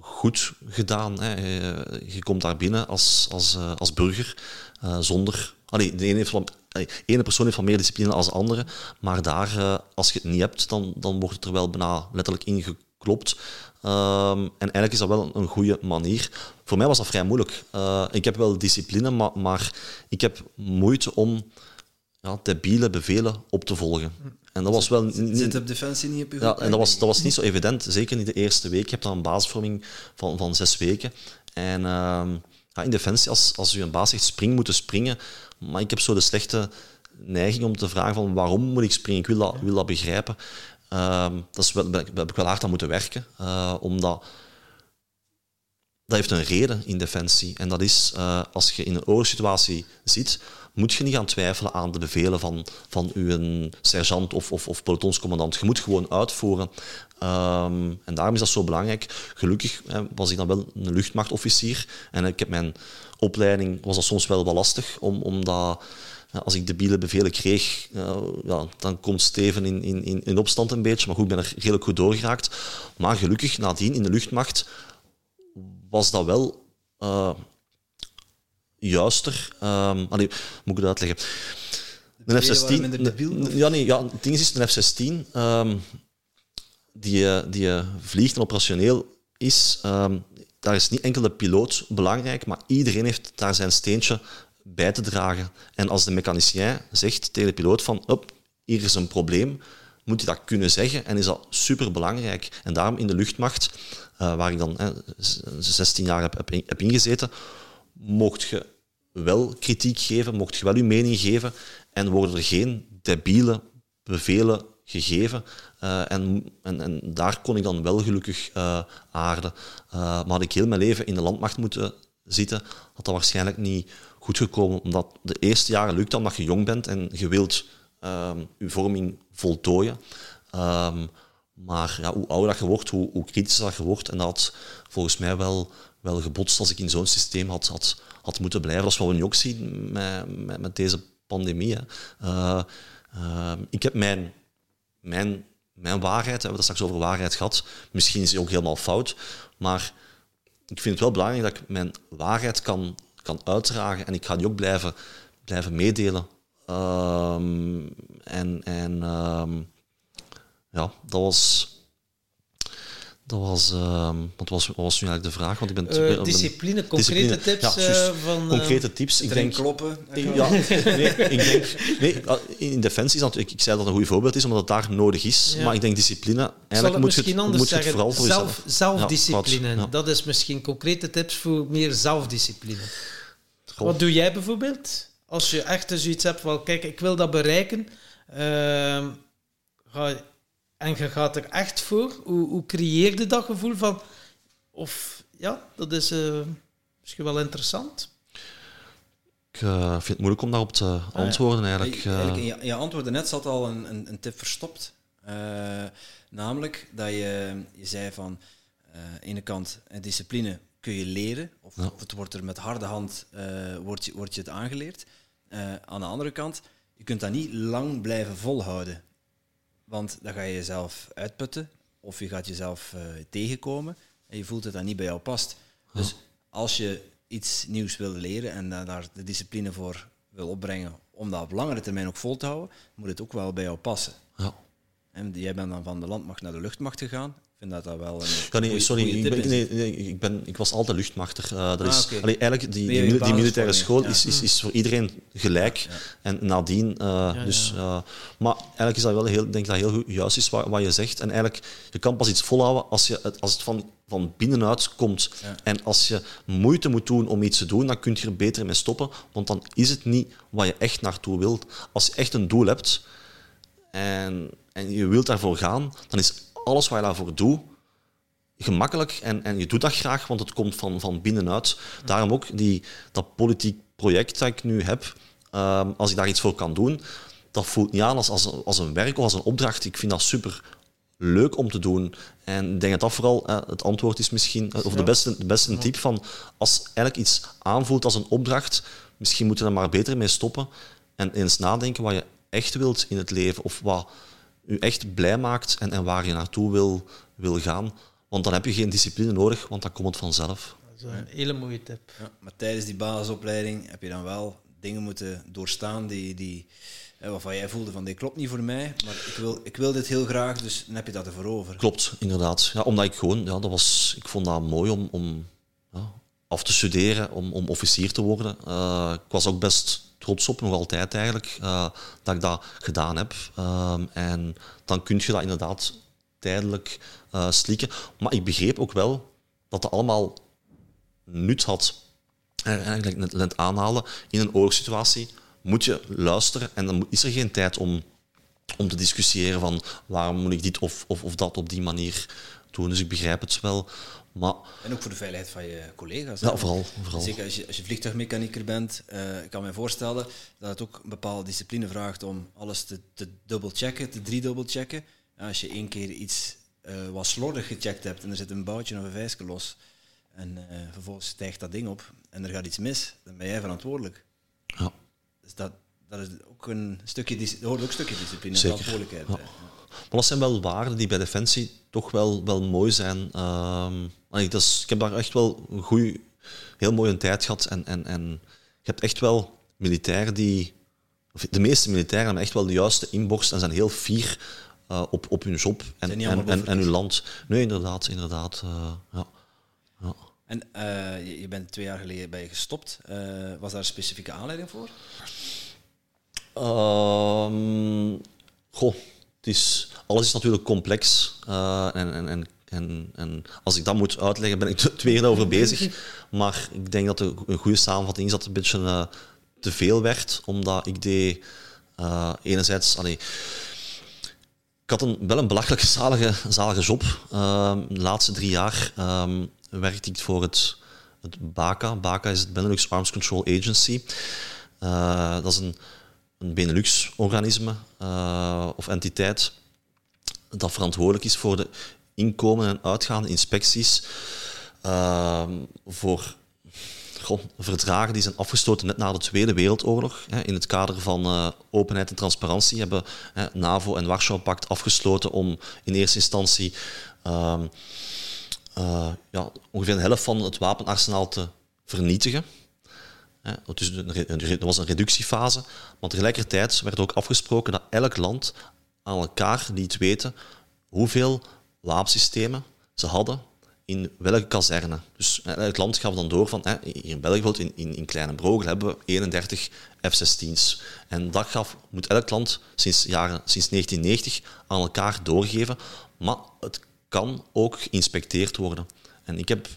goed gedaan. Hè. Je, je komt daar binnen als, als, uh, als burger uh, zonder... Allee, de ene, heeft allee, ene persoon heeft van meer discipline als de andere, maar daar, uh, als je het niet hebt, dan, dan wordt het er wel bijna letterlijk ingeklopt. Um, en eigenlijk is dat wel een, goede manier. Voor mij was dat vrij moeilijk. Uh, ik heb wel discipline, maar, maar ik heb moeite om ja, debiele bevelen op te volgen. En dat was wel... Zit, zit op defensie niet op je Ja, en dat was, dat was niet zo evident. Zeker niet de eerste week. Je hebt dan een basisvorming van, van zes weken. En uh, ja, in defensie, als, als u een baas zegt spring, moeten springen. Maar ik heb zo de slechte neiging om te vragen van waarom moet ik springen? Ik wil dat, wil dat begrijpen. Uh, dat is wel, daar heb ik wel hard aan moeten werken. Uh, omdat dat heeft een reden in defensie. En dat is, uh, als je in een oorlogssituatie zit, moet je niet gaan twijfelen aan de bevelen van, van uw sergeant of, of, of pelotonscommandant. Je moet gewoon uitvoeren. Um, en daarom is dat zo belangrijk. Gelukkig was ik dan wel een luchtmachtofficier. En ik heb mijn opleiding, was dat soms wel wat lastig, om, omdat als ik debiele bevelen kreeg, uh, ja, dan komt Steven in, in, in opstand een beetje. Maar goed, ik ben er redelijk goed doorgeraakt. Maar gelukkig, nadien in de luchtmacht, was dat wel uh, juister. Um, allee, moet ik het uitleggen? De F-16... Ja, nee, ja, het ding is, een F-16 um, die, die vliegt en operationeel is, um, daar is niet enkel de piloot belangrijk, maar iedereen heeft daar zijn steentje bij te dragen. En als de mechanicien zegt tegen de piloot van, op, hier is een probleem, moet hij dat kunnen zeggen en is dat super belangrijk. En daarom in de luchtmacht, uh, waar ik dan eh, 16 jaar heb, heb ingezeten, mocht je wel kritiek geven, mocht je wel je mening geven en worden er geen debiele bevelen gegeven. Uh, en, en, en, daar kon ik dan wel gelukkig uh, aarden. Uh, maar had ik heel mijn leven in de landmacht moeten zitten, had dat waarschijnlijk niet goed gekomen. Omdat de eerste jaren lukt dat je jong bent en je wilt um, je vorming voltooien. Um, maar ja, hoe ouder je wordt, hoe, hoe kritischer je wordt. En dat had volgens mij wel, wel gebotst als ik in zo'n systeem had, had, had moeten blijven. Is wat we nu ook zien met, met, met deze pandemie. Uh, ik heb mijn, mijn, mijn waarheid, we hebben het straks over waarheid gehad, misschien is die ook helemaal fout, maar ik vind het wel belangrijk dat ik mijn waarheid kan, kan uitdragen en ik ga die ook blijven, blijven meedelen. Um, en en um, ja, dat was. Dat was, um, wat was, wat was nu eigenlijk de vraag? Want ik ben, uh, discipline, ben, concrete discipline. tips ja, uh, van... Concrete tips. Ik denk, kloppen. Ja, nee, ik denk... Nee, in defensie is dat, ik, ik zei dat het een goed voorbeeld is, omdat het daar nodig is. Ja. Maar ik denk discipline... Eigenlijk moet je, het, moet je het vooral voor Zelf, jezelf... Zelfdiscipline. Ja, dat is misschien concrete tips voor meer zelfdiscipline. Goh. Wat doe jij bijvoorbeeld? Als je echt zoiets hebt van, kijk, ik wil dat bereiken... Uh, ga en je gaat er echt voor. Hoe, hoe creëer je dat gevoel van... Of ja, dat is uh, misschien wel interessant. Ik uh, vind het moeilijk om daarop te antwoorden eigenlijk. Uh, eigenlijk in, je, antwoorden net zat al een, een, een tip verstopt. namelijk dat je, je zei van... aan de ene kant, discipline kun je leren. Of, ja. of het wordt er met harde hand wordt, je, wordt je het aangeleerd. aan de andere kant, je kunt dat niet lang blijven volhouden. Want dan ga je jezelf uitputten of je gaat jezelf uh, tegenkomen en je voelt dat dat niet bij jou past. Dus als je iets nieuws wil leren en uh, daar de discipline voor wil opbrengen om dat op langere termijn ook vol te houden, moet het ook wel bij jou passen. Ja. En jij bent dan van de landmacht naar de luchtmacht gegaan vind dat dat wel een. Ja, nee, goeie- sorry, goeie ik, ben, nee, nee, ik, ben, ik was altijd luchtmachtig. Eh, dat Ah, is, allee, eigenlijk, die, die, militaire school Ja. is, is, is voor iedereen gelijk. En nadien, eh, dus, eh, maar eigenlijk is dat wel heel, ik denk dat heel goed juist is wat, wat je zegt. En eigenlijk, je kan pas iets volhouden als, je, het- als het van, van binnenuit komt. En als je moeite moet doen om iets te doen, dan kun je er beter mee stoppen. Want dan is het niet wat je echt naartoe wilt. Als je echt een doel hebt en, en je wilt daarvoor gaan, dan is alles wat je daarvoor doet gemakkelijk en, en je doet dat graag, want het komt van, van binnenuit. Daarom ook die, dat politiek project dat ik nu heb, ehm, als ik daar iets voor kan doen, dat voelt niet aan als, als, een- als een werk of als een opdracht. Ik vind dat super leuk om te doen. En ik denk dat dat vooral eh, het antwoord is misschien, of de beste, de beste tip van, als eigenlijk iets aanvoelt als een opdracht, misschien moet je er maar beter mee stoppen en eens nadenken wat je echt wilt in het leven, of wat je echt blij maakt en, en waar je naartoe wil, wil gaan. Want dan heb je geen discipline nodig, want dan komt het vanzelf. Dat is een hele mooie tip. Ja, maar tijdens die basisopleiding heb je dan wel dingen moeten doorstaan die, die, waarvan jij voelde van dit klopt niet voor mij, maar ik wil, ik wil dit heel graag, dus dan heb je dat ervoor over. Klopt, inderdaad. Ja, omdat ik gewoon, ja, dat was, ik vond dat mooi om, om ja, af te studeren, om, om officier te worden. Eh, ik was ook best trots op, nog altijd eigenlijk, eh, dat ik dat gedaan heb. Ehm, en dan kun je dat inderdaad tijdelijk eh slikken. Maar ik begreep ook wel dat dat allemaal nut had. En eigenlijk net, aanhalen, in een oorlogssituatie moet je luisteren en dan is er geen tijd om, om te discussiëren van waarom moet ik dit of, of, of dat op die manier doen. Dus ik begrijp het wel. Maar En ook voor de veiligheid van je collega's. ja, vooral. vooral. Zeker als je, als je vliegtuigmechanieker bent, eh, ik kan me voorstellen dat het ook een bepaalde discipline vraagt om alles te, te dubbelchecken, te driedubbelchecken. Ja, als je één keer iets eh, wat slordig gecheckt hebt en er zit een boutje of een vijsje los en eh, vervolgens stijgt dat ding op en er gaat iets mis, dan ben jij verantwoordelijk. Ja. Dus dat, dat is ook een stukje, hoort ook een stukje discipline en verantwoordelijkheid Ja. Maar dat zijn wel waarden die bij Defensie toch wel, wel mooi zijn. Ehm, allee, dat is- ik heb daar echt wel een goeie, heel mooie tijd gehad. En, en, en je hebt echt wel militairen die... of De meeste militairen hebben echt wel de juiste inborst en zijn heel fier eh, op, op hun job en, en, en, en hun land. Nee, inderdaad. inderdaad eh, ja. Ja. En eh, je, bent twee jaar geleden bij je gestopt. Was daar een specifieke aanleiding voor? Ehm, goh, alles is natuurlijk complex. eh, en, en, en, en, en als ik dat moet uitleggen, ben ik er twee jaar over bezig. Maar ik denk dat er een goede samenvatting is dat het een beetje eh, te veel werd. Omdat ik deed eh, enerzijds... Allee, ik had een, wel een belachelijk zalige, zalige job. Ehm, de laatste drie jaar ehm, werkte ik voor het, het BACA. BACA is het Benelux Arms Control Agency. Eh, dat is een, een Benelux-organisme eh, of entiteit dat verantwoordelijk is voor de inkomen- en uitgaande inspecties ehm, voor verdragen die zijn afgesloten net na de Tweede Wereldoorlog. Hè, in het kader van eh, openheid en transparantie hebben hè, NAVO en Warschau-pact afgesloten om in eerste instantie ehm, eh, ja, ongeveer de helft van het wapenarsenaal te vernietigen. Dus er was een reductiefase, maar tegelijkertijd werd ook afgesproken dat elk land aan elkaar liet weten hoeveel wapensystemen ze hadden in welke kazerne. Dus elk land gaf dan door van, hier in België bijvoorbeeld, in, in, in Kleine Brogel hebben we 31 F-16's. En dat gaf, moet elk land sinds, jaren, sinds 1990 aan elkaar doorgeven, maar het kan ook geïnspecteerd worden. En ik heb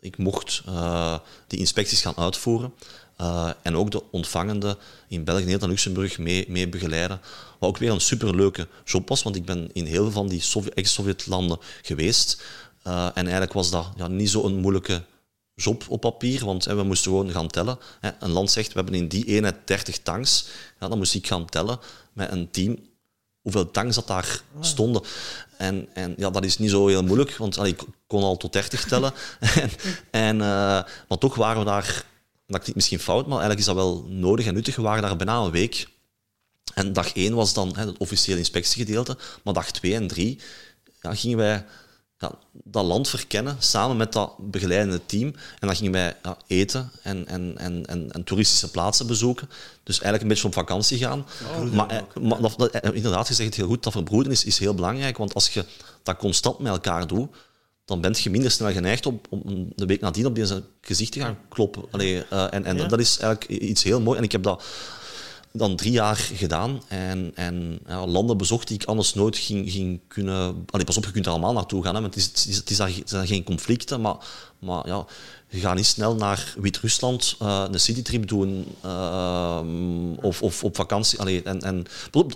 ik mocht eh, die inspecties gaan uitvoeren eh, en ook de ontvangende in België, Nederland en Luxemburg mee, mee begeleiden. Wat ook weer een superleuke job was, want ik ben in heel veel van die Sovjet- ex-Sovjet-landen geweest. Eh, en eigenlijk was dat ja, niet zo'n moeilijke job op papier, want hè, we moesten gewoon gaan tellen. Hè. Een land zegt, we hebben in die eenheid 30 tanks. Ja, dan moest ik gaan tellen met een team hoeveel tanks dat daar stonden. En, en ja, dat is niet zo heel moeilijk, want allee, ik kon al tot 30 tellen. en, en, eh, maar toch waren we daar, dat klinkt misschien fout, maar eigenlijk is dat wel nodig en nuttig. We waren daar bijna een week. En dag 1 was dan hè, het officiële inspectiegedeelte, maar dag 2 en 3 ja, gingen wij ja, dat land verkennen samen met dat begeleidende team. En dan gingen wij ja, eten en, en, en, en, en toeristische plaatsen bezoeken. Dus eigenlijk een beetje op vakantie gaan. maar eh, maar dat, dat- eh, inderdaad, je zegt het heel goed, dat verbroeden is, is heel belangrijk. Want als je dat constant met elkaar doet, dan ben je minder snel geneigd om, om de week nadien op zijn gezicht te gaan kloppen. Allee, eh, en en Ja. dat is eigenlijk iets heel mooi. En ik heb dat dan drie jaar gedaan en, en ja, landen bezocht die ik anders nooit ging, ging kunnen... Allee, pas op, je kunt er allemaal naartoe gaan, hè, want het, is, het, is, het, is daar, het zijn geen conflicten, maar, maar ja, je gaat niet snel naar Wit-Rusland eh, een citytrip doen ehm, of, of op vakantie. Allee, en, en,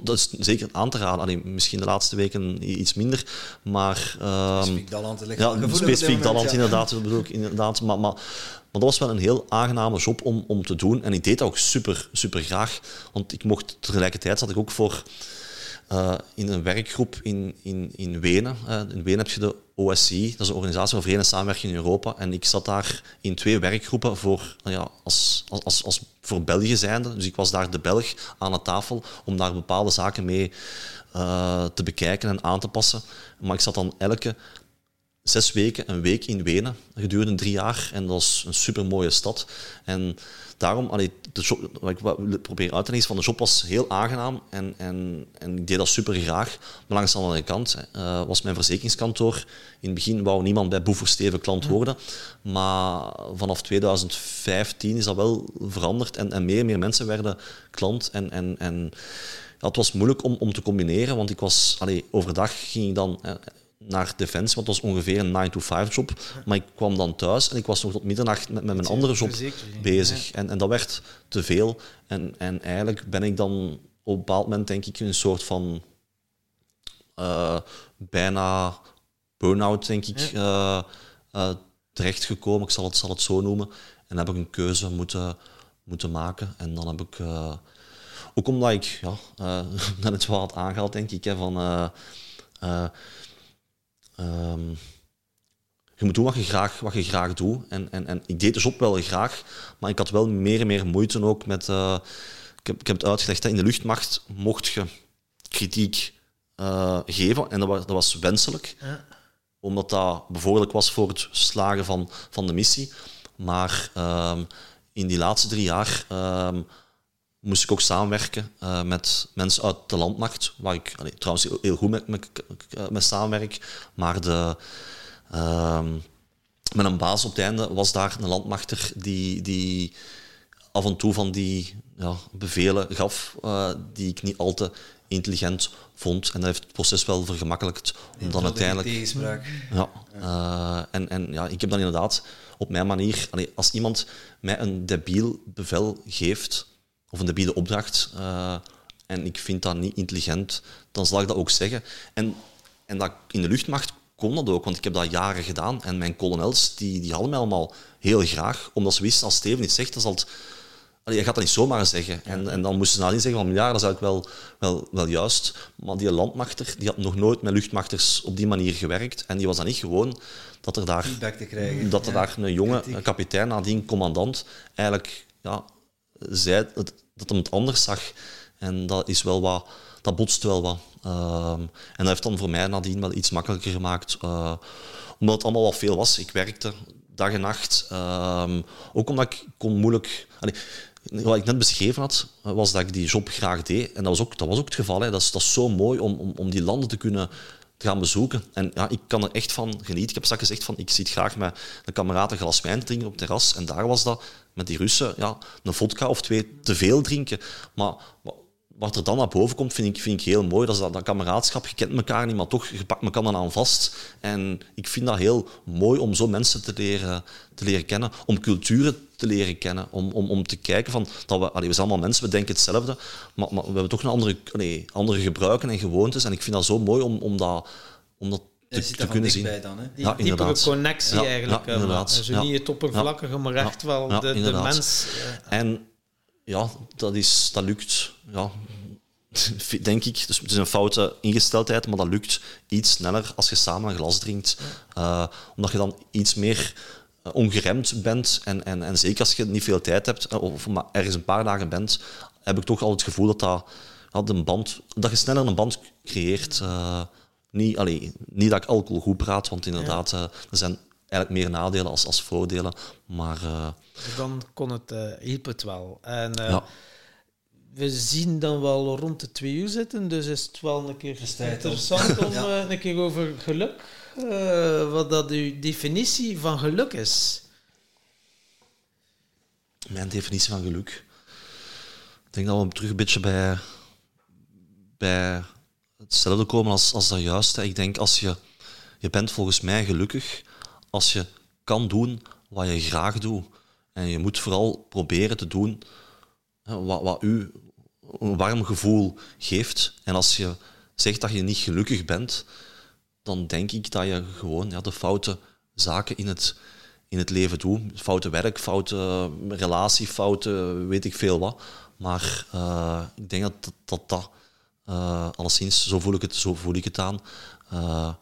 dat is zeker aan te raden. Allee, misschien de laatste weken iets minder, maar... ehm, Specifiek dat land ligt ja, specifiek dat moment, land ja. inderdaad, bedoel ik inderdaad. Maar, maar, maar dat was wel een heel aangename job om, om te doen. En ik deed dat ook super, super graag. Want ik mocht tegelijkertijd zat ik ook voor eh, in een werkgroep in, in, in Wenen. Eh, in Wenen heb je de OSCE, dat is de Organisatie voor en Samenwerking in Europa. En ik zat daar in twee werkgroepen voor, nou ja, als, als, als, als voor België zijnde. Dus ik was daar de Belg aan de tafel om daar bepaalde zaken mee eh, te bekijken en aan te passen. Maar ik zat dan elke zes weken een week in Wenen gedurende drie jaar. En dat was een super mooie stad. En daarom, allee, de job, wat ik wil proberen uit te leggen van de job was heel aangenaam en, en, en ik deed dat super graag. Maar langs de andere kant eh, was mijn verzekeringskantoor. In het begin wou niemand bij Boefer Steven klant worden. Maar vanaf 2015 is dat wel veranderd en, en meer en meer mensen werden klant. En, en, en ja, het was moeilijk om, om te combineren, want ik was, allee, overdag ging ik dan eh, naar Defensie, want het was ongeveer een 9-to-5 job. Maar ik kwam dan thuis en ik was nog tot middernacht met, met mijn andere job bezig. En, en dat werd te veel. En, en eigenlijk ben ik dan op een bepaald moment, denk ik, in een soort van eh, bijna burn-out, denk ik, eh, eh, terechtgekomen. Ik zal het, zal het zo noemen. En heb ik een keuze moeten, moeten maken. En dan heb ik... ook omdat ik, ja, net het wel had aangehaald, denk ik, hè, van... eh, eh, ehm, je moet doen wat je graag, wat je graag doet. En, en, en ik deed de job wel graag, maar ik had wel meer en meer moeite ook met... eh, ik, heb, ik heb het uitgelegd, hè, in de luchtmacht mocht je kritiek eh, geven en dat was, dat was wenselijk Ja. omdat dat bevorderlijk was voor het slagen van, van de missie. Maar ehm, in die laatste drie jaar ehm, moest ik ook samenwerken eh, met mensen uit de landmacht, waar ik allee, trouwens heel, heel goed met, met, met samenwerk. Maar de, ehm, met een baas op het einde was daar een landmachter die, die af en toe van die ja, bevelen gaf eh, die ik niet al te intelligent vond. En dat heeft het proces wel vergemakkelijkt om dan uiteindelijk... Tegenspraak. Ja, eh, en, en ja, ik heb dan inderdaad op mijn manier, allee, als iemand mij een debiel bevel geeft, of een debiele opdracht, eh, en ik vind dat niet intelligent, dan zal ik dat ook zeggen. En, en dat, in de luchtmacht kon dat ook, want ik heb dat jaren gedaan. En mijn kolonels, die, die hadden mij allemaal heel graag, omdat ze wisten, als Steven iets zegt, dan zal het... Allee, je gaat dat niet zomaar zeggen. En, en dan moesten ze nadien zeggen van ja, dat is eigenlijk wel, wel, wel juist. Maar die landmachter die had nog nooit met luchtmachters op die manier gewerkt. En die was dan niet gewoon dat er daar, krijgen. dat er Ja. daar een jonge kapitein, nadien commandant, eigenlijk ja, zei dat hem het anders zag. En dat is wel wat, dat botst wel wat. Ehm, en dat heeft dan voor mij nadien wel iets makkelijker gemaakt. eh, omdat het allemaal wat veel was. Ik werkte dag en nacht. Ehm, ook omdat ik kon moeilijk... wat ik net beschreven had, was dat ik die job graag deed. En dat was ook, dat was ook het geval. Hè. Dat, is, dat is zo mooi om, om, om die landen te kunnen te gaan bezoeken. En ja, ik kan er echt van genieten. Ik heb straks gezegd van, ik zit graag met een kameraad een glas wijn drinken op het terras. En daar was dat met die Russen, ja, een vodka of twee te veel drinken. Maar wa- wat er dan naar boven komt, vind ik, vind ik heel mooi. Dat is dat, kameraadschap. Je kent elkaar niet, maar toch, je pakt elkaar aan vast. En ik vind dat heel mooi om zo mensen te leren, te leren kennen. Om culturen te leren kennen. Om, om, om te kijken van, dat we, allee, we zijn allemaal mensen, we denken hetzelfde. Maar, maar we hebben toch een andere, allee, andere gebruiken en gewoontes. En ik vind dat zo mooi om, om dat, om dat te, ziet te kunnen zien. dichtbij dan, hè? Die Ja, diepere connectie Ja, eigenlijk. ja, inderdaad. zo Ja. niet het oppervlakkige, maar echt wel de, de mens. eh, En ja, dat, is, dat lukt, ja, denk ik. Dus het is een foute ingesteldheid, maar dat lukt iets sneller als je samen een glas drinkt. Eh, omdat je dan iets meer eh, ongeremd bent. En, en, en zeker als je niet veel tijd hebt, eh, of maar ergens een paar dagen bent, heb ik toch al het gevoel dat, dat, ja, de band, dat je sneller een band creëert. eh, niet, allee, niet dat ik alcohol goed praat, want inderdaad, eh, er zijn eigenlijk meer nadelen als, als voordelen. Maar eh, Dan kon het, eh hielp het wel. En eh, ja, we zien dan wel rond de twee uur zitten, dus is het wel een keer interessant om Ja. eh, een keer over geluk, eh, wat dat uw definitie van geluk is. mijn definitie van geluk. Ik denk dat we terug een beetje bij, bij hetzelfde komen als, als dat juist. hè. Ik denk als je, je bent volgens mij gelukkig als je kan doen wat je graag doet. En je moet vooral proberen te doen wat, wat u een warm gevoel geeft. En als je zegt dat je niet gelukkig bent, dan denk ik dat je gewoon ja, de foute zaken in het, in het leven doet. Foute werk, foute relatie, foute weet ik veel wat. Maar eh, ik denk dat dat, dat, eh, alleszins, zo voel ik het, zo voel ik het aan, eh,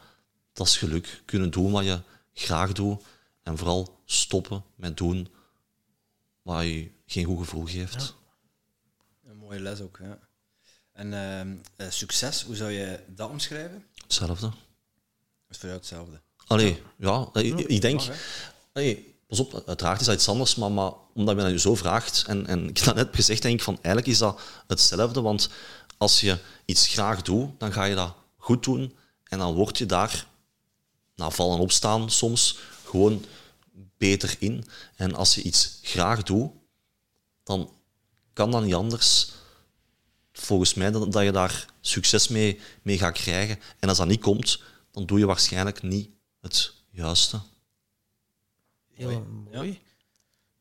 dat is geluk. Kunnen doen wat je graag doet en vooral stoppen met doen wat je geen goed gevoel geeft. Een mooie les ook, ja. En ehm, eh, succes, hoe zou je dat omschrijven? Hetzelfde. Is voor jou hetzelfde. Allee, ja, ik, ik denk... Allee, pas op, uiteraard is dat iets anders, maar, maar omdat je dat nu zo vraagt, en, en ik heb dat net gezegd, denk ik van eigenlijk is dat hetzelfde, want als je iets graag doet, dan ga je dat goed doen en dan word je daar, na vallen en opstaan soms, gewoon beter in. En als je iets graag doet, dan kan dat niet anders, volgens mij, dat, dat je daar succes mee, mee gaat krijgen. En als dat niet komt, dan doe je waarschijnlijk niet het juiste. Heel Mooi. mooi.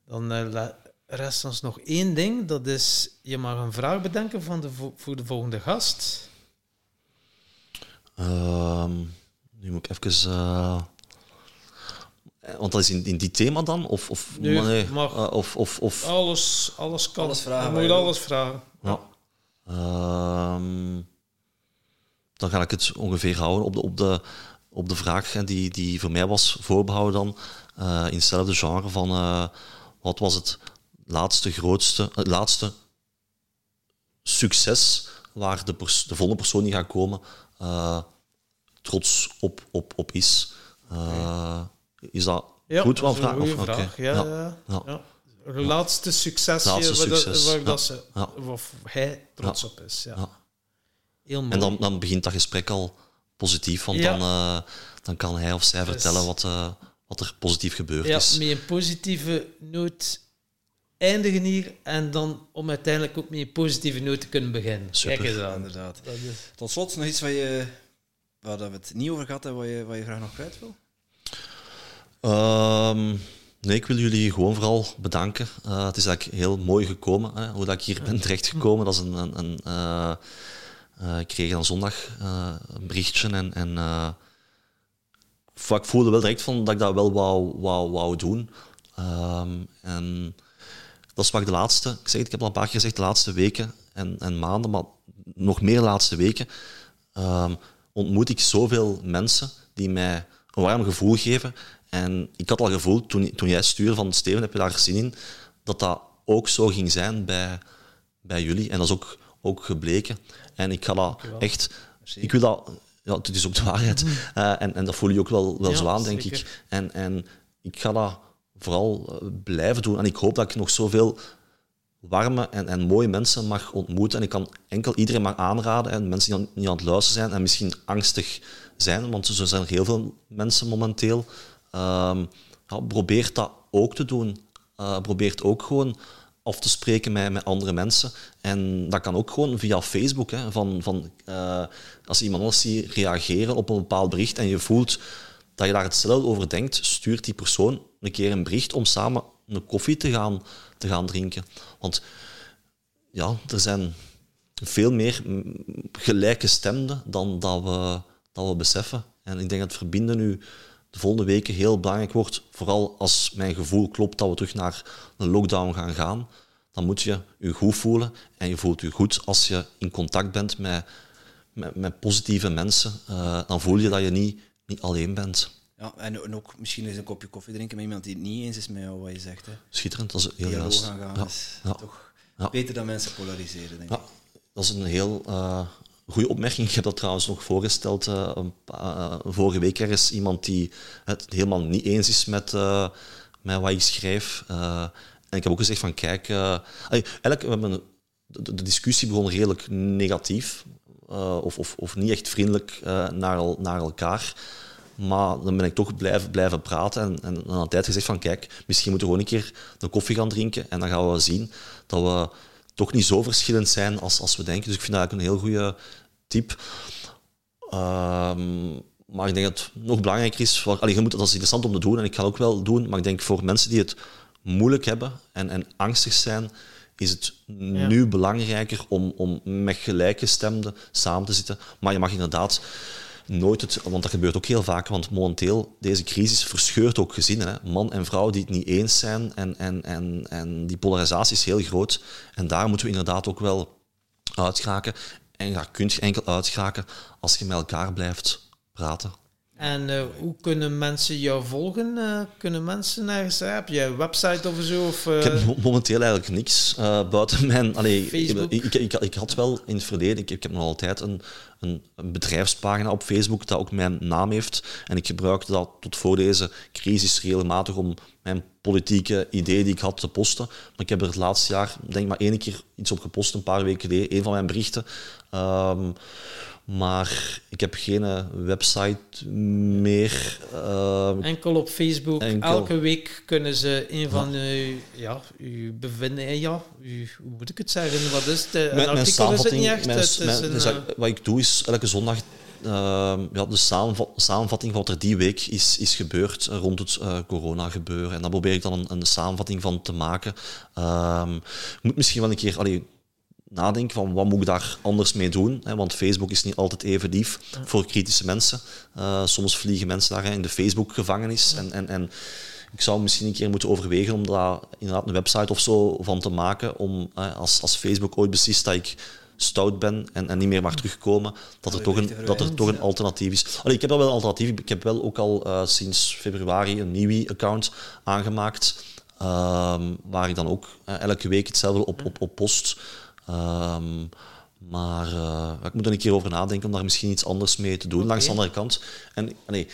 Dan eh, rest ons nog één ding. Dat is, je mag een vraag bedenken van de vo- voor de volgende gast. Ehm, nu moet ik even. eh, want dat is in, in die thema dan? Of, of, Nee, nee, mag. eh, of, of, of Alles, alles kan. Alles vragen Je moet je alles vragen. ja. Ehm, dan ga ik het ongeveer houden op de, op de, op de vraag hè, die, die voor mij was voorbehouden dan. eh, in hetzelfde genre van eh, wat was het laatste grootste, het laatste succes waar de, pers- de volgende persoon die gaat komen eh, trots op, op, op is. Eh, is dat Ja, goed dat is een vraag? Of-. Ja, Ja. ja. Laatste succesje Laatste waar, succes, waar dat ze, of hij trots op is. Ja. Ja. Heel mooi. En dan, dan begint dat gesprek al positief, want Ja. dan, eh, dan kan hij of zij vertellen wat, eh, wat er positief gebeurd ja, is. met een positieve noot eindigen hier en dan om uiteindelijk ook met een positieve noot te kunnen beginnen. Super. Kijk eens aan. Inderdaad. Dat is... Tot slot nog iets waar, je, waar dat we het niet over gehad hebben, wat je, wat je graag nog kwijt wil? Ehm, nee, ik wil jullie gewoon vooral bedanken. Eh, het is eigenlijk heel mooi gekomen, hè, hoe dat ik hier ben terechtgekomen. Dat is een... een, een ik kreeg dan zondag eh, een berichtje en... en eh, ik voelde wel direct van dat ik dat wel wou, wou, wou doen. Ehm, en dat is waar ik de laatste... Ik zeg het, ik heb al een paar keer gezegd, de laatste weken en, en maanden, maar nog meer de laatste weken, ehm, ontmoet ik zoveel mensen die mij een warm gevoel geven. En ik had al gevoeld, toen, toen jij stuurde van Steven, heb je daar zin in, dat dat ook zo ging zijn bij, bij jullie. En dat is ook, ook gebleken. En ik ga dat echt... Ik wil dat... Ja, het is ook de waarheid. Eh, en, en dat voel je ook wel, wel zo aan, denk zeker. ik. En, en ik ga dat vooral eh, blijven doen. En ik hoop dat ik nog zoveel warme en, en mooie mensen mag ontmoeten. En ik kan enkel iedereen maar aanraden, en mensen die niet aan het luisteren zijn en misschien angstig zijn, want zo zijn er heel veel mensen momenteel. Ehm ja, probeer dat ook te doen. Eh probeer ook gewoon af te spreken met, met andere mensen. En dat kan ook gewoon via Facebook. Hè, van, van, eh, als iemand anders ziet reageren op een bepaald bericht en je voelt dat je daar hetzelfde over denkt, stuurt die persoon een keer een bericht om samen een koffie te gaan, te gaan drinken. Want ja, er zijn veel meer mm, gelijkgestemden dan dat we, dat we beseffen. En ik denk dat verbinden nu de volgende weken heel belangrijk wordt. Vooral als mijn gevoel klopt dat we terug naar een lockdown gaan gaan. Dan moet je je goed voelen. En je voelt je goed als je in contact bent met, met, met positieve mensen. Eh, dan voel je dat je niet, niet alleen bent. Ja, en, ook misschien eens een kopje koffie drinken met iemand die het niet eens is met jou wat je zegt. Hè. Schitterend, dat is heel Dialoog juist. aangaan Ja, is ja. toch Ja. beter dan mensen polariseren, denk Ja, ik. dat is een heel eh, goede opmerking. Ik heb dat trouwens nog voorgesteld uh, een uh, vorige week ergens. Iemand die het helemaal niet eens is met, uh, met wat ik schrijf. en ik heb ook gezegd van kijk, eigenlijk hebben de, de, discussie begon redelijk negatief. of, of, of niet echt vriendelijk naar, naar elkaar. Maar dan ben ik toch blijven, blijven praten en, en aan een tijd gezegd van kijk, misschien moeten we gewoon een keer een koffie gaan drinken en dan gaan we zien dat we toch niet zo verschillend zijn als, als we denken. Dus ik vind dat eigenlijk een heel goede tip. Um, maar ik denk dat het nog belangrijker is, voor, allee, je moet, dat is interessant om te doen en ik het ook wel doen, maar ik denk voor mensen die het moeilijk hebben en, en angstig zijn, is het nu belangrijker om, om met gelijkgestemden samen te zitten. Maar je mag inderdaad nooit het, want dat gebeurt ook heel vaak, want momenteel, deze crisis verscheurt ook gezinnen. Hè. Man en vrouw die het niet eens zijn en, en, en, en die polarisatie is heel groot. En daar moeten we inderdaad ook wel uitschakelen. En daar kun je enkel uitschakelen als je met elkaar blijft praten. En uh, hoe kunnen mensen jou volgen? Uh, kunnen mensen ergens... Heb je een website of zo? Of, uh... Ik heb momenteel eigenlijk niks buiten mijn... Allee, Facebook? Ik, ik, ik, ik, had wel in het verleden... Ik, ik heb nog altijd een, een, een, bedrijfspagina op Facebook dat ook mijn naam heeft. En ik gebruikte dat tot voor deze crisis regelmatig om mijn politieke ideeën die ik had te posten. Maar ik heb er het laatste jaar denk maar één keer iets op gepost, een paar weken geleden. Een van mijn berichten. Um, maar ik heb geen eh, website meer. Uh, enkel op Facebook. Elke week kunnen ze een van ja. uw, ja, uw bevindingen, ja, uw, hoe moet ik het zeggen? Wat is het? Een mijn, artikel is het niet echt. Mijn, het mijn, een, dus, wat ik doe is elke zondag uh, ja, de samenvat, samenvatting van wat er die week is, is gebeurd rond het uh, corona-gebeuren. En daar probeer ik dan een, een samenvatting van te maken. Uh, moet misschien wel een keer... Allee, nadenken van wat moet ik daar anders mee doen. Hè? Want Facebook is niet altijd even lief voor kritische mensen. Uh, soms vliegen mensen daar in de Facebook-gevangenis. En, en, en ik zou misschien een keer moeten overwegen om daar inderdaad een website of zo van te maken. Om als, als Facebook ooit beslist dat ik stout ben en, en niet meer mag terugkomen, dat er, toch een, dat er toch een alternatief is. Allee, ik heb wel een alternatief. Ik heb wel ook al uh, sinds februari een nieuwe account aangemaakt. Um, waar ik dan ook uh, elke week hetzelfde op, op, op post. Um, maar uh, ik moet er een keer over nadenken om daar misschien iets anders mee te doen. Okay. Langs de andere kant. En nee,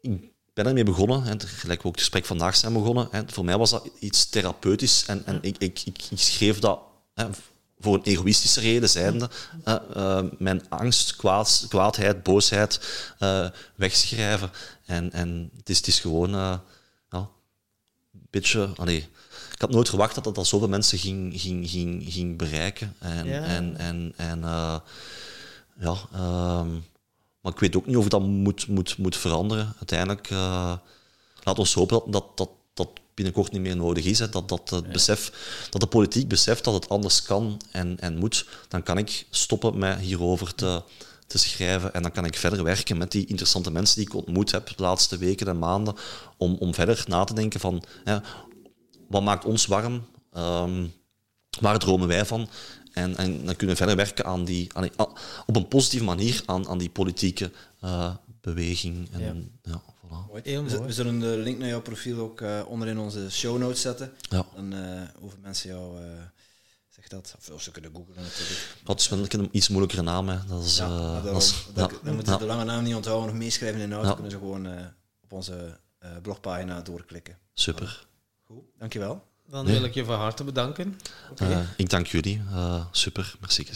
ik ben ermee begonnen, en gelijk we ook het gesprek vandaag zijn begonnen. Hè, voor mij was dat iets therapeutisch en, en ik, ik, ik, ik schreef dat hè, voor een egoïstische reden zijnde. Uh, uh, mijn angst, kwaad, kwaadheid, boosheid uh, wegschrijven. En, en het, is, het is gewoon ja, een beetje... Allee, ik had nooit verwacht dat dat, dat zoveel mensen ging, ging, ging, ging bereiken. En, ja. en, en, en ja, um, maar ik weet ook niet of dat moet, moet, moet veranderen. Uiteindelijk, laat ons hopen dat, dat, dat binnenkort niet meer nodig is. Hè. Dat, dat, het besef, dat de politiek beseft dat het anders kan en, en moet. Dan kan ik stoppen met hierover te, te schrijven. En dan kan ik verder werken met die interessante mensen die ik ontmoet heb de laatste weken en maanden. Om, om verder na te denken van ja, wat maakt ons warm? Um, waar dromen wij van? En, en, dan kunnen we verder werken aan die, aan op een positieve manier aan, aan die politieke uh, beweging. En, ja. ja voilà. we, we, zullen de link naar jouw profiel ook uh, onder in onze show notes zetten. Ja. Dan uh, hoeven mensen jou zeg dat, of ze kunnen googlen natuurlijk. Dat is wel een iets moeilijkere naam. Hè. Dat is, ja, uh, dat is, dat, dan moeten ze de lange naam niet onthouden, nog meeschrijven in de auto, kunnen ze gewoon op onze blogpagina doorklikken. Super. Goed, dankjewel. Dan wil ik je van harte bedanken. Okay. Uh, ik dank jullie. Uh, super, merci.